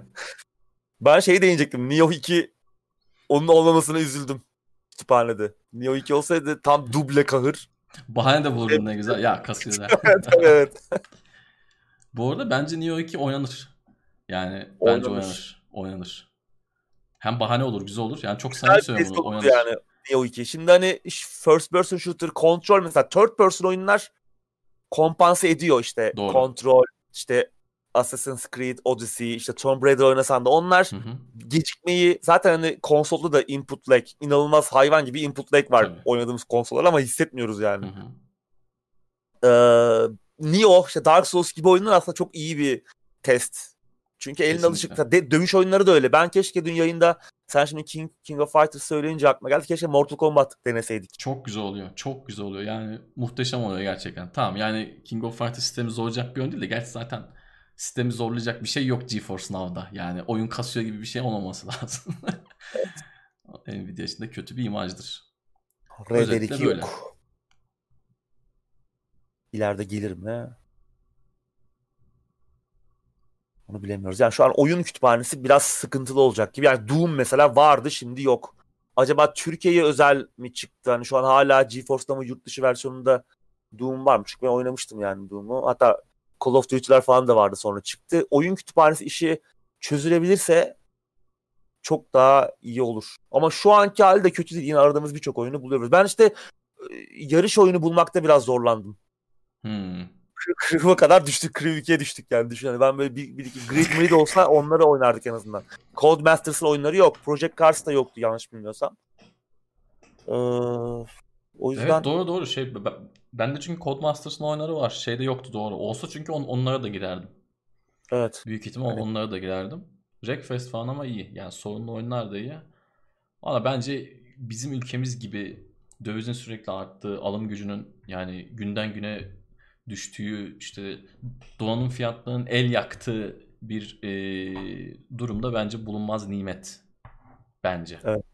Ben şey değinecektim. Neo 2 onun olmamasına üzüldüm kütüphanede. Neo 2 olsaydı tam duble kahır. Bahane de bulurdun ne güzel. Ya kasıyorlar. evet, evet. Bu arada bence Neo 2 oynanır. Yani bence oynanır. Oynanır. Hem bahane olur, güzel olur. Yani çok samimi söylüyorum bunu. Oynanır. Yani Neo 2. Şimdi hani first person shooter, control mesela third person oyunlar kompanse ediyor işte. Doğru. Control, işte Assassin's Creed, Odyssey, işte Tomb Raider oynasan da onlar hı hı. gecikmeyi zaten hani konsolda da input lag inanılmaz hayvan gibi input lag var Tabii. oynadığımız konsollar ama hissetmiyoruz yani. Hı hı. Ee, Neo, işte Dark Souls gibi oyunlar aslında çok iyi bir test. Çünkü elin alışık. De, dövüş oyunları da öyle. Ben keşke dün yayında sen şimdi King, King of Fighters söyleyince aklıma geldi. Keşke Mortal Kombat deneseydik. Çok güzel oluyor. Çok güzel oluyor. Yani muhteşem oluyor gerçekten. Tamam yani King of Fighters sistemi zorlayacak bir oyun değil de gerçi zaten sistemi zorlayacak bir şey yok GeForce Now'da. Yani oyun kasıyor gibi bir şey olmaması lazım. Nvidia için de kötü bir imajdır. Red 2 yok. İleride gelir mi? Onu bilemiyoruz. Yani şu an oyun kütüphanesi biraz sıkıntılı olacak gibi. Yani Doom mesela vardı şimdi yok. Acaba Türkiye'ye özel mi çıktı? Hani şu an hala GeForce'da mı yurt dışı versiyonunda Doom var mı? Çünkü ben oynamıştım yani Doom'u. Hatta Call of Duty'ler falan da vardı sonra çıktı. Oyun kütüphanesi işi çözülebilirse çok daha iyi olur. Ama şu anki halde kötü değil. Yine aradığımız birçok oyunu buluyoruz. Ben işte yarış oyunu bulmakta biraz zorlandım. Hmm. Kadar düştük. Kriv 2'ye düştük yani düşün. Yani ben böyle bir, bir iki Grid Mid olsa onları oynardık en azından. Codemasters'ın oyunları yok. Project Cars da yoktu yanlış bilmiyorsam. Ee, o yüzden... Evet doğru doğru. Şey, ben de çünkü Codemasters'ın oyunları var. Şeyde yoktu doğru. Olsa çünkü on, onlara da girerdim. Evet. Büyük ihtimal evet. onlara da girerdim. Wreckfest falan ama iyi. Yani sorunlu oyunlar da iyi. Ama bence bizim ülkemiz gibi dövizin sürekli arttığı, alım gücünün yani günden güne düştüğü, işte donanım fiyatlarının el yaktığı bir e, durumda bence bulunmaz nimet. Bence. Evet.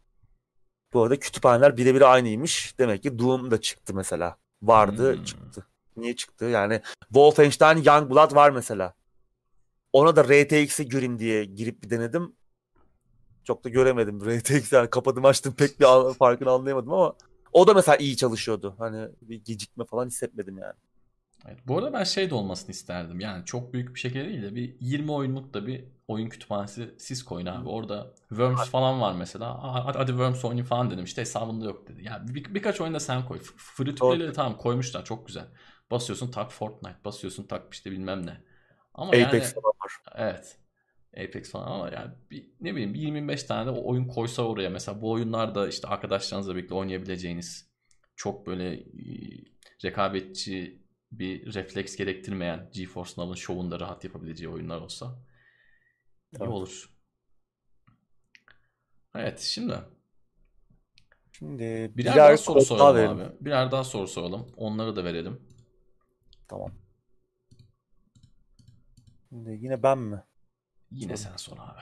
Bu arada kütüphaneler birebir aynıymış. Demek ki Doom da çıktı mesela. Vardı Hmm. çıktı. Niye çıktı? Yani Wolfenstein Youngblood var mesela. Ona da RTX'e göreyim diye girip bir denedim. Çok da göremedim. RTX yani kapadım açtım pek bir an- farkını anlayamadım ama o da mesela iyi çalışıyordu. Hani bir gecikme falan hissetmedim yani. Evet, bu arada ben şey de olmasını isterdim. Yani çok büyük bir şekilde değil de bir 20 oyunluk da bir oyun kütüphanesi siz koyun abi. Orada Worms falan var mesela. Hadi, hadi Worms oynayayım falan dedim. İşte hesabında yok dedi. Yani bir, birkaç oyunda sen koy. Free to play'leri tamam koymuşlar çok güzel. Basıyorsun tak Fortnite. Basıyorsun tak işte bilmem ne. Ama Apex yani falan var. evet. Apex falan ama yani bir, ne bileyim bir 25 tane de oyun koysa oraya mesela bu oyunlarda işte arkadaşlarınızla birlikte oynayabileceğiniz çok böyle rekabetçi bir refleks gerektirmeyen GeForce Now'ın şovunda rahat yapabileceği oyunlar olsa iyi Evet. olur. Evet şimdi Şimdi birer, birer daha soru kod daha soralım verelim. abi. Birer daha soru soralım. Onları da verelim. Tamam. Şimdi yine ben mi? Yine sen sor abi.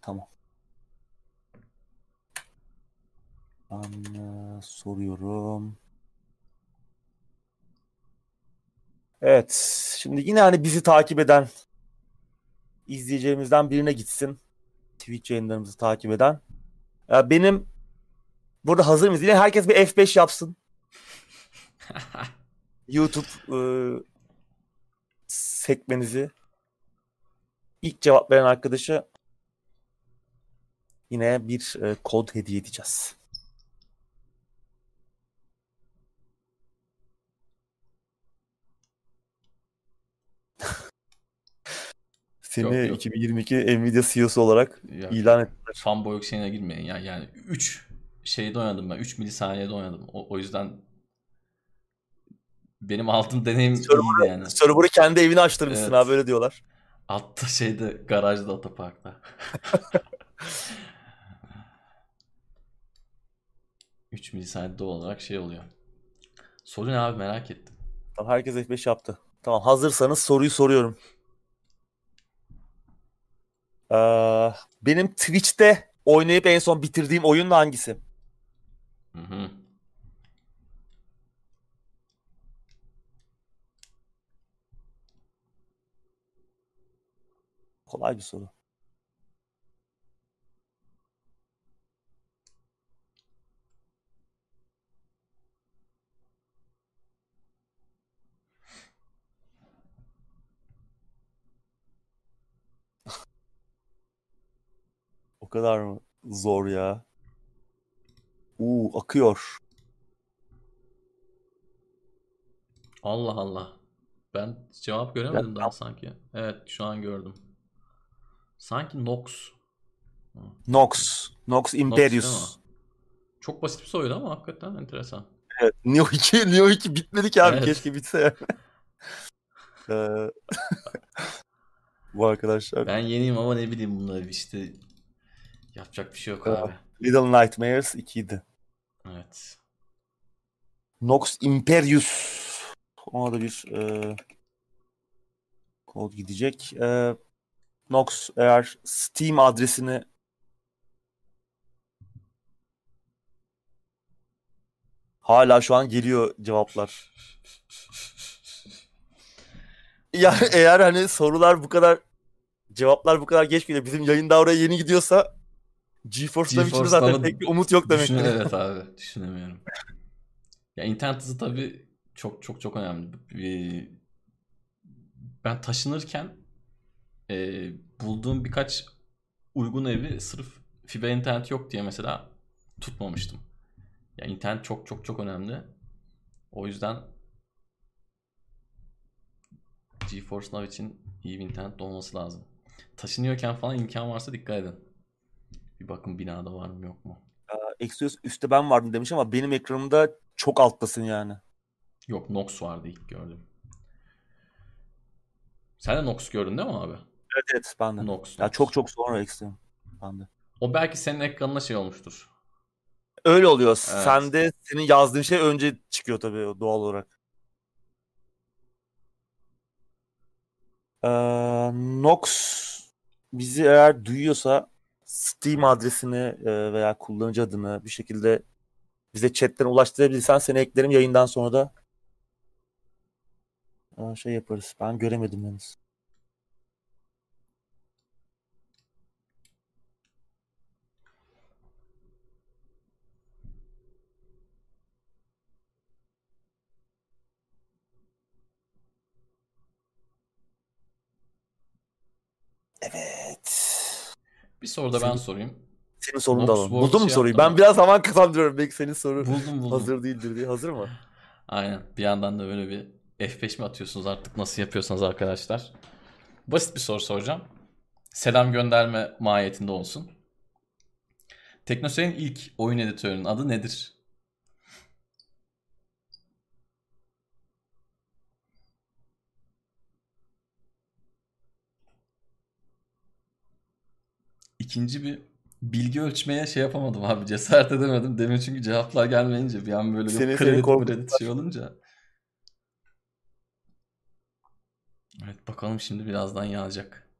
Tamam. Ben e, soruyorum. Evet. Şimdi yine hani bizi takip eden izleyeceğimizden birine gitsin. Twitch yayınlarımızı takip eden. Ya benim burada hazır mıyız? Yine herkes bir F5 yapsın. YouTube e, sekmenizi. İlk cevap veren arkadaşa yine bir e, kod hediye edeceğiz. Seni Yok, yok. 2022 Nvidia CEO'su olarak Ya, ilan ettiler. fanboy şeyine girmeyin ya. Yani 3 şeyde oynadım ben. 3 milisaniyede oynadım. O, o yüzden benim aldığım deneyim Server'ı- yani. Server'ı kendi evine açtırmışsın Evet. abi öyle diyorlar. Altta şeyde garajda otoparkta. 3 milisaniyede olarak şey oluyor. Soru ne abi merak ettim. Tamam, herkes F5 yaptı. Tamam hazırsanız soruyu soruyorum. Ee, benim Twitch'te oynayıp en son bitirdiğim oyun hangisi? Hı hı. Kolay bir soru. Kadar mı zor ya? Uuu akıyor. Allah Allah. Ben cevap göremedim daha sanki. Evet şu an gördüm. Sanki Nox. Nox. Nox Imperius. Çok basit bir soruydu ama hakikaten enteresan. Evet. Neo 2, Neo 2 bitmedi ki abi. Evet. Keşke bitse ya. Ee, Bu arkadaşlar Ben yeniyim ama ne bileyim bunları işte yapacak bir şey yok Evet. abi. Little Nightmares 2 idi. Evet. Nox Imperius. Ona da bir e, kod gidecek. E, Nox eğer Steam adresini hala şu an geliyor cevaplar. Ya eğer hani sorular bu kadar cevaplar bu kadar geç geliyor. Bizim yayın da oraya yeni gidiyorsa GeForce Now için zaten pek bir umut yok demek. Düşün, evet abi düşünemiyorum. Ya internet hızı tabii çok çok çok önemli. Ee, Ben taşınırken e, bulduğum birkaç uygun evi sırf fiber internet yok diye mesela tutmamıştım. Ya internet çok çok çok önemli. O yüzden GeForce Now için iyi bir internet olması lazım. Taşınıyorken falan imkan varsa dikkat edin. Bir bakın binada var mı yok mu? Exynos üstte ben vardım demiş ama benim ekranımda çok alttasın yani. Yok Nox vardı ilk gördüm. Sen de Nox gördün değil mi abi? Evet evet ben de. Nox. Ya Nox. çok çok sonra Exynos. Ben de. O belki senin ekranına şey olmuştur. Öyle oluyor. Evet. Sende senin yazdığın şey önce çıkıyor tabii doğal olarak. Ee, Nox bizi eğer duyuyorsa Steam adresini e, veya kullanıcı adını bir şekilde bize chatten ulaştırabilirsen seni eklerim yayından sonra da e, şey yaparız. Ben göremedim henüz. Evet. Bir soru da ben sorayım. Senin sorunu da alalım. Buldun mu şey soruyu? yaptı Ben biraz zaman kazandırıyorum. Belki senin sorun Buldum buldum. hazır değildir diye. Hazır mı? Aynen. Bir yandan da böyle bir F5 mi atıyorsunuz artık nasıl yapıyorsanız arkadaşlar. Basit bir soru soracağım. Selam gönderme mahiyetinde olsun. Teknoseyir'in ilk oyun editörünün adı nedir? İkinci bir bilgi ölçmeye şey yapamadım abi cesaret edemedim. Demin çünkü cevaplar gelmeyince bir an böyle Seni- bir seni kredi kredi şey olunca. Evet bakalım şimdi birazdan yazacak.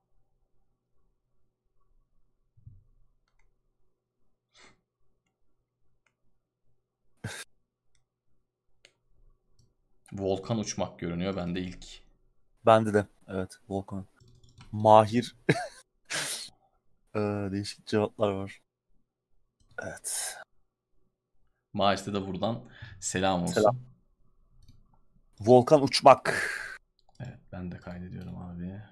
Volkan uçmak görünüyor bende ilk. Bende de. Evet. Volkan. Mahir. Ee, değişik cevaplar var. Evet. Maaş'ta da buradan selam olsun. Selam. Volkan uçmak. Evet ben de kaydediyorum abi.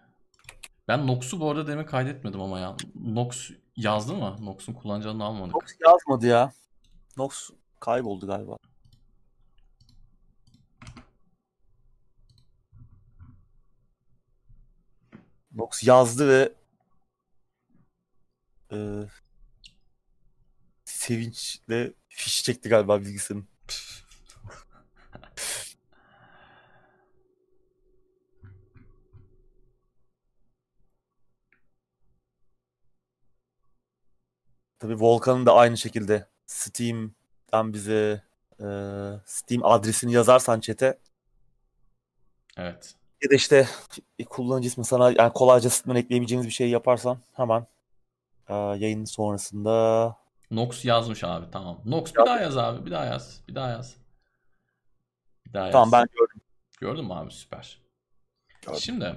Ben Nox'u bu arada demin kaydetmedim ama ya. Nox yazdı mı? Nox'un kullanıcı adını almadık. Nox yazmadı ya. Nox kayboldu galiba. Nox yazdı ve e, sevinçle fiş çekti galiba bilgisayarın. Tabii Volkan'ın da aynı şekilde Steam'den bize e, Steam adresini yazarsan chat'e Evet. ya da işte kullanıcı ismi sana yani kolayca Steam'den ekleyebileceğimiz bir şey yaparsan hemen e, yayın sonrasında Nox yazmış abi tamam. Nox bir daha yaz abi. Bir daha yaz. Bir daha yaz. Bir daha yaz. tamam ben gördüm. Gördün mü abi? Süper. Gördüm. Şimdi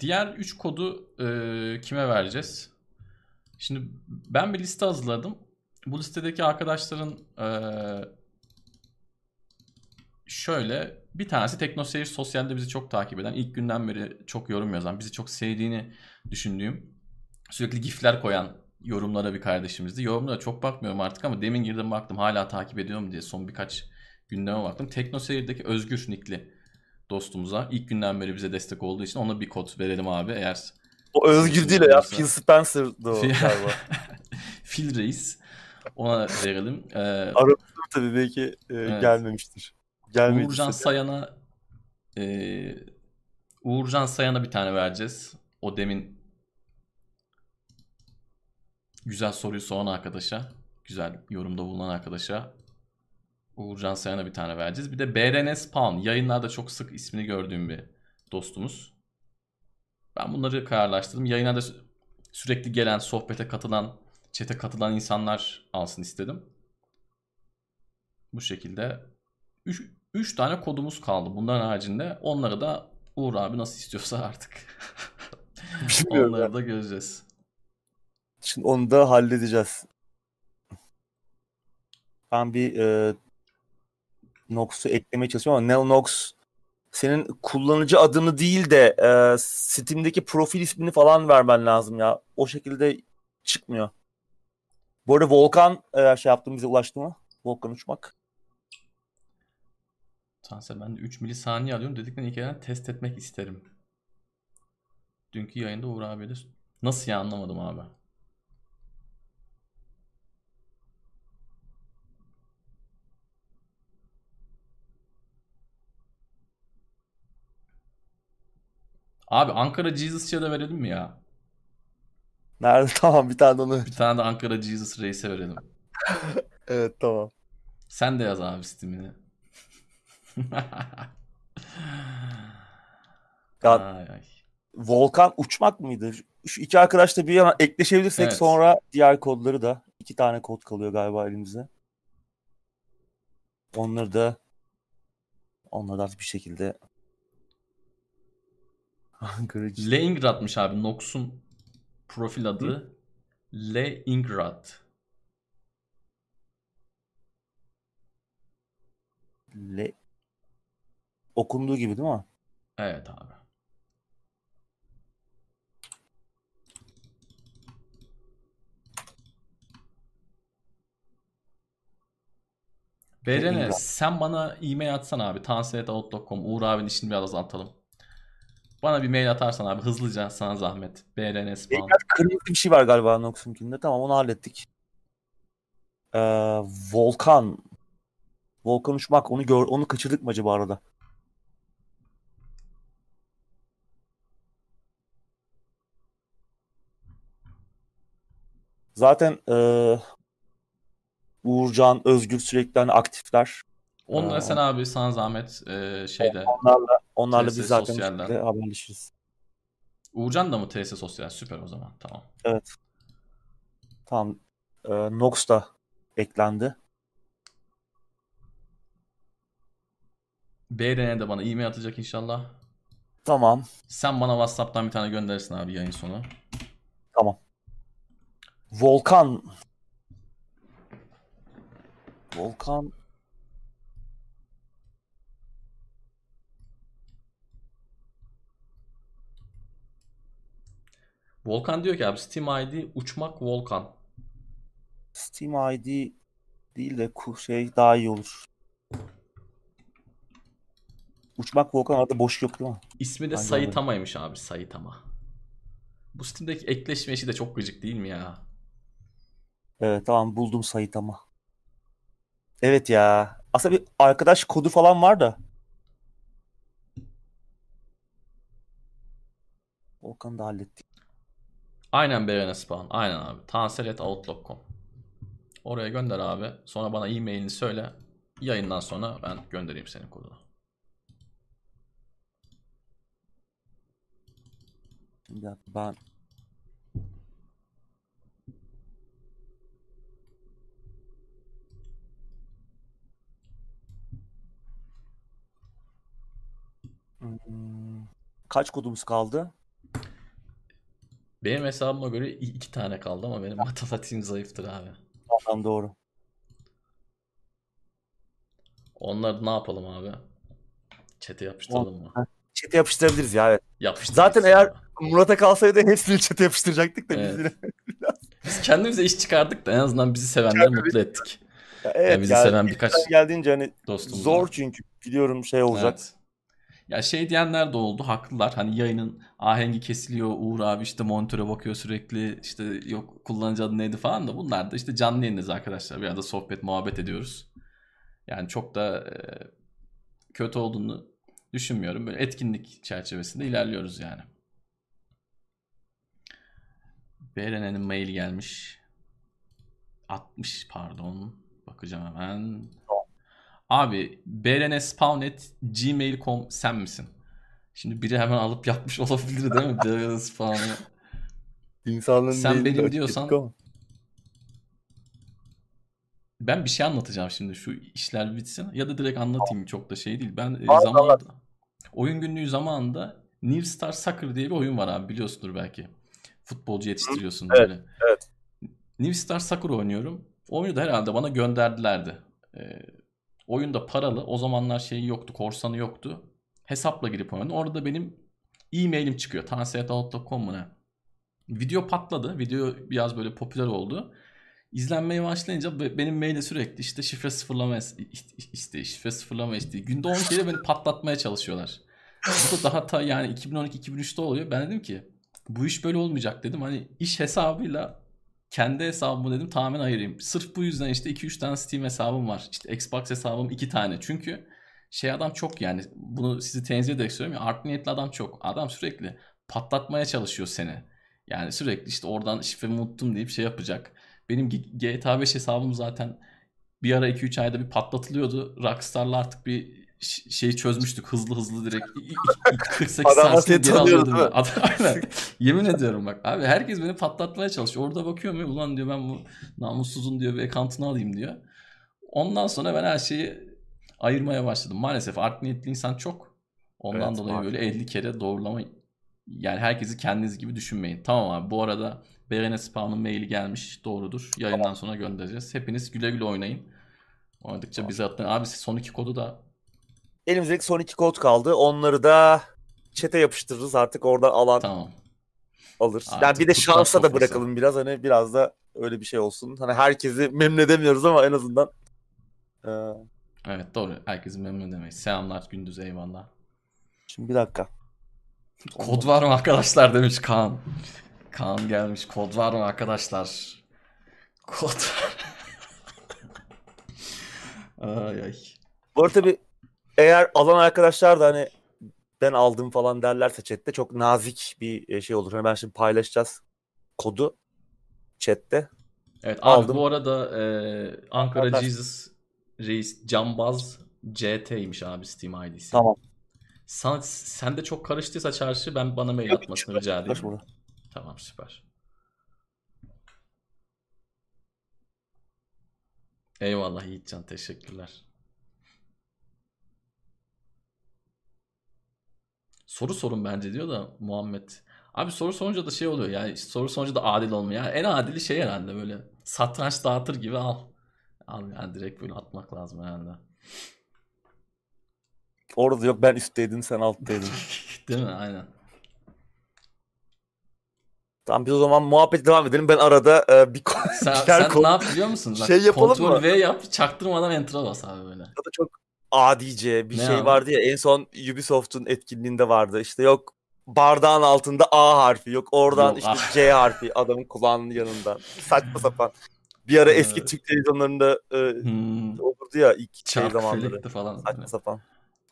diğer 3 kodu e, kime vereceğiz? Şimdi ben bir liste hazırladım. Bu listedeki arkadaşların e, şöyle bir tanesi TeknoSeyir sosyalde bizi çok takip eden, ilk günden beri çok yorum yazan, bizi çok sevdiğini düşündüğüm, sürekli gifler koyan yorumlara bir kardeşimizdi. Yorumlara çok bakmıyorum artık ama demin girdim baktım hala takip ediyorum diye son birkaç gündeme baktım. TeknoSeyir'deki Özgür Nikli dostumuza ilk günden beri bize destek olduğu için ona bir kod verelim abi eğer O Özgür değil ya. Phil Spencer'dı o galiba. Phil Reis ona verelim. Ee, Aramıştır tabii belki e, Evet. gelmemiştir. Gelmediyse Uğurcan Sayan'a e, Uğurcan Sayan'a bir tane vereceğiz. O demin güzel soruyu soran arkadaşa, güzel yorumda bulunan arkadaşa Uğurcan Sayan'a bir tane vereceğiz. Bir de BRN Spawn. Yayınlarda çok sık ismini gördüğüm bir dostumuz. Ben bunları kararlaştırdım. Yayınlarda sü- sürekli gelen, sohbete katılan, chat'e katılan insanlar alsın istedim. Bu şekilde 3 tane kodumuz kaldı. Bunların haricinde onları da Uğur abi nasıl istiyorsa artık. Onları da göreceğiz. Şimdi onu da halledeceğiz. Ben bir e, Nox'u eklemeye çalışıyorum ama Neonox senin kullanıcı adını değil de e, Steam'deki profil ismini falan vermen lazım ya. O şekilde çıkmıyor. Bu arada Volkan e, şey yaptım bize ulaştı mı? Volkan uçmak. Tansel ben de 3 milisaniye alıyorum. Dediklerini elden test etmek isterim. Dünkü yayında Uğur abi de nasıl ya anlamadım abi. Abi Ankara Jesus'ça da verelim mi ya? Nerede? Tamam bir tane de onu. Bir tane de Ankara Jesus Reis'e verelim. Evet tamam. Sen de yaz abi Steam'ini. Ya, Ay, ay. Volkan uçmak mıydı? Şu iki arkadaş da bir yana ekleşebilirsek Evet. sonra diğer kodları da iki tane kod kalıyor galiba elimizde. Onları da onları da bir şekilde Göreceğiz. Leingrad'mış abi. Nox'un profil adı. Leingrad. Le... Okunduğu gibi değil mi? Evet abi. Berene sen bana e-mail atsan abi. tansiyetout.com Uğur abinin işini biraz azaltalım. Bana bir mail atarsan abi hızlıca sana zahmet. BRN Spawn. Biraz kırmızı bir şey var galiba Nox'unkinde. Tamam onu hallettik. Ee, Volkan. Volkan uçmak onu gör onu kaçırdık mı acaba arada? Zaten ee, Uğurcan, Özgür sürekli hani aktifler. Onlara sen abi sana zahmet e, şeyde. Onlarla onlarla TS biz zaten sosyalden. haberleşiriz. Uğurcan da mı TS Sosyal? Süper o zaman. Tamam. Evet. Tamam. Ee, Nox da eklendi. BRN de bana e-mail atacak inşallah. Tamam. Sen bana WhatsApp'tan bir tane gönderirsin abi yayın sonu. Tamam. Volkan. Volkan. Volkan diyor ki abi Steam ID uçmak Volkan. Steam ID değil de şey daha iyi olur. Uçmak Volkan arada boş yok değil mi? İsmi de Hangi Saitama'ymış abi Saitama. Bu Steam'deki ekleşme işi de çok gıcık değil mi ya? Evet tamam buldum Saitama. Evet ya. Aslında bir arkadaş kodu falan var da. Volkan'ı da hallettik. Aynen BRN Spawn. Aynen abi. Tansel.outlook.com Oraya gönder abi. Sonra bana e-mailini söyle. Yayından sonra ben göndereyim senin kodunu. Dakika ben Hmm, Kaç kodumuz kaldı? Benim hesabıma göre iki tane kaldı ama benim matematiğim zayıftır abi. Tamam doğru. Onları ne yapalım abi? Çete yapıştıralım mı? Çete yapıştırabiliriz ya evet. Yapıştırırız Zaten eğer- abi. Murat'a kalsaydı hepsini çete yapıştıracaktık da biz Evet. yine. Biz kendimize iş çıkardık da en azından bizi sevenleri mutlu ettik. Ya Yani evet bizi yani seven birkaç geldiğince hani dostumuz zor çünkü biliyorum şey olacak. Evet. Ya şey diyenler de oldu, haklılar. Hani yayının ahengi kesiliyor, Uğur abi işte monitöre bakıyor sürekli, işte yok kullanıcı adı neydi falan da bunlar da işte canlı yayındayız arkadaşlar. Bir arada sohbet, muhabbet ediyoruz. Yani çok da e, kötü olduğunu düşünmüyorum. Böyle etkinlik çerçevesinde ilerliyoruz yani. BRN'nin mail gelmiş. 60 pardon. Bakacağım hemen. Abi brnspawn@gmail.com sen misin? Şimdi biri hemen alıp yapmış olabilir değil mi? brnspawn'ı. İnsanlığın Sen benim diyorsan-. Ben bir şey anlatacağım şimdi şu işler bitsin ya da direkt anlatayım çok da şey değil. Ben e, Anlat, zamanında oyun günlüğü zamanında New Star Soccer diye bir oyun var abi biliyorsundur belki. Futbolcu yetiştiriyorsun Evet, böyle. evet. New Star Soccer oynuyorum. Oyunu da herhalde bana gönderdilerdi. Ee, oyunda paralı. O zamanlar şeyi yoktu. Korsanı yoktu. Hesapla girip oynadım. Orada benim e-mailim çıkıyor. tansiyetout.com mu ne? Video patladı. Video biraz böyle popüler oldu. İzlenmeye başlayınca be- benim maile sürekli işte şifre sıfırlama is- is- isteği, şifre sıfırlama isteği. Günde 10 kere beni patlatmaya çalışıyorlar. Bu da daha ta yani 2012-2003'te oluyor. Ben dedim ki bu iş böyle olmayacak dedim. Hani iş hesabıyla kendi hesabımı dedim tamamen ayırayım. Sırf bu yüzden işte 2-3 tane Steam hesabım var. İşte Xbox hesabım 2 tane. Çünkü şey adam çok yani bunu sizi tenzih ederek söylüyorum ya art niyetli adam çok. Adam sürekli patlatmaya çalışıyor seni. Yani sürekli işte oradan şifremi unuttum deyip şey yapacak. Benim GTA 5 hesabım zaten bir ara 2-3 ayda bir patlatılıyordu. Rockstar'la artık bir şeyi çözmüştük hızlı hızlı direkt. İ- i- i- 48 Adam saat seni geri alıyordum. Aynen. Yemin ediyorum bak. Abi herkes beni patlatmaya çalışıyor. Orada bakıyorum ya ulan diyor ben bu namussuzun diyor bir account'unu alayım diyor. Ondan sonra ben her şeyi ayırmaya başladım. Maalesef art niyetli insan çok. Ondan Evet, dolayı maalesef. böyle 50 kere doğrulama yani herkesi kendiniz gibi düşünmeyin. Tamam abi bu arada Berene Spawn'un maili gelmiş. Doğrudur. Yayından sonra göndereceğiz. Hepiniz güle güle oynayın. Oynadıkça bize atın. Abi son iki kodu da Elimizdeki son iki kod kaldı. Onları da çete yapıştırırız. Artık oradan alan tamam. alır. Artık yani bir de şansa da sofrası. bırakalım biraz. Hani biraz da öyle bir şey olsun. Hani herkesi memnun edemiyoruz ama en azından Ee, Evet doğru. Herkesi memnun edemeyiz. Selamlar Gündüz eyvallah. şimdi bir dakika. Kod var mı arkadaşlar demiş Kaan. Kaan gelmiş. Kod var mı arkadaşlar? Kod. ay ay. Bu arada tabii eğer alan arkadaşlar da hani ben aldım falan derlerse chatte çok nazik bir e, şey olur. Hani ben şimdi paylaşacağız kodu chatte. Evet abi Aldım. bu arada e, Ankara Arkadaş- Jesus Reis Cambaz CT'ymiş abi Steam ID'si. Tamam. Sen, sen de çok karıştıysa çarşı ben bana mail Yok, atmasını rica edeyim. Tamam süper. Eyvallah Yiğitcan teşekkürler. Soru sorun bence diyor da Muhammed. Abi soru sorunca da şey oluyor yani soru sorunca da adil olmuyor. Yani en adili şey herhalde böyle satranç dağıtır gibi al. Al yani direkt böyle atmak lazım herhalde. Orada yok ben üstteydin sen alttaydın. Değil mi? Aynen. tamam biz o zaman muhabbet devam edelim. Ben arada e, bir Sen, sen ne yap biliyor musun? Bak, Şey yapalım Ctrl mı? V yap çaktırmadan enter'a bas abi böyle. da çok adice bir Ne şey abi? vardı ya en son Ubisoft'un etkinliğinde vardı. İşte yok bardağın altında A harfi yok oradan Yok, işte ah. C harfi adamın kulağının yanında. Saçma sapan. Bir ara eski Evet. Türk televizyonlarında e, Hmm, olurdu ya ilk şey çark zamanları. felekti falan. Saçma sapan.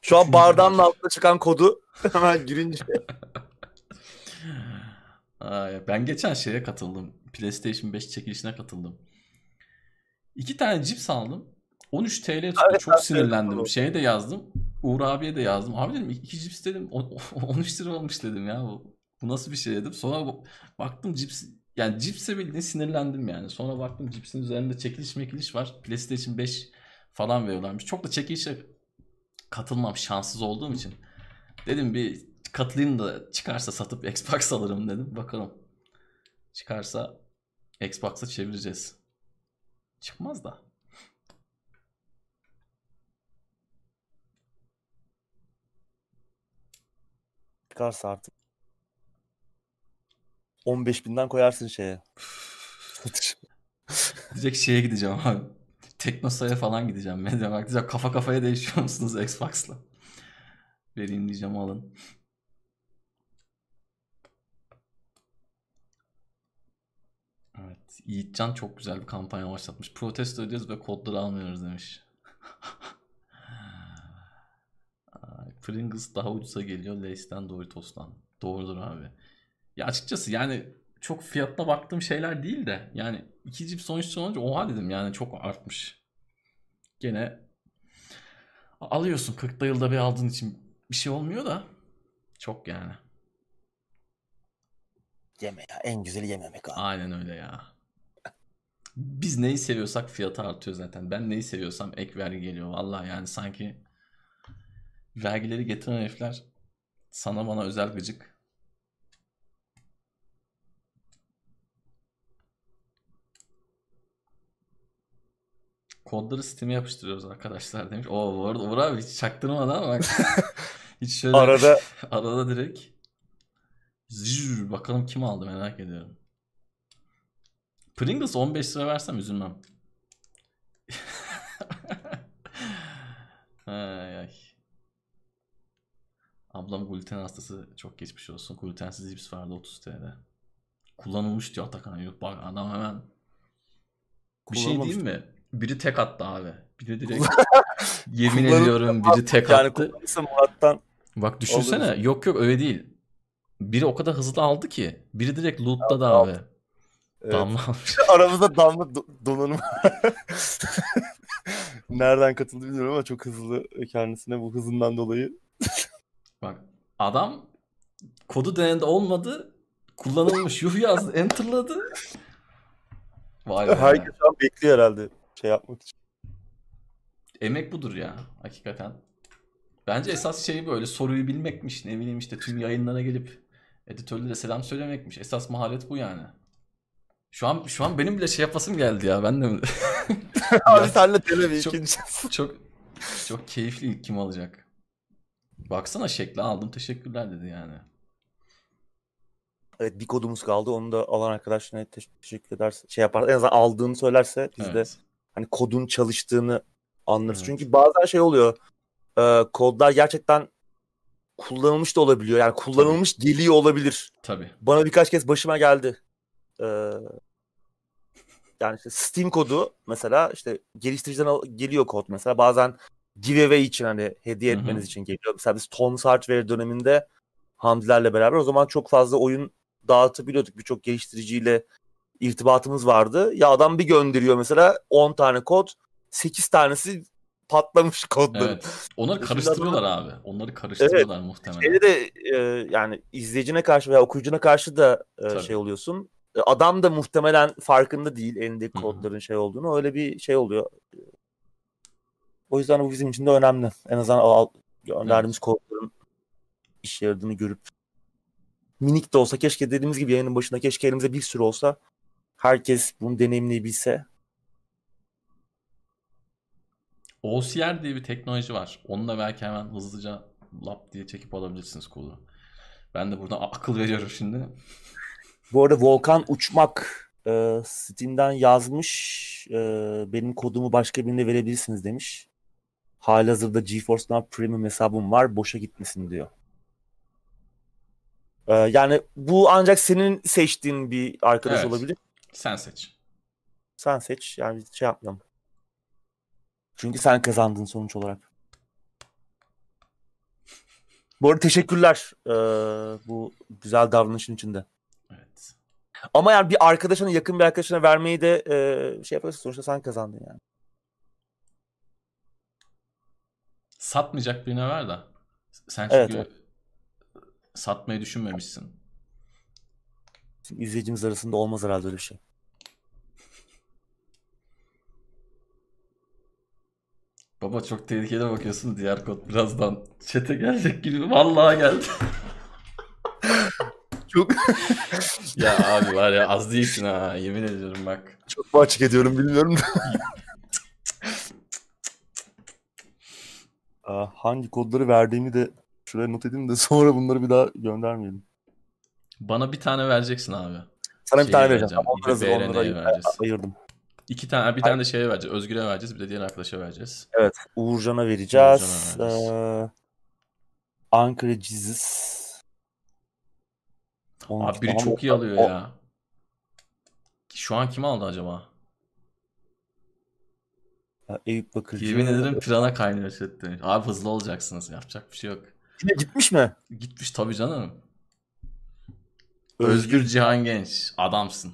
Şu an bardağın altında çıkan kodu hemen girince ben geçen şeye katıldım. PlayStation 5 çekilişine katıldım. İki tane cips aldım. 13 TL tuttu. Evet, Çok sinirlendim. de- Şeye de yazdım. Uğur abiye de yazdım. Abi dedim iki cips dedim. o- o- 13 lira olmuş dedim ya. Bu, bu nasıl bir şey dedim. Sonra baktım cips yani cipse bildiğin sinirlendim yani. Sonra baktım cipsin üzerinde çekiliş mekiliş var. PlayStation 5 falan veriyorlarmış. Çok da çekilişe katılmam şanssız olduğum için. Dedim bir katılayım da çıkarsa satıp Xbox alırım dedim. Bakalım. Çıkarsa Xbox'a çevireceğiz. Çıkmaz da. Çıkarsa artık 15 binden koyarsın şeye. Direkt şeye gideceğim abi. Teknosa'ya falan gideceğim. Mediamarkt diyeceğim kafa kafaya değişiyor musunuz Xbox'la? Vereyim diyeceğim alın. Evet. Yiğitcan çok güzel bir kampanya başlatmış. Protesto ediyoruz ve kodları almıyoruz demiş. Pringles daha ucuza geliyor Lay's'ten Doritos'tan. Doğrudur abi. Ya açıkçası yani çok fiyatına baktığım şeyler değil de yani iki cips sonuçta olunca oha dedim yani çok artmış. Gene alıyorsun 40 yılda bir aldığın için bir şey olmuyor da çok yani. Yeme ya en güzeli yememek abi. Aynen öyle ya. Biz neyi seviyorsak fiyatı artıyor zaten. Ben neyi seviyorsam ek vergi geliyor. Vallahi yani sanki vergileri getiren herifler sana bana özel gıcık. Kodları Steam'e yapıştırıyoruz arkadaşlar demiş. Oo bu arada Uğur abi hiç çaktırmadan bak. hiç şöyle Arada arada direkt Zzzz, bakalım kim aldı merak ediyorum. Pringles 15 lira versem üzülmem. ay ay. Ablam gluten hastası çok geçmiş olsun. Glutensiz cips vardı 30 TL. Kullanılmış diyor Atakan. Yok bak adam hemen. Bir şey diyeyim mi? Biri tek attı abi. Biri direkt yemin ediyorum biri tek yani attı. Murat'tan Bak düşünsene. Alırız. Yok yok öyle değil. Biri o kadar hızlı aldı ki. Biri direkt lootladı Aldı, abi. evet. Damla almış. aramızda damla do- donanım. nereden katıldı bilmiyorum ama çok hızlı kendisine bu hızından dolayı. Bak adam kodu denedi olmadı. Kullanılmış yuh yazdı. Enter'ladı. Vay be. Herkes şu an bekliyor herhalde şey yapmak için. Emek budur ya hakikaten. Bence esas şey böyle soruyu bilmekmiş. Ne bileyim işte tüm yayınlara gelip editörlere selam söylemekmiş. Esas maharet bu yani. Şu an şu an benim bile şey yapasım geldi ya. Ben de? Abi senle çok- ikinci. çok çok keyifli kim alacak? Baksana şekli aldım teşekkürler dedi yani. Evet bir kodumuz kaldı. Onu da alan arkadaşlarına te- teşekkür ederse şey yapar. En azından aldığını söylerse biz de Evet. hani kodun çalıştığını anlarız. Evet. Çünkü bazen şey oluyor. e, kodlar gerçekten kullanılmış da olabiliyor. Yani kullanılmış geliyor olabilir. Tabii. Bana birkaç kez başıma geldi. E, yani işte Steam kodu mesela işte geliştiriciden geliyor kod mesela. Bazen giveaway için hani hediye etmeniz için geliyor. Mesela biz Tom's Hardware döneminde Hamdilerle beraber o zaman çok fazla oyun dağıtabiliyorduk. Birçok geliştiriciyle irtibatımız vardı. Ya adam bir gönderiyor mesela 10 tane kod. 8 tanesi patlamış kodların. Evet. Onları karıştırıyorlar abi. Onları karıştırıyorlar muhtemelen. Şeyde de e, yani izleyicine karşı veya okuyucuna karşı da e, Tabii. şey oluyorsun. E, Adam da muhtemelen farkında değil hı. kodların şey olduğunu. Öyle bir şey oluyor. O yüzden bu bizim için de önemli. En azından al, gönderdiğimiz kodların işe yaradığını görüp minik de olsa keşke dediğimiz gibi yayının başında keşke elimize bir sürü olsa herkes bunu deneyimleyebilse. OCR diye bir teknoloji var. Onunla belki hemen hızlıca lap diye çekip alabilirsiniz kodu. Ben de buradan akıl veriyorum şimdi. Bu arada Volkan Uçmak e, Steam'den yazmış. E, benim kodumu başka birine verebilirsiniz demiş. Halihazırda GeForce Now Premium hesabım var. Boşa gitmesin diyor. E, yani bu ancak senin seçtiğin bir arkadaş Evet. olabilir. Sen seç. Sen seç. Yani şey yapmayalım. Çünkü sen kazandın sonuç olarak. Bu arada teşekkürler e, bu güzel davranışın içinde. Evet. Ama yani bir arkadaşına yakın bir arkadaşına vermeyi de e, şey yaparsın sonuçta sen kazandın yani. Satmayacak Satmayacak birine ver de. Sen Evet, çünkü satmayı düşünmemişsin. İzleyicimiz arasında olmaz herhalde öyle bir şey. Baba çok tehlikeli bakıyorsun diğer kod birazdan çete gelecek gibi. Vallahi geldi. Çok ya abi var ya az değilsin ha yemin ediyorum bak. çok mu açık ediyorum bilmiyorum da. hangi kodları verdiğimi de şuraya not edeyim de sonra bunları bir daha göndermeyelim. Bana bir tane vereceksin abi. Sana bir Şeyi tane vereceğim. vereceğim, Onları onları vereceğiz. ayırdım. İki tane bir tane de şeye vereceğiz. Özgür'e vereceğiz bir de diğer arkadaşa vereceğiz. Evet. Uğurcan'a vereceğiz. Uğurcan'a vereceğiz. Ee, Ankara Jesus. Abi biri çok iyi alıyor o- ya. Şu an kim aldı acaba? Eyüp Bakırcı. Yemin ederim pirana kaynıyor chatte. Abi hızlı olacaksınız. Yapacak bir şey yok. Yine gitmiş mi? Gitmiş tabii canım. Özgür. Özgür Cihan Genç. Adamsın.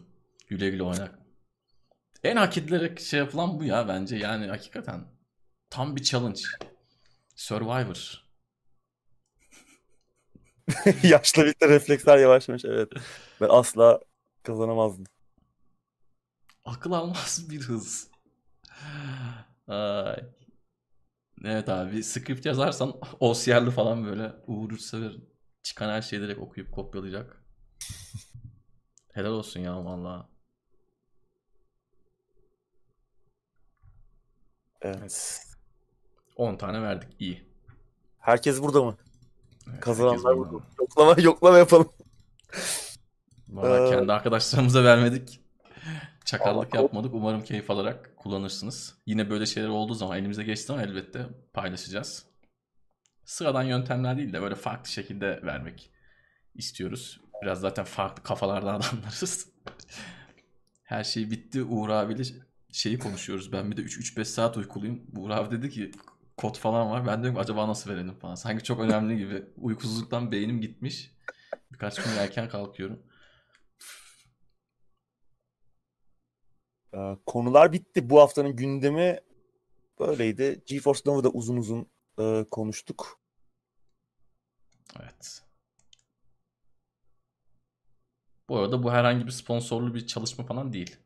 Güle güle oyna. En hak edilerek şey yapılan bu ya bence. Yani hakikaten. Tam bir challenge. Survivor. Yaşla birlikte refleksler yavaşlamış. Evet. Ben asla kazanamazdım. Akıl almaz bir hız. Ay. Evet abi bir script yazarsan OCR'lı falan böyle Uğur Sever çıkan her şeyi direkt okuyup kopyalayacak. Helal olsun ya valla. Evet. 10 tane verdik iyi. Herkes burada mı? Evet, Kazananlar burada. Yoklama, yoklama yapalım. Valla Ee, kendi arkadaşlarımıza vermedik. Çakallık yapmadık. Umarım keyif alarak kullanırsınız. Yine böyle şeyler olduğu zaman elimize geçti zaman elbette paylaşacağız. Sıradan yöntemler değil de böyle farklı şekilde vermek istiyoruz. Biraz zaten farklı kafalarda adamlarız. Her şey bitti. Uğur abiyle şeyi konuşuyoruz. Ben bir de 3-5 saat uykuluyum. Uğur abi dedi ki kod falan var. Ben diyorum acaba nasıl verelim falan. Sanki çok önemli gibi. Uykusuzluktan beynim gitmiş. Birkaç gün erken kalkıyorum. Konular bitti. Bu haftanın gündemi Böyleydi. GeForce Now'da uzun uzun e, konuştuk. Evet. Bu arada bu herhangi bir sponsorlu bir çalışma falan değil.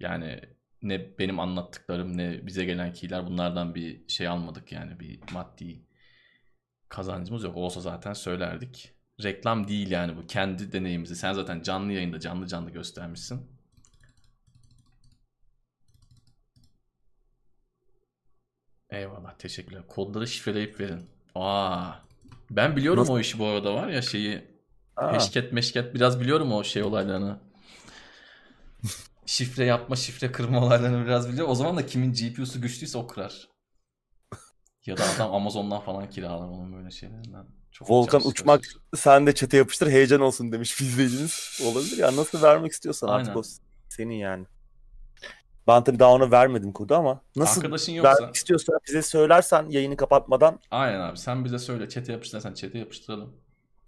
Yani ne benim anlattıklarım ne bize gelen keyler bunlardan bir şey almadık yani bir maddi kazancımız yok. Olsa zaten söylerdik. Reklam değil yani bu. Kendi deneyimizi. Sen zaten canlı yayında canlı canlı göstermişsin. Eyvallah teşekkürler. Kodları şifreleyip verin. Aa, ben biliyorum Nasıl? o işi bu arada var ya şeyi Ha, Peşket meşket biraz biliyorum o şey olaylarını. şifre yapma, şifre kırma olaylarını biraz biliyorum. O zaman da kimin GPU'su güçlüyse o kırar. Ya da adam Amazon'dan falan kiralar onun böyle şeylerinden. Çok Volkan uçmak sen de çete yapıştır heyecan olsun demiş izleyiciniz. Olabilir ya nasıl vermek istiyorsan artık Aynen. o senin yani. Ben tabii daha ona vermedim kodu ama nasıl Arkadaşın yoksa vermek istiyorsan bize söylersen yayını kapatmadan aynen abi sen bize söyle çete yapıştırırsan çete yapıştıralım.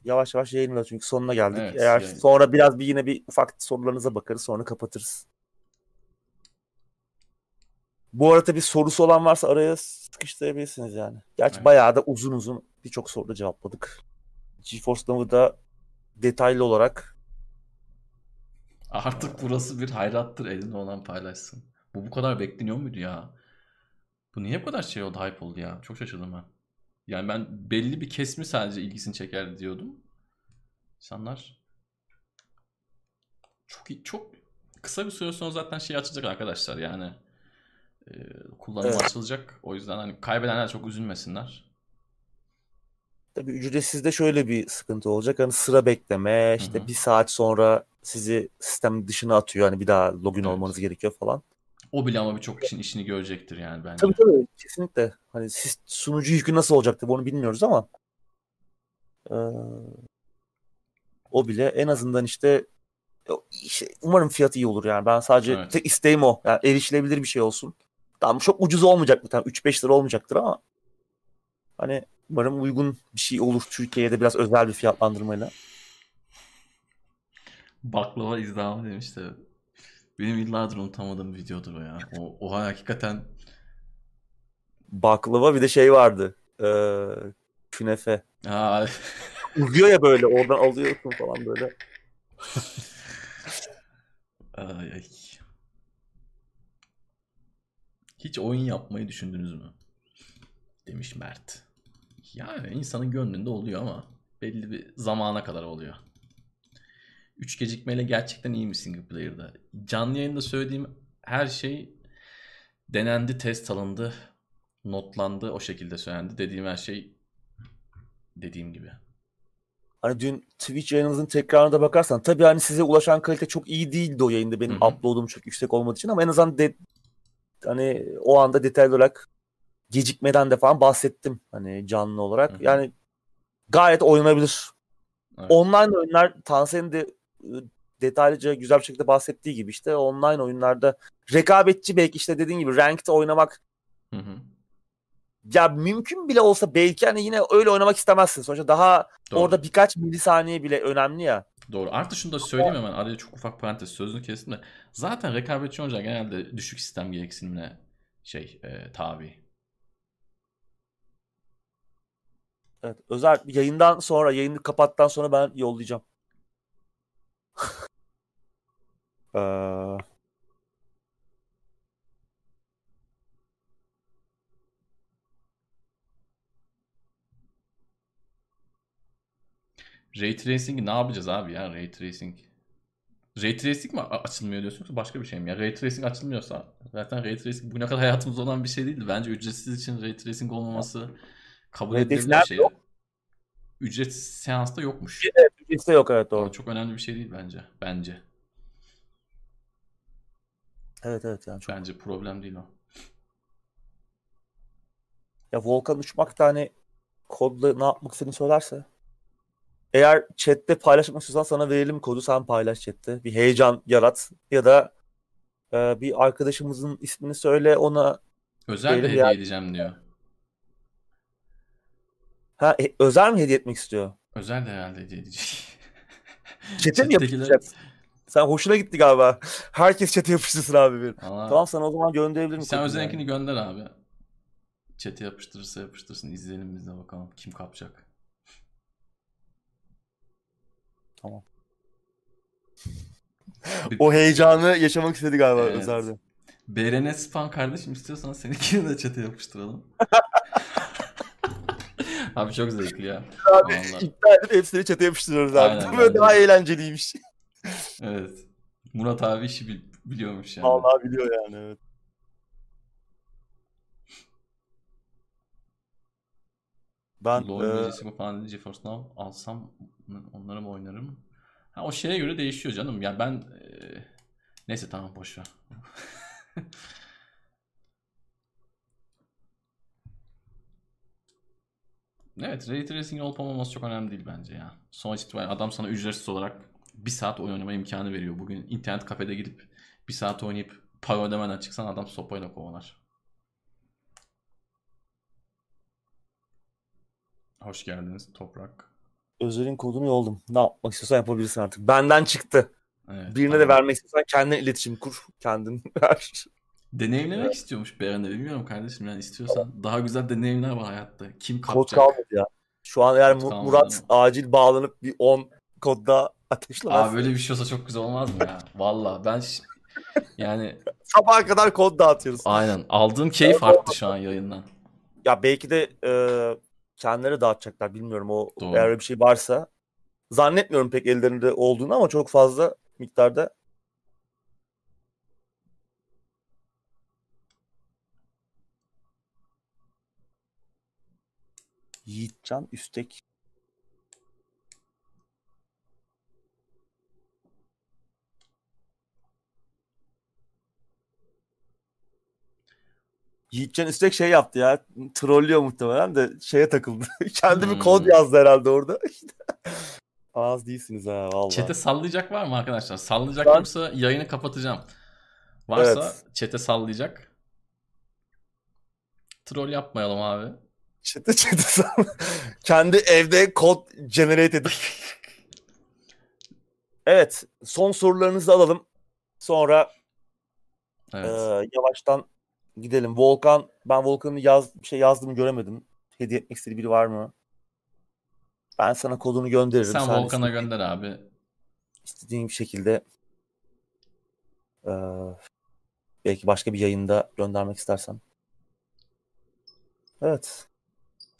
yavaş yavaş yayınla çünkü sonuna geldik. Evet, Eğer yayın. sonra biraz bir yine bir ufak sorularınıza bakarız sonra kapatırız. Bu arada bir sorusu olan varsa araya sıkıştırabilirsiniz yani. Gerçi Evet. bayağı da uzun uzun birçok soruda cevapladık. GeForce Now'da detaylı olarak Artık burası bir hayrattır elinde olan paylaşsın. Bu bu kadar bekleniyor muydu ya? Bu niye bu kadar şey oldu, hype oldu ya? Çok şaşırdım ben. Yani ben belli bir kesimi sadece ilgisini çeker diyordum. İnsanlar çok çok kısa bir süre sonra zaten şey açacak arkadaşlar yani. Ee, kullanım Evet. açılacak. O yüzden hani kaybedenler çok üzülmesinler. Tabii ücretsizde şöyle bir sıkıntı olacak. Hani sıra bekleme, işte hı. bir saat sonra sizi sistem dışına atıyor. Hani bir daha login Evet. olmanız gerekiyor falan. O bile ama birçok kişinin işini görecektir yani bence. Tabii tabii kesinlikle. Hani siz, sunucu yükü nasıl olacaktı onu bilmiyoruz ama eee, o bile en azından işte o- işte umarım fiyatı iyi olur yani. Ben sadece Evet. tek isteğim o. Yani erişilebilir bir şey olsun. Tamam çok ucuz olmayacak mı? Tamam 3-5 lira olmayacaktır ama hani umarım uygun bir şey olur Türkiye'de biraz özel bir fiyatlandırmayla. Baklava izdihamı demişti. Benim yıllardır unutamadığım videodur o ya. O, o hakikaten baklava bir de şey vardı. Ee, künefe. Uzuyor ya böyle oradan alıyorsun falan böyle. ay, ay. Hiç oyun yapmayı düşündünüz mü? Demiş Mert. Yani insanın gönlünde oluyor ama belli bir zamana kadar oluyor. Üç gecikmeyle gerçekten iyi mi single player'da? Canlı yayında söylediğim her şey denendi, test alındı, notlandı, o şekilde söylendi. Dediğim her şey dediğim gibi. Hani dün Twitch yayınımızın tekrarına da bakarsan tabii hani size ulaşan kalite çok iyi değildi o yayında benim Hı hı. upload'um çok yüksek olmadığı için ama en azından de, hani o anda detaylı olarak gecikmeden de falan bahsettim hani canlı olarak. Hı. Yani gayet oynanabilir. Evet. Online oyunlar Tansen'in de ı, detaylıca güzel bir şekilde bahsettiği gibi işte online oyunlarda rekabetçi belki işte dediğin gibi ranked oynamak Hı hı. ya mümkün bile olsa belki hani yine öyle oynamak istemezsin. Sonuçta daha Doğru. orada birkaç milisaniye bile önemli ya. Doğru. Artı şunu da söyleyeyim hemen. Araya çok ufak parantez sözünü kestim de. Zaten rekabetçi oyuncular genelde düşük sistem gereksinimine şey e, tabi. Evet, özel yayından sonra, yayını kapattıktan sonra ben yollayacağım. Ee, Ray Tracing'i ne yapacağız abi ya Ray Tracing? Ray Tracing mi açılmıyor diyorsun yoksa başka bir şey mi? Ya Ray Tracing açılmıyorsa zaten Ray Tracing bugüne kadar hayatımızda olan bir şey değildi. Bence ücretsiz için Ray Tracing olmaması kabul edilebilir bir şey. yok. Ücret seansta yokmuş. liste yok evet doğru. Ama çok önemli bir şey değil bence. Bence. Evet evet yani çok. Bence problem değil o. Ya Volkan uçmak da hani kodla ne yapmak istediğini söylerse. Eğer chatte paylaşmak istiyorsan sana verelim kodu sen paylaş chatte. Bir heyecan yarat ya da e, bir arkadaşımızın ismini söyle ona Özel bir Benim hediye ya- edeceğim diyor. Ha e, özel mi hediye etmek istiyor? Özel de herhalde hediye edecek. Çete mi yapıştıracak? Sen hoşuna gitti galiba. Herkes çete yapıştırsın abi bir. Valla Tamam sana o zaman gönderebilirim Sen kodunu özelinkini yani. gönder abi. Chat'e yapıştırırsa yapıştırsın. izleyelim biz de bakalım kim kapacak. Tamam. o heyecanı yaşamak istedi galiba Evet. Özer'de. BRN Span kardeşim istiyorsan seninkini de chat'e yapıştıralım. Abi çok zevkli ya. Abi Vallahi. iptal edip hepsini çete yapıştırıyoruz abi. Aynen, Böyle daha eğlenceliymiş. Evet. Murat abi işi bil- biliyormuş yani. Vallahi biliyor yani evet. Ben LoL e, falan GeForce Now alsam onları mı oynarım? Ha o şeye göre değişiyor canım. Ya ben e, neyse tamam boş ver. Evet, Ray Tracing olup olmaması çok önemli değil bence ya. Sonuç itibariyle adam sana ücretsiz olarak bir saat oyun oynama imkanı veriyor. Bugün internet kafede gidip bir saat oynayıp para ödemeden çıksan adam sopayla kovalar. Hoş geldiniz Toprak. Özer'in kodunu yolladım. Ne yapmak istiyorsan yapabilirsin artık. Benden çıktı. Evet, Birine tamam. de vermek istiyorsan kendin iletişim kur. Kendin ver. Deneyimlemek istiyormuş Beren de bilmiyorum kardeşim yani istiyorsan daha güzel deneyimler var hayatta. Kim Kod kapacak? kalmadı ya. Şu an eğer Kod Murat acil bağlanıp bir 10 kodda ateşlemez. Aa böyle bir şey olsa çok güzel olmaz mı ya? Valla ben yani Sabaha kadar kod dağıtıyoruz. aynen aldığım keyif arttı şu an yayından. Ya belki de e, kendileri dağıtacaklar bilmiyorum o Doğru. eğer bir şey varsa. Zannetmiyorum pek ellerinde olduğunu ama çok fazla miktarda Yiğitcan Üstek Yiğitcan Üstek şey yaptı ya. Trollüyor muhtemelen de şeye takıldı. Kendi bir Hmm. kod yazdı herhalde orada. Az değilsiniz ha vallahi. Çete sallayacak var mı arkadaşlar? Sallayacak Ben- yoksa yayını kapatacağım. Varsa Evet. çete sallayacak. Troll yapmayalım abi. Çete sal- Kendi evde kod generate edip. evet. Son sorularınızı alalım. Sonra Evet. e, yavaştan gidelim. Volkan, ben Volkan'ın yaz, bir şey yazdığımı göremedim. Hediye etmek istediği biri var mı? Ben sana kodunu gönderirim. Sen Volkan'a istediğin- gönder abi. istediğin bir şekilde e, belki başka bir yayında göndermek istersen. Evet.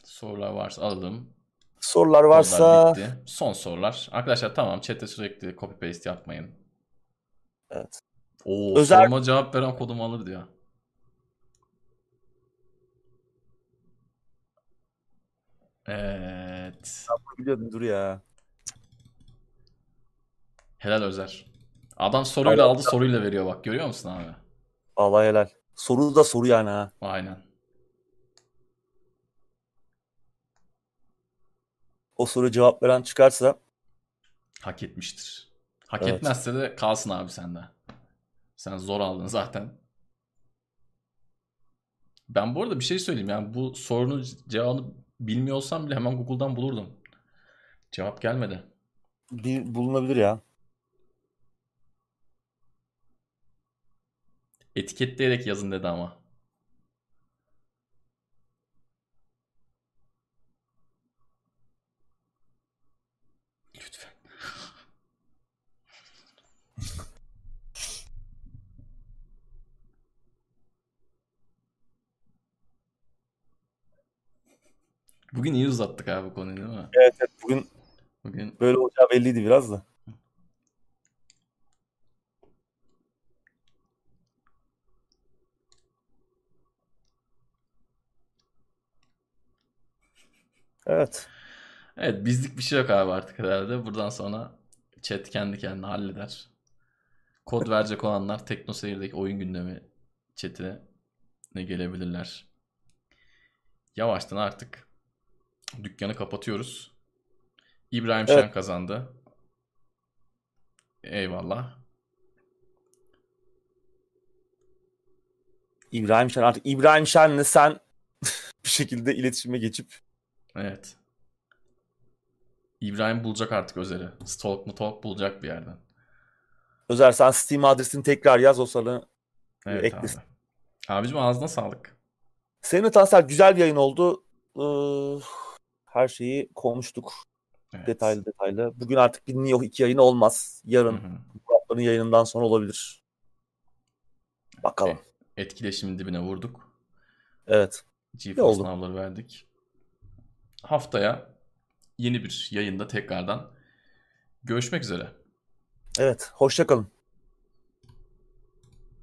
Sorular varsa alalım. Sorular varsa bitti. Son sorular. Arkadaşlar tamam chat'e sürekli copy paste yapmayın. evet. Oo, Özel- soruma cevap veren kodumu alır diyor. Evet. Bunu biliyordum dur ya. Helal Özer. Adam soruyla aldı soruyla veriyor bak görüyor musun abi? Allah helal. Soru da soru yani ha. Aynen. O soru cevap veren çıkarsa Hak etmiştir. Hak Evet. etmezse de kalsın abi sende. Sen zor aldın zaten. Ben bu arada bir şey söyleyeyim yani bu sorunun cevabını bilmiyor olsam bile hemen Google'dan bulurdum. Cevap gelmedi. bir bulunabilir ya. Etiketleyerek yazın dedi ama. Bugün iyi uzattık abi konuyu değil mi? Evet, evet bugün Bugün böyle olacağı belliydi biraz da. Evet. Evet bizlik bir şey yok abi artık herhalde. Buradan sonra chat kendi kendine halleder. Kod verecek olanlar Tekno Seyir'deki oyun gündemi chatine ne gelebilirler. Yavaştan artık dükkanı kapatıyoruz. İbrahim Evet. Şen kazandı. Eyvallah. İbrahim Şen artık İbrahim Şen'le sen bir şekilde iletişime geçip Evet. İbrahim bulacak artık Özer'i. Stalk mu talk bulacak bir yerden. Özer sen Steam adresini tekrar yaz o sana Evet eklesin. abi. Abicim ağzına sağlık. Senin Tansel güzel bir yayın oldu. Ee, her şeyi konuştuk. Evet. Detaylı detaylı. Bugün artık bir Nioh 2 yayını olmaz. Yarın. Murat'ların yayınından sonra olabilir. Bakalım. Etkileşimin dibine vurduk. Evet. GeForce sınavları verdik. Haftaya yeni bir yayında tekrardan görüşmek üzere. Evet. Hoşçakalın.